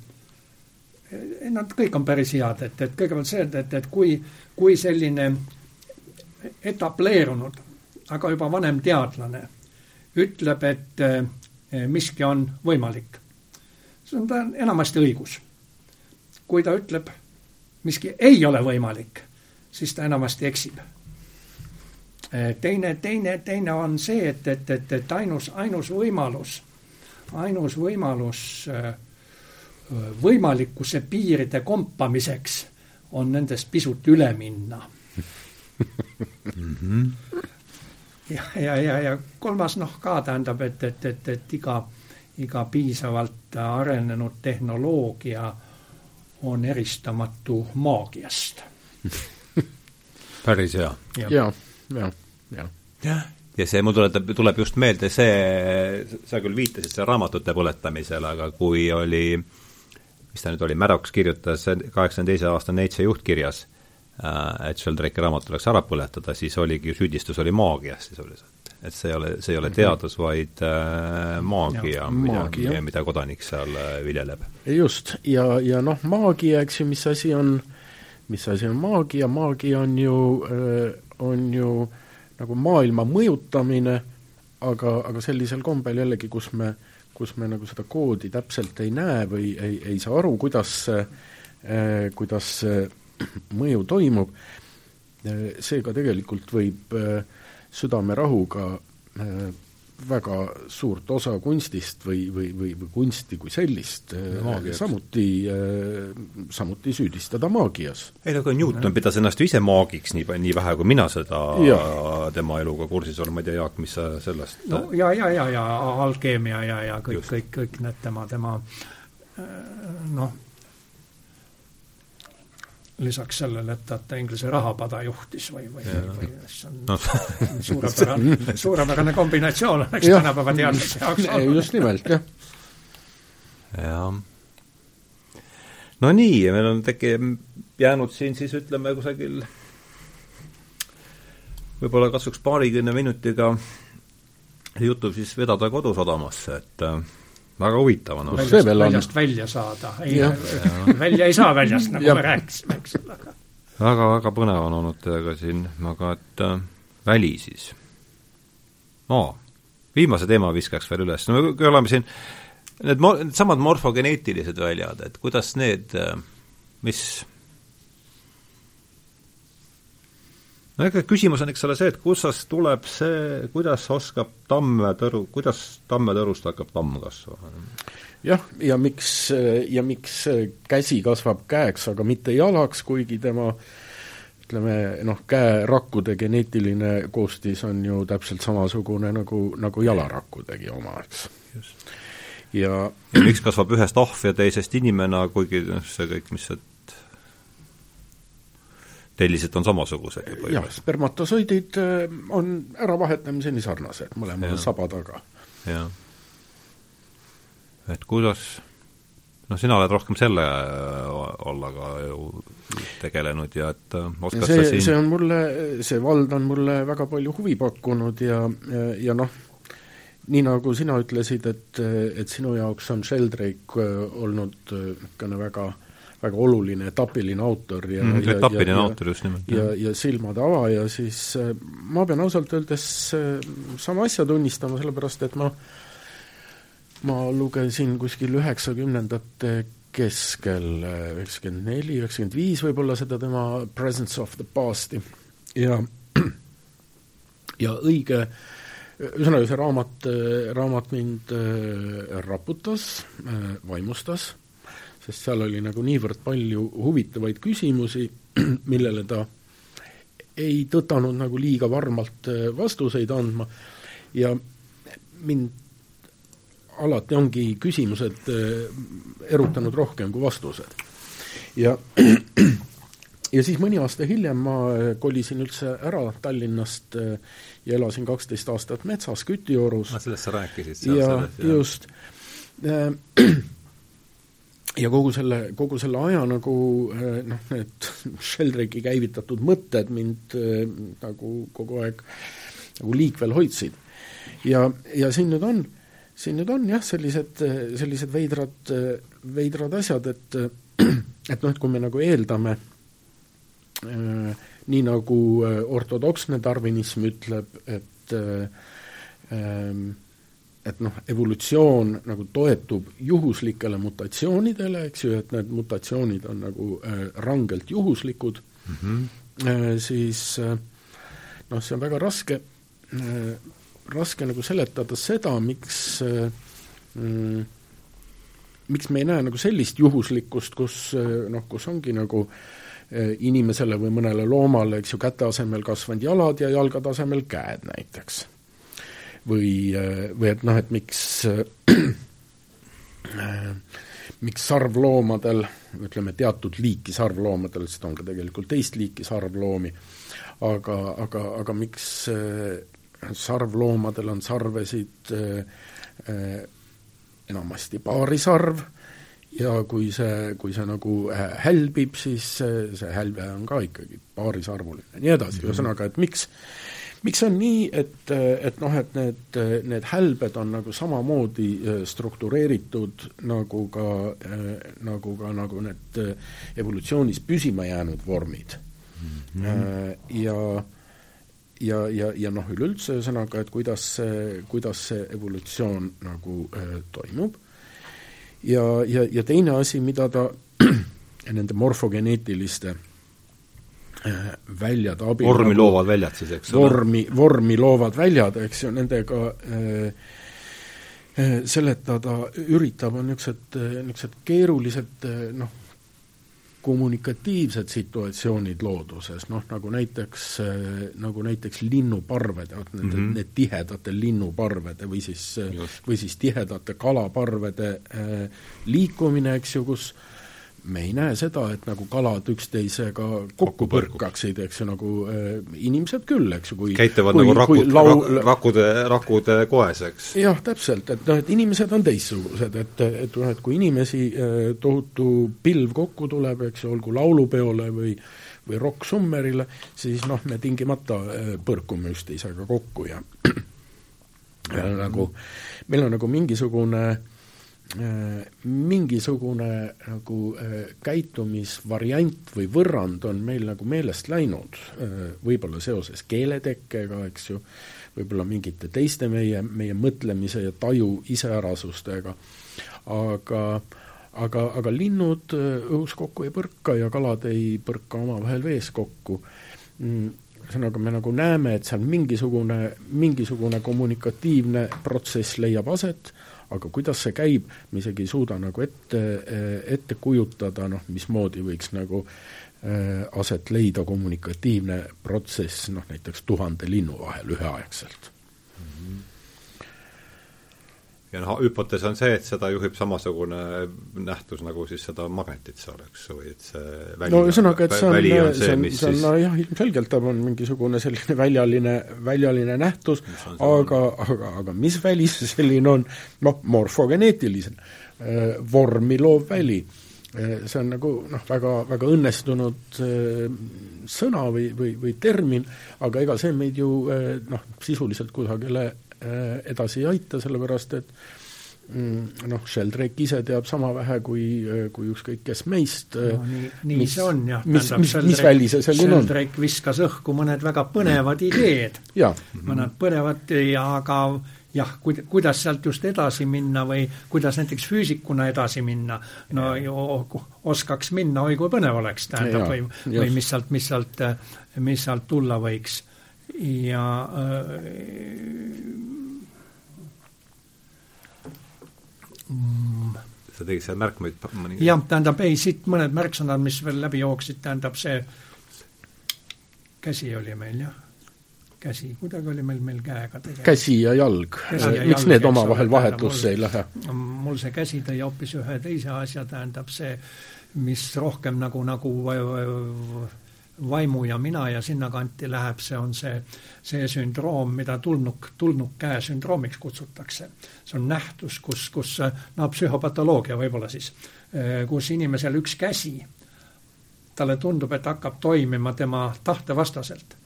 nad kõik on päris head, et, et kõigepealt see, et, et, et kui, kui selline etableerunud, aga juba vanem teadlane ütleb, et eh, miski on võimalik, see on ta enamasti õigus. kui ta ütleb, miski ei ole võimalik, siis ta enamasti eksib teine, teine, teine on see, et, et, et, et ainus, ainus võimalus, ainus võimalus eh, võimalikkuse piiride kompamiseks on nendest pisut üle minna. -hmm. ja, ja, ja, ja kolmas noh, ka tähendab, et, et, et, et iga, iga piisavalt arenenud tehnoloogia on eristamatu maagiast päris hea. ja, ja, ja, ja. Jah ja see mul tuletab, tuleb just meelde see, sa küll viitasid selle raamatute põletamisele, aga kui oli, mis ta nüüd oli, Maddox kirjutas kaheksakümne teise aasta Nature juhtkirjas, äh, et Sheldrake'i raamat tuleks ära põletada, siis oligi, süüdistus oli maagias sisuliselt. et see ei ole, see ei ole mhm. teadus, vaid äh, maagia, mida, mida kodanik seal äh, viljeleb. just, ja, ja noh, maagia, eks ju, mis asi on, mis asi on maagia, maagia on ju, on ju äh, nagu maailma mõjutamine, aga, aga sellisel kombel jällegi, kus me, kus me nagu seda koodi täpselt ei näe või ei, ei saa aru, kuidas see eh,, kuidas see mõju toimub eh,, seega tegelikult võib eh, südamerahuga eh, väga suurt osa kunstist või, või, või, või kunsti kui sellist Maagiaks. samuti, samuti süüdistada maagias. ei no aga Newton pidas ennast ju ise maagiks nii, nii vähe, kui mina seda ja. tema eluga kursis olen, ma ei tea, Jaak, mis sa sellest no ja, ja, ja, ja alkeemia ja, ja kõik, kõik, kõik need tema, tema noh, lisaks sellele, et ta, ta Inglise rahapada juhtis või, või, või see on no. suurepärane, suurepärane kombinatsioon oleks tänapäeva teadlase jaoks olnud. just nimelt, jah. jah. no nii, meil on teki-, jäänud siin siis ütleme kusagil võib-olla katsuks paarikümne minutiga jutu siis vedada kodusadamasse, et äh, väga huvitav on. väljast, väljast välja saada, ei, välja ei saa väljast, nagu me rääkisime, eks ole, aga väga, väga põnev on olnud teiega siin, aga et äh, väli siis no,. viimase teema viskaks veel üles, no me oleme siin, need mo-, needsamad morfogeneetilised väljad, et kuidas need, äh, mis no ega küsimus on, eks ole, see, et kustast tuleb see, kuidas oskab tammetõru, kuidas tammetõrust hakkab tamm kasvama? jah, ja miks, ja miks käsi kasvab käeks, aga mitte jalaks, kuigi tema ütleme noh, käerakkude geneetiline koostis on ju täpselt samasugune nagu, nagu jalarakkudegi oma, eks. ja ja miks kasvab ühest ahv ja teisest inimene, kuigi noh, see kõik, mis see tellised on samasugused ju jah, spermatosoidid äh, on äravahetamiseni sarnased, mõlemal on saba taga. jah. et kuidas, noh, sina oled rohkem selle äh, ju tegelenud ja et äh, oskad see, siin see on mulle, see vald on mulle väga palju huvi pakkunud ja, ja, ja noh, nii nagu sina ütlesid, et, et sinu jaoks on Sheldrake olnud niisugune väga äh, väga oluline etapiline autor ja mm, etapiline autor just nimelt. ja, ja, ja silmade avaja, siis äh, ma pean ausalt öeldes äh, sama asja tunnistama, sellepärast et ma ma lugesin kuskil üheksakümnendate keskel, äh, üheksakümmend neli, üheksakümmend viis võib-olla seda tema Presence of the Past'i ja ja õige ühesõnaga, see raamat, raamat mind raputas, vaimustas sest seal oli nagu niivõrd palju huvitavaid küsimusi, millele ta ei tõtanud nagu liiga varmalt äh, vastuseid andma ja mind alati ongi küsimused äh, erutanud rohkem kui vastused. ja ja siis mõni aasta hiljem ma äh, kolisin üldse ära Tallinnast ja elasin kaksteist aastat metsas Kütiorus. sellest sa rääkisid seal ja selles, jah. just ja kogu selle, kogu selle aja nagu eh, noh, need Sheldrake'i käivitatud mõtted mind äh, nagu kogu aeg nagu liikvel hoidsid. ja, ja siin nüüd on, siin nüüd on jah, sellised, sellised veidrad, veidrad asjad, et et noh, et kui me nagu eeldame äh, nii nagu ortodoksne tarvinism ütleb, et äh, äh, et noh, evolutsioon nagu toetub juhuslikele mutatsioonidele, eks ju, et need mutatsioonid on nagu äh, rangelt juhuslikud mm, -hmm. äh, siis äh, noh, see on väga raske äh,, raske nagu seletada seda, miks äh, mm, miks me ei näe nagu sellist juhuslikkust, kus äh, noh, kus ongi nagu inimesele või mõnele loomale, eks ju, käte asemel kasvanud jalad ja jalgade asemel käed näiteks. Või, või et noh, et miks miks sarvloomadel, ütleme teatud liiki sarvloomadel, sest on ka tegelikult teist liiki sarvloomi, aga, aga, aga miks sarvloomadel on sarvesid äh, enamasti paarisarv ja kui see, kui see nagu hälbib, siis see, see hälve on ka ikkagi paarisarvuline ja nii edasi mm, -hmm. ühesõnaga, et miks miks on nii, et, et noh, et need, need hälbed on nagu samamoodi struktureeritud nagu ka, nagu ka nagu need evolutsioonis püsima jäänud vormid mm. -hmm. ja ja, ja, ja noh, üleüldse ühesõnaga, et kuidas see, kuidas see evolutsioon nagu äh, toimub, ja, ja, ja teine asi, mida ta nende morfogeneetiliste äh, väljade abil vormi nagu, loovad väljad siis, eks ole? vormi, vormi loovad väljad, eks ju, nendega äh, äh seletada üritab, on niisugused, äh, niisugused keerulised noh, kommunikatiivsed situatsioonid looduses, noh nagu näiteks, nagu näiteks linnuparved, need mm, -hmm. need tihedate linnuparvede või siis, või siis tihedate kalaparvede liikumine, eks ju, kus äh, me ei näe seda, et nagu kalad üksteisega kokku põrkaksid, eks ju, nagu äh, inimesed küll, eks ju, kui käituvad kui, nagu rakud, lau... rakude, rakude koes, eks? jah, täpselt, et noh, et inimesed on teistsugused, et, et noh, et kui inimesi äh, tohutu pilv kokku tuleb, eks ju, olgu laulupeole või või rokk-summerile, siis noh, me tingimata äh, põrkume üksteisega kokku ja on nagu, meil on nagu mingisugune Äh, mingisugune nagu äh, käitumisvariant või võrrand on meil nagu meelest läinud, äh, võib-olla seoses keeletekkega, eks ju, võib-olla mingite teiste meie, meie mõtlemise ja taju iseärasustega, aga aga, aga linnud õhus kokku ei põrka ja kalad ei põrka omavahel vees kokku. Mm, ühesõnaga, me nagu näeme, et seal mingisugune, mingisugune kommunikatiivne protsess leiab aset, aga kuidas see käib, me isegi ei suuda nagu ette, ette kujutada, noh, mismoodi võiks nagu äh, aset leida kommunikatiivne protsess noh, näiteks tuhande linnu vahel üheaegselt ja noh, hüpotees on see, et seda juhib samasugune nähtus nagu siis seda magnetit seal, eks, või et see väli no ühesõnaga, et see on, see on, see on, see on nojah, ilmselgelt ta on mingisugune selline väljaline, väljaline nähtus, aga, aga, aga mis väli see selline on, noh, morfogeneetiline, äh, vormi loov väli. Äh, see on nagu noh, väga, väga õnnestunud äh, sõna või, või, või termin, aga ega see meid ju noh, sisuliselt kusagile edasi ei aita, sellepärast et mm, noh, Sheldrake ise teab sama vähe kui, äh, kui ükskõik kes meist no, äh, nii, nii mis, see on jah. mis, mis, mis väli see selline on? Sheldrake viskas õhku mõned väga põnevad ideed. mõned põnevad ja aga jah, kuid-, kuidas sealt just edasi minna või kuidas näiteks füüsikuna edasi minna, no ju oskaks minna, oi kui põnev oleks, tähendab, või, või mis sealt, mis sealt, mis sealt tulla võiks ja äh, mm. sa tegid seal märkmeid mõni jah, tähendab, ei, siit mõned märksõnad, mis veel läbi jooksid, tähendab see käsi oli meil, jah. käsi, kuidagi oli meil, meil käega tegemist. käsi ja jalg, miks need omavahel vahetusse ei lähe? mul see käsi tõi hoopis ühe teise asja, tähendab see, mis rohkem nagu, nagu vaimu ja mina ja sinnakanti läheb, see on see, see sündroom, mida tulnuk, tulnukkäe sündroomiks kutsutakse. see on nähtus, kus, kus no psühhopatoloogia võib-olla siis, kus inimesel üks käsi, talle tundub, et hakkab toimima tema tahte vastaselt.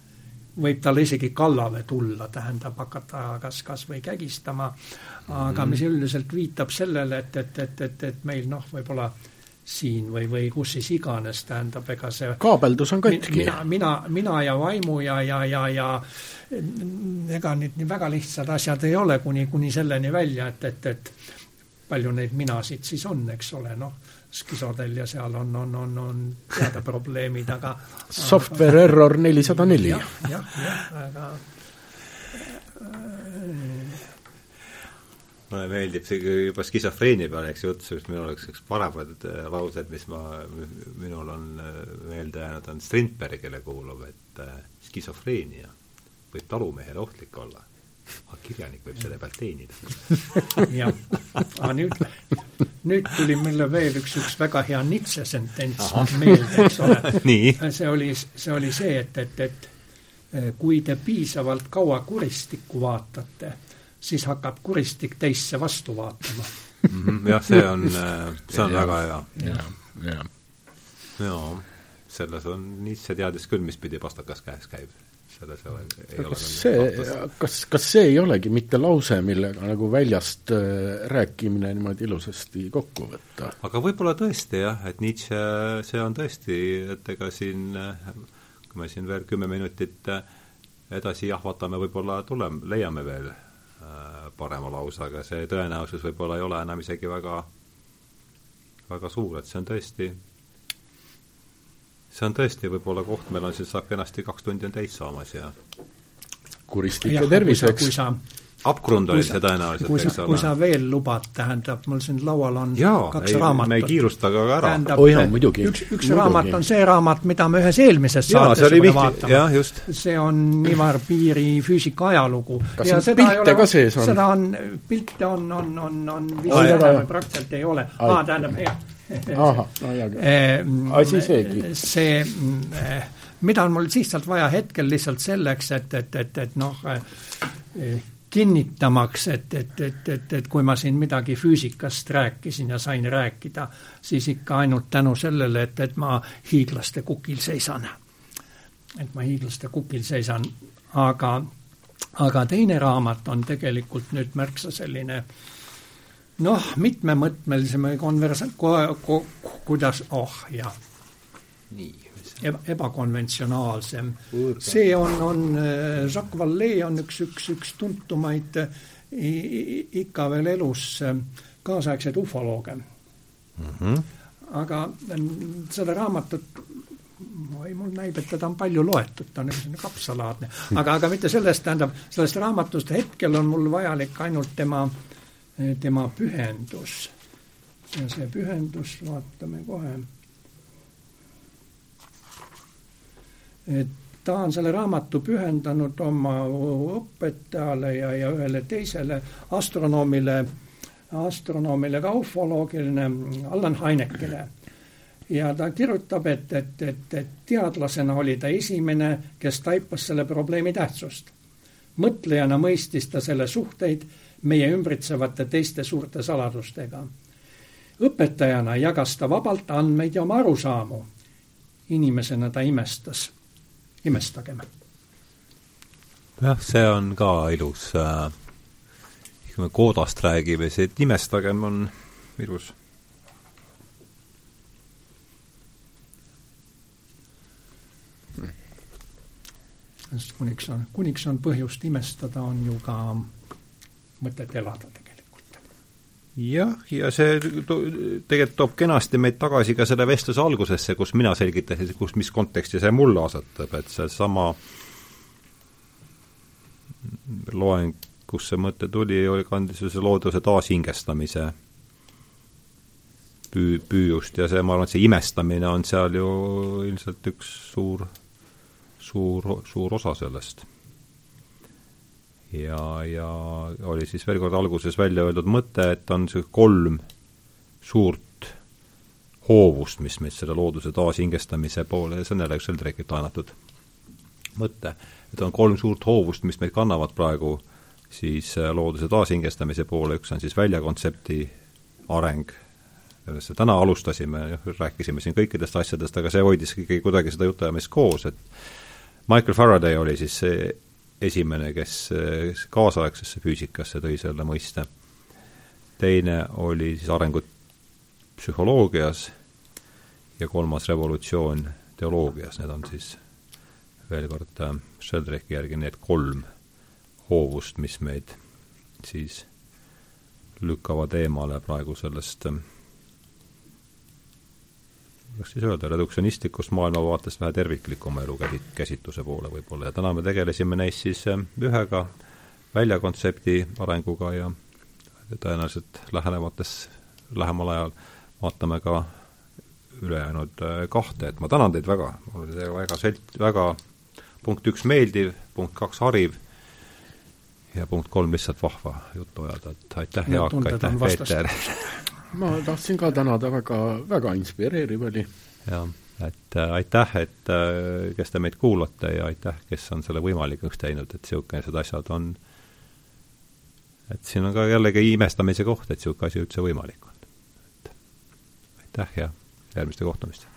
võib talle isegi kallale tulla, tähendab hakata kas, kas või kägistama, aga mhm. mis üldiselt viitab sellele, et, et, et, et, et meil noh, võib-olla siin või, või kus siis iganes, tähendab, ega see kaabeldus on katki. mina, mina, mina ja vaimu ja, ja, ja, ja ega need nii väga lihtsad asjad ei ole, kuni, kuni selleni välja, et, et, et palju neid minasid siis on, eks ole, noh, skisodel ja seal on, on, on, on teada probleemid, aga software error nelisada neli. jah, jah, jah, aga mulle meeldib see juba skisofreenia peale, eks jutt, sest minul oleks üks paremad äh, laused, mis ma, minul on äh, meelde jäänud, on Strindbergile kuuluv, et äh, skisofreenia võib talumehele ohtlik olla, aga kirjanik võib selle pealt teenida. jah, aga nüüd, nüüd tuli mulle veel üks, üks väga hea Nietzsche sentents meelde, eks ole. see oli, see oli see, et, et, et kui te piisavalt kaua kuristikku vaatate siis hakkab kuristik teisse vastu vaatama mm. -hmm, jah, see on, äh, see on ja, väga hea. jaa, jaa, selles on, Nietzsche teadis küll, mis pidi pastakas käes käib. selles ei ole, ei ole kas see, kas, kas see ei olegi mitte lause, millega nagu väljast äh, rääkimine niimoodi ilusasti kokku võtta? aga võib-olla tõesti jah, et Nietzsche, see on tõesti, et ega siin, kui me siin veel kümme minutit edasi jahvatame, võib-olla tuleme, leiame veel parema lause, aga see tõenäosus võib-olla ei ole enam isegi väga, väga suur, et see on tõesti, see on tõesti võib-olla koht, meil on siin, saab kenasti kaks tundi on täis saamas ja kuristik ja terviseks. kui sa Abgrund oli see tõenäoliselt, eks ole. kui sa veel lubad, tähendab, mul siin laual on Jaa, kaks ei, raamatut. me ei kiirusta ka ära. oh jaa, muidugi. üks, üks muidugi. raamat on see raamat, mida me ühes eelmises Jaa, saates olime vaatama. see on Ivar Piiri füüsika ajalugu. kas ja on pilte ole, ka sees on? seda on, pilte on, on, on, on vist enam praktiliselt ei ole. aa, tähendab, jah. ahah, no hea küll. asi seegi. see, eh, mida on mul lihtsalt vaja hetkel lihtsalt selleks, et, et, et, et noh, eh, kinnitamaks, et, et, et, et, et kui ma siin midagi füüsikast rääkisin ja sain rääkida, siis ikka ainult tänu sellele, et, et ma hiiglaste kukil seisan. et ma hiiglaste kukil seisan, aga, aga teine raamat on tegelikult nüüd märksa selline noh, mitmemõtmelisem konversa-, kuidas, oh jah. nii ebakonventsionaalsem. see on, on, äh, Jacques Vallée on üks, üks, üks tuntumaid äh, ikka veel elus äh, kaasaegseid ufolooge mm. -hmm. aga seda raamatut oi, mul näib, et teda on palju loetud, ta on selline kapsalaadne, aga, aga mitte sellest, tähendab, sellest raamatust hetkel on mul vajalik ainult tema, tema pühendus. ja see pühendus, vaatame kohe et ta on selle raamatu pühendanud oma õpetajale ja, ja ühele teisele astronoomile, astronoomile ka ufoloogile, Allan Heinekile. ja ta kirjutab, et, et, et, et teadlasena oli ta esimene, kes taipas selle probleemi tähtsust. mõtlejana mõistis ta selle suhteid meie ümbritsevate teiste suurte saladustega. õpetajana jagas ta vabalt andmeid ja oma arusaamu. inimesena ta imestas imestagem. jah, see on ka ilus äh,, kui me koodast räägime, see, et imestagem on ilus. sest kuniks on, kuniks on põhjust imestada, on ju ka mõtet elada tegelikult. Jah, ja see to, tegelikult toob kenasti meid tagasi ka selle vestluse algusesse, kus mina selgitasin, kus, mis konteksti see mulle asetab, et seesama loeng, kus see mõte tuli, oli, kandis ju see looduse taashingestamise püü-, püüust ja see, ma arvan, et see imestamine on seal ju ilmselt üks suur, suur, suur osa sellest ja, ja oli siis veel kord alguses välja öeldud mõte, et on see kolm suurt hoovust, mis meid selle looduse taashingestamise poole, see on jälle üks Sheldrake'ilt laenatud. Mõte, et on kolm suurt hoovust, mis meid kannavad praegu siis äh, looduse taashingestamise poole, üks on siis väljakontsepti areng, sellest täna alustasime, rääkisime siin kõikidest asjadest, aga see hoidis ikkagi kuidagi seda jutuajamist koos, et Michael Faraday oli siis see esimene, kes kaasaegsesse füüsikasse tõi selle mõiste. teine oli siis arengud psühholoogias ja kolmas revolutsioon teoloogias, need on siis veel kord äh, Sheldrake'i järgi need kolm hoovust, mis meid siis lükkavad eemale praegu sellest äh, kuidas siis öelda, reduktsionistlikust maailmavaatest vähe terviklikuma elu käsi-, käsitluse poole võib-olla. Ja täna me tegelesime neist siis äh, ühega väljakontsepti arenguga ja tõenäoliselt lähenevates, lähemal ajal vaatame ka ülejäänud äh, kahte, et ma tänan teid väga, mul oli see väga selt-, väga punkt üks meeldiv, punkt kaks hariv ja punkt kolm lihtsalt vahva juttu ajada, et aitäh, Jaak, aitäh, Peeter! ma tahtsin ka tänada, väga, väga inspireeriv oli. jah, et äh, aitäh, et äh, kes te meid kuulate ja aitäh, kes on selle võimalikuks teinud, et niisugused asjad on, et siin on ka jällegi imestamise koht, et niisugune asi üldse võimalik on. aitäh ja järgmiste kohtumiste!